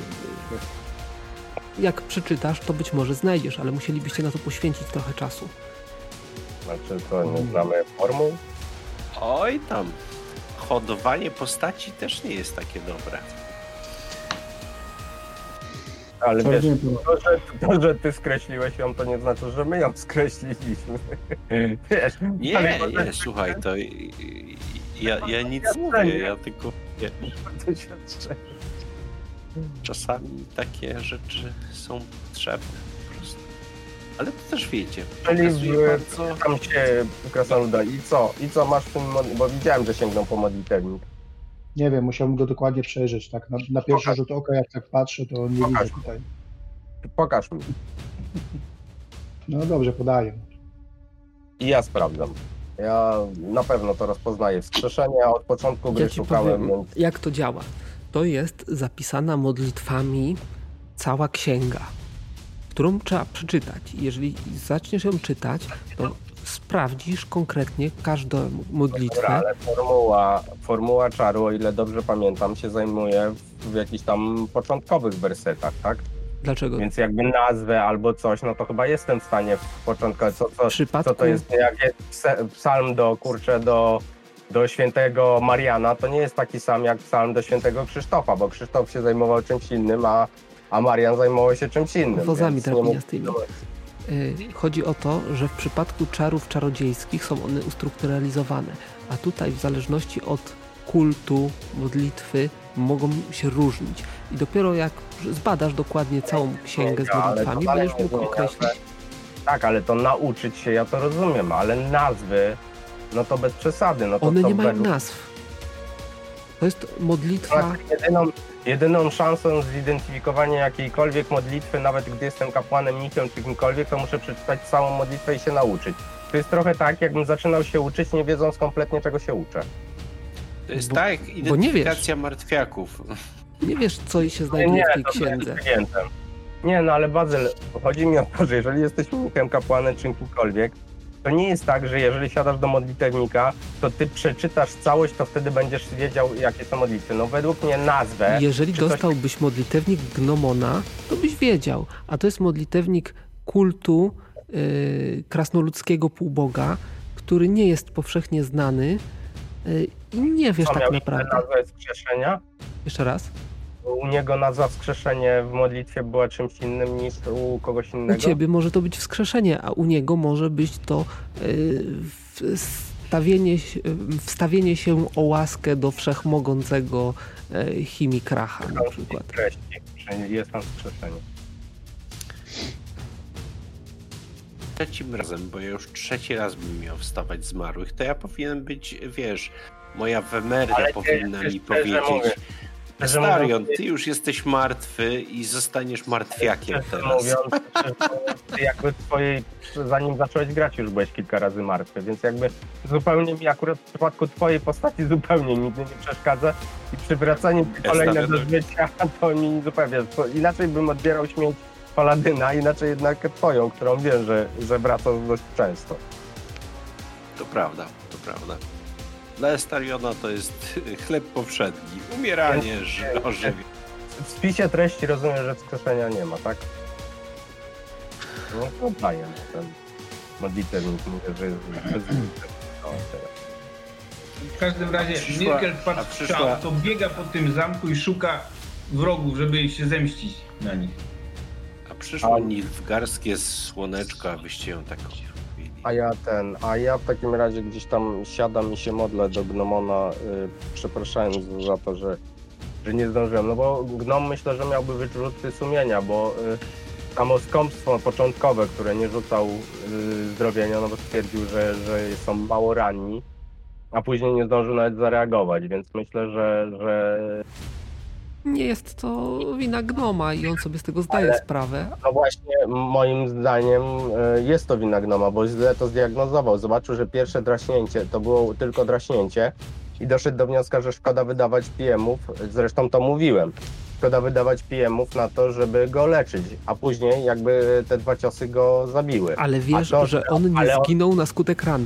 jak przeczytasz, to być może znajdziesz, ale musielibyście na to poświęcić trochę czasu. Znaczy, to nie znamy formuł? Oj tam. Hodowanie postaci też nie jest takie dobre. Ale wiesz, to- że, to, że ty skreśliłeś ją, to nie znaczy, że my ją skreśliliśmy. Wiesz, Nie, ale nie, słuchaj, to ja, ja nic mówię, ja tylko wiesz, doświadczenie. czasami takie rzeczy są potrzebne. Ale to też wiecie, Czyli w- bardzo... Tam się krasnoluda i co? I co masz w tym, mod- bo widziałem, że sięgną po modlitewnik. Nie wiem, musiałbym go dokładnie przejrzeć. Tak, na, na pierwszy Pokaż. rzut oka, jak tak patrzę, to nie Pokaż. widzę tutaj. Pokaż mi. No dobrze, podaję. I ja sprawdzam. Ja na pewno to rozpoznaję. Wskrzeszenie od początku gry Ja szukałem, powiem, więc jak to działa. To jest zapisana modlitwami cała księga, którą trzeba przeczytać. Jeżeli zaczniesz ją czytać, to sprawdzisz konkretnie każdą modlitwę. Dobra, ale formuła, formuła czaru, o ile dobrze pamiętam, się zajmuje w, jakichś tam początkowych wersetach, tak? Dlaczego? Więc jakby nazwę albo coś, no to chyba jestem w stanie w początku, co, co, przypadku co to jest, jak jest psalm do, kurczę, do, do świętego Mariana, to nie jest taki sam jak psalm do świętego Krzysztofa, bo Krzysztof się zajmował czymś innym, a, a Marian zajmował się czymś innym. Wozami drabiniastymi. Y, Chodzi o to, że w przypadku czarów czarodziejskich są one ustrukturalizowane, a tutaj w zależności od kultu, modlitwy mogą się różnić. I dopiero jak zbadasz dokładnie całą księgę z modlitwami, będziesz mógł określić. Tak, ale to nauczyć się, ja to rozumiem, ale nazwy, no to bez przesady. No to One nie mają nazw. To jest modlitwa. Jedyną, jedyną szansą zidentyfikowania jakiejkolwiek modlitwy, nawet gdy jestem kapłanem, nikiem czy kimkolwiek, to muszę przeczytać całą modlitwę i się nauczyć. To jest trochę tak, jakbym zaczynał się uczyć, nie wiedząc kompletnie, czego się uczę. To jest Bo- tak bo nie identyfikacja martwiaków. Nie wiesz, co się znajduje w tej to księdze. Nie, no ale Bazyl, chodzi mi o to, że jeżeli jesteś mnikiem, kapłanem czy kimkolwiek, to nie jest tak, że jeżeli siadasz do modlitewnika, to ty przeczytasz całość, to wtedy będziesz wiedział, jakie są modlitwy. No według mnie nazwę... Jeżeli czy coś- dostałbyś modlitewnik Gnomona, to byś wiedział. A to jest modlitewnik kultu yy, krasnoludzkiego półboga, który nie jest powszechnie znany yy, i nie wiesz co tak naprawdę. nazwę wskrzeszenia? Jeszcze raz. U niego nazwa wskrzeszenie w modlitwie była czymś innym niż u kogoś U innego. ciebie może to być wskrzeszenie, a u niego może być to yy, s- wstawienie, się- wstawienie się o łaskę do wszechmogącego e, chimikracha na przykład. treści, jest tam skrzeszenie. Trzecim razem, bo ja już trzeci raz bym miał wstawać z zmarłych, to ja powinien być, wiesz, moja ty- powinna mi powiedzieć. Starion, ty już jesteś martwy i zostaniesz martwiakiem teraz. mówiąc, jakby twojej, zanim zacząłeś grać już byłeś kilka razy martwy, więc jakby zupełnie mi akurat w przypadku twojej postaci zupełnie nigdy nie przeszkadza i przywracanie kolejne do życia to mi zupełnie, to inaczej bym odbierał śmierć Paladyna, inaczej jednak twoją, którą wiem, że, że wraca dość często. To prawda, to prawda. Dla Estariona to jest chleb powszedni. Umieranie, ży- ożywienie. W spisie treści rozumiem, że wskrzeszenia nie ma, tak? No to daję ten modlitewnik, mówię, że jest bez o, teraz. W każdym razie przyszła- Mirkel a przyszła- strzał, to biega po tym zamku i szuka wrogów, żeby się zemścić na nich. A przyszło Nilfgarskie słoneczko, a wyście ją tak. A ja ten, a ja w takim razie gdzieś tam siadam i się modlę do Gnomona, y, przepraszając za to, że, że nie zdążyłem. No bo Gnom myślę, że miałby wyrzuty sumienia, bo y, samo skąpstwo początkowe, które nie rzucał y, zdrowienia, no bo stwierdził, że, że są mało ranni, a później nie zdążył nawet zareagować, więc myślę, że, że Nie jest to wina gnoma i on sobie z tego zdaje sprawę. No właśnie, moim zdaniem e, jest to wina gnoma, bo źle to zdiagnozował. Zobaczył, że pierwsze draśnięcie to było tylko draśnięcie i doszedł do wniosku, że szkoda wydawać PM-ów, zresztą to mówiłem, szkoda wydawać PM-ów na to, żeby go leczyć, a później jakby te dwa ciosy go zabiły. Ale wiesz, to- że on nie ale on- zginął na skutek ran.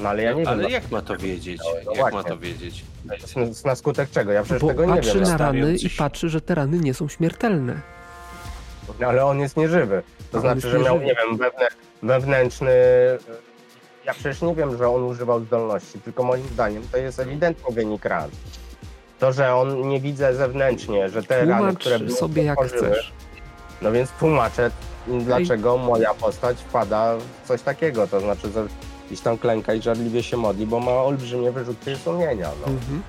No ale ja nie Ale wiem, jak ma to wiedzieć? No Jak ma właśnie. to wiedzieć? na, skutek czego, ja przecież Bo tego nie patrzy wiem. na no. rany i patrzy, że te rany nie są śmiertelne. No, ale on jest nieżywy. To On znaczy, jest że miał, nieżywy. nie wiem, wewnę, wewnętrzny. Ja przecież nie wiem, że on używał zdolności, tylko moim zdaniem to jest ewidentnie wynik ran. To, że on nie widzę zewnętrznie, że te rany, Tłumacz które były sobie jak otworzyły, chcesz. No więc tłumaczę, dlaczego moja postać wpada w coś takiego. To znaczy, że gdzieś tam klęka i żarliwie się modli, bo ma olbrzymie wyrzuty sumienia. No. Mhm.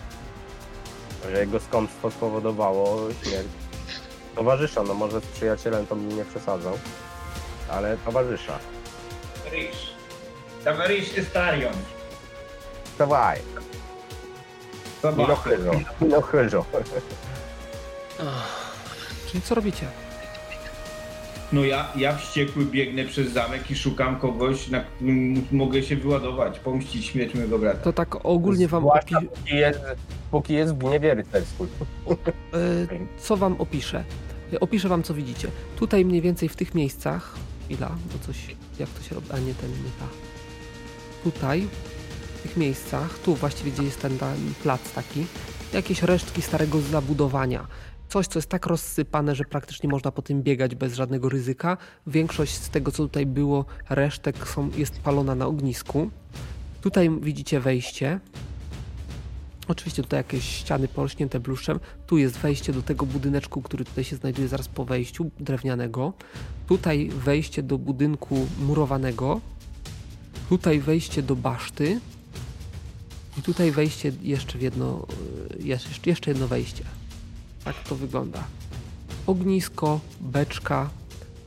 że jego skąpstwo spowodowało śmierć towarzysza. No może z przyjacielem to bym nie przesadzał, ale towarzysza. Ryż. Tavarysz Estarion. Dawaj, no chyżo, no chyżo. Czyli co robicie? No ja, ja wściekły biegnę przez zamek i szukam kogoś, na którym mogę się wyładować, pomścić śmierć mojego brata. To tak ogólnie wam Zwłaszcza opi- póki jest, póki jest w gniewie e, co wam opiszę? Opiszę wam, co widzicie. Tutaj mniej więcej w tych miejscach, ila, bo coś, jak to się robi, a nie ten, nie ta. Tutaj, w tych miejscach, tu właściwie gdzie jest ten, ten plac taki, jakieś resztki starego zabudowania. Coś, co jest tak rozsypane, że praktycznie można po tym biegać bez żadnego ryzyka. Większość z tego, co tutaj było, resztek są, jest palona na ognisku. Tutaj widzicie wejście. Oczywiście tutaj jakieś ściany porośnięte bluszczem. Tu jest wejście do tego budyneczku, który tutaj się znajduje zaraz po wejściu drewnianego. Tutaj wejście do budynku murowanego. Tutaj wejście do baszty. I tutaj wejście jeszcze w jedno, jeszcze, jeszcze jedno wejście. Tak to wygląda. Ognisko, beczka,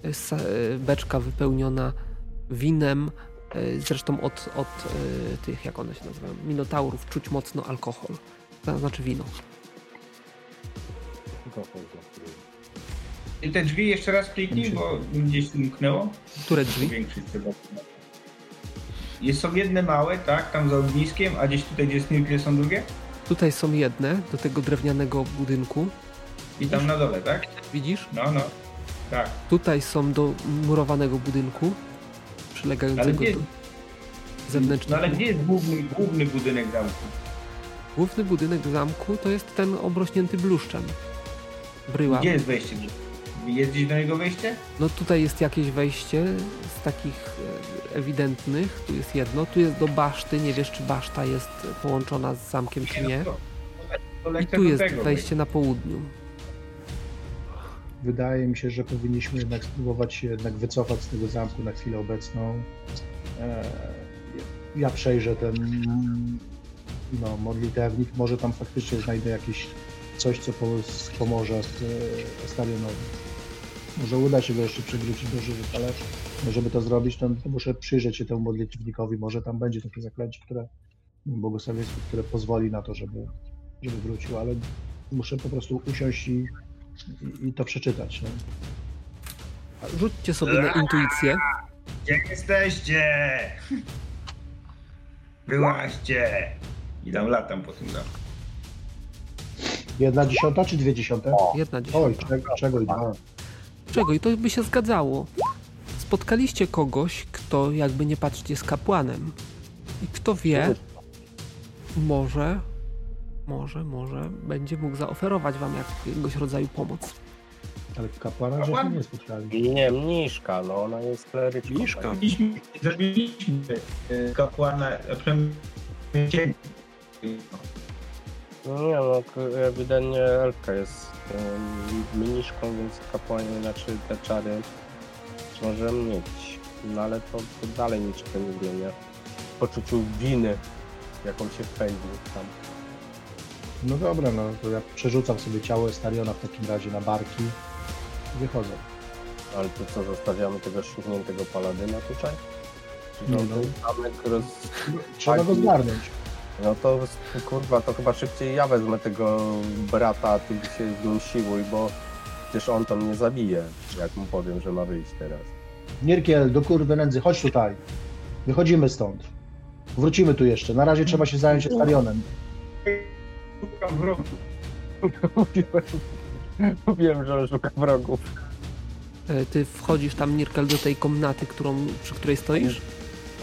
sa- y, beczka wypełniona winem, y, zresztą od, od tych, jak one się nazywają, minotaurów, czuć mocno alkohol, to znaczy wino. I te drzwi jeszcze raz kliknij, bo gdzieś umknęło. Które drzwi? Jest są jedne małe, tak, tam za ogniskiem, a gdzieś tutaj, gdzie jest Mirkel, są drugie? Tutaj są jedne, do tego drewnianego budynku, I tam na dole, tak? widzisz? No, no. Tak. Tutaj są do murowanego budynku, przylegającego do no zewnętrznego. ale gdzie jest główny, główny budynek zamku? Główny budynek zamku to jest ten obrośnięty bluszczem. Bryła. Gdzie jest wejście? Jest gdzieś do niego wejście? No tutaj jest jakieś wejście z takich e, ewidentnych. Tu jest jedno. Tu jest do baszty. Nie wiesz, czy baszta jest połączona z zamkiem, czy nie. No I tu jest wejście na południu. Wydaje mi się, że powinniśmy jednak spróbować się jednak wycofać z tego zamku na chwilę obecną. Eee, ja przejrzę ten no, modlitewnik. Może tam faktycznie znajdę jakieś coś, co po, pomoże e, Starionowi. Może uda się go jeszcze przywrócić do żywych, ale żeby to zrobić, to muszę przyjrzeć się temu modlitwnikowi. Może tam będzie takie zaklęcie, które błogosławieństwo, które pozwoli na to, żeby, żeby wrócił, ale muszę po prostu usiąść i, i, i to przeczytać. No. Rzućcie sobie na intuicję. Gdzie jesteście? Wyłaźcie! I tam latam po tym domku. Jedna dziesiąta czy dwie dziesiąte? Jedna Oj, dziesiąta. czego, czego i dwa. Czego? I to by się zgadzało. Spotkaliście kogoś, kto jakby nie patrzcie jest kapłanem. I kto wie, może, może, może będzie mógł zaoferować wam jakiegoś rodzaju pomoc. Ale kapłana żeśmy Kapłan? nie spotkali. Nie, mniszka, no ona jest kleryczką. Mniszka. Zabiliśmy e, kapłana, a przynajmniej. No nie, no k- ewidentnie elfka jest em, mniszką, więc kapłanie, znaczy te czary może mieć. No ale to, to dalej niczego nie zmienia. W poczuciu winy, jaką się wpędził tam. No dobra, no to ja przerzucam sobie ciało Stariona w takim razie na barki i wychodzę. Ale to co, zostawiamy tego szurniętego paladyna tutaj? Czy Nie, to no. ten zamek roz... Trzeba go zgarnąć. No to kurwa, to chyba szybciej ja wezmę tego brata, a ty się z nim siłuj, bo przecież on to mnie zabije, jak mu powiem, że ma wyjść teraz. Nierkiel, do kurwy nędzy, chodź tutaj. Wychodzimy stąd. Wrócimy tu jeszcze. Na razie trzeba się zająć Starionem. Szukam wrogu. Mówiłem, że on szuka wrogów. E, Ty wchodzisz tam, Nirkel, do tej komnaty, którą, przy której stoisz.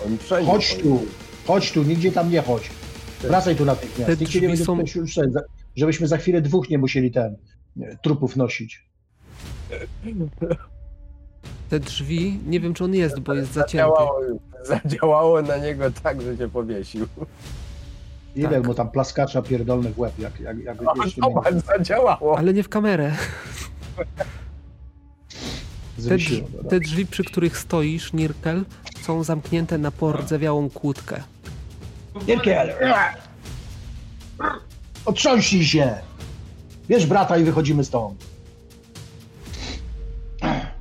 On wszędzie Chodź tu, chodź tu, nigdzie tam nie chodź. Wracaj tu natychmiast. Te Nikt nie będzie są- już żebyśmy za chwilę dwóch nie musieli ten trupów nosić. Te drzwi, nie wiem czy on jest, bo jest zacięty. Zadziałało, zadziałało na niego tak, że się powiesił. Ile Tak. mu tam plaskacza pierdolny w łeb, jak, jak, jak O, jeszcze zobacz, zadziałało. Ale nie w kamerę. Te, zwysiło. drz- dobra. te drzwi, przy których stoisz, Nirkel, są zamknięte na pordzewiałą kłódkę. Nierkiel! Otrząśnij się! Bierz brata i wychodzimy stąd.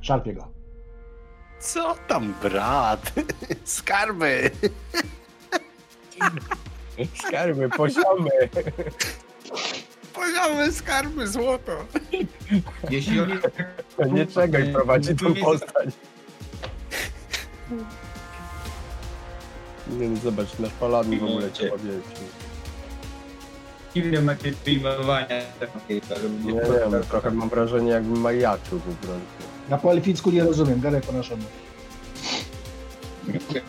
Szarpie go. Co tam, brat? Skarby! Skarby, poziomy. Poziomy skarby, złoto! Jeśli on Nie czekaj, prowadzi tą postać. Nie no, zobacz, nasz paladin w ogóle cię powiesił. Ile macie wyjmowania takiej, Nie wiem, trochę mam wrażenie jakbym majaczył po prostu. Ja po elficku nie rozumiem, gadaj po naszemu.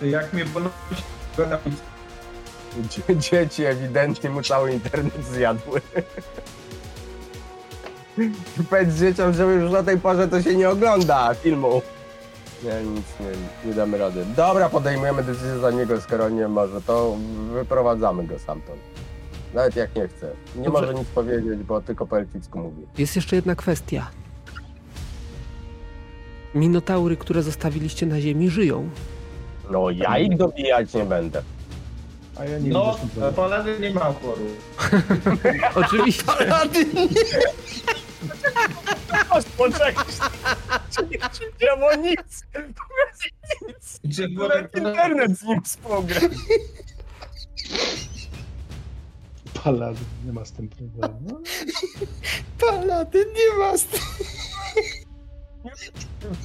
Jak mnie ponosi, Dzie- Dzieci ewidentnie mu cały internet zjadły. Powiedz dzieciom, że już na tej porze to się nie ogląda filmu. Nie, nic nie, nie damy rady. Dobra, podejmujemy decyzję za niego, skoro nie może, to wyprowadzamy go stamtąd. Nawet jak nie chce. Nie Dobrze. może nic powiedzieć, bo tylko po elficku mówi. Jest jeszcze jedna kwestia. Minotaury, które zostawiliście na ziemi, żyją. No ja ich dobijać nie będę. A ja nie No, widzę z tym nie ma oporu. Oczywiście. Poczekaj, nie działo nic. nic. Nawet internet z nim współgra. Palad, nie ma z tym problemu. Paladyn nie ma st-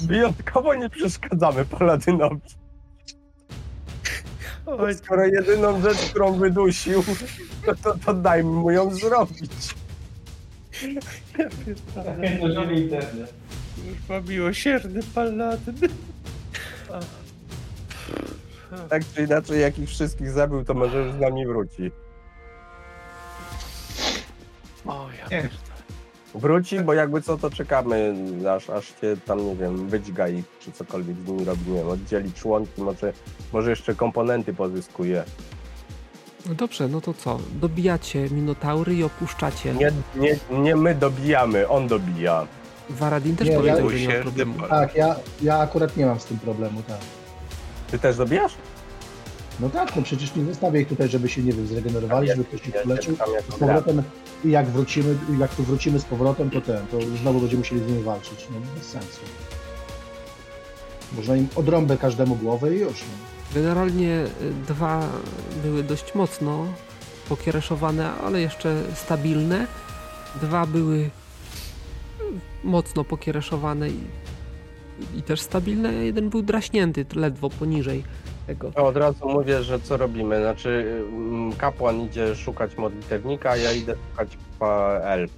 Wyjątkowo nie przeszkadzamy Paladynowi. Oj, Skoro jedyną rzecz, którą wydusił, to, to, to dajmy mu ją zrobić. Złożony internet. kurwa, miłosierny paladyn. Tak czy inaczej, jak ich wszystkich zabił, to może już z nami wróci. O, ja Nie, Wróci, bo jakby co, to czekamy, aż, aż się tam, nie wiem, wydźga ich, czy cokolwiek z nimi robi, nie wiem, oddzieli członki, może, może jeszcze komponenty pozyskuje. No dobrze, no to co? Dobijacie minotaury i opuszczacie. Nie, nie, nie my dobijamy, on dobija. Varadin też Nie, ja- powiedział, że nie ma problemu. tak, ja, ja akurat nie mam z tym problemu, tak. Ty też dobijasz? No tak, no przecież nie zostawię ich tutaj, żeby się, nie wiem, zregenerowali, żeby ktoś ich Ja leczył. tam jako Z powrotem, i jak wrócimy, jak tu wrócimy z powrotem, to ten, to znowu będziemy musieli z nimi walczyć. No bez sensu. Można im odrąbę każdemu głowę i już. No. Generalnie y, dwa były dość mocno pokiereszowane, ale jeszcze stabilne. Dwa były y, mocno pokiereszowane i, i też stabilne, a jeden był draśnięty ledwo poniżej tego. Od razu mówię, że co robimy. Znaczy, mm, kapłan idzie szukać modlitewnika, a ja idę szukać pa- elf.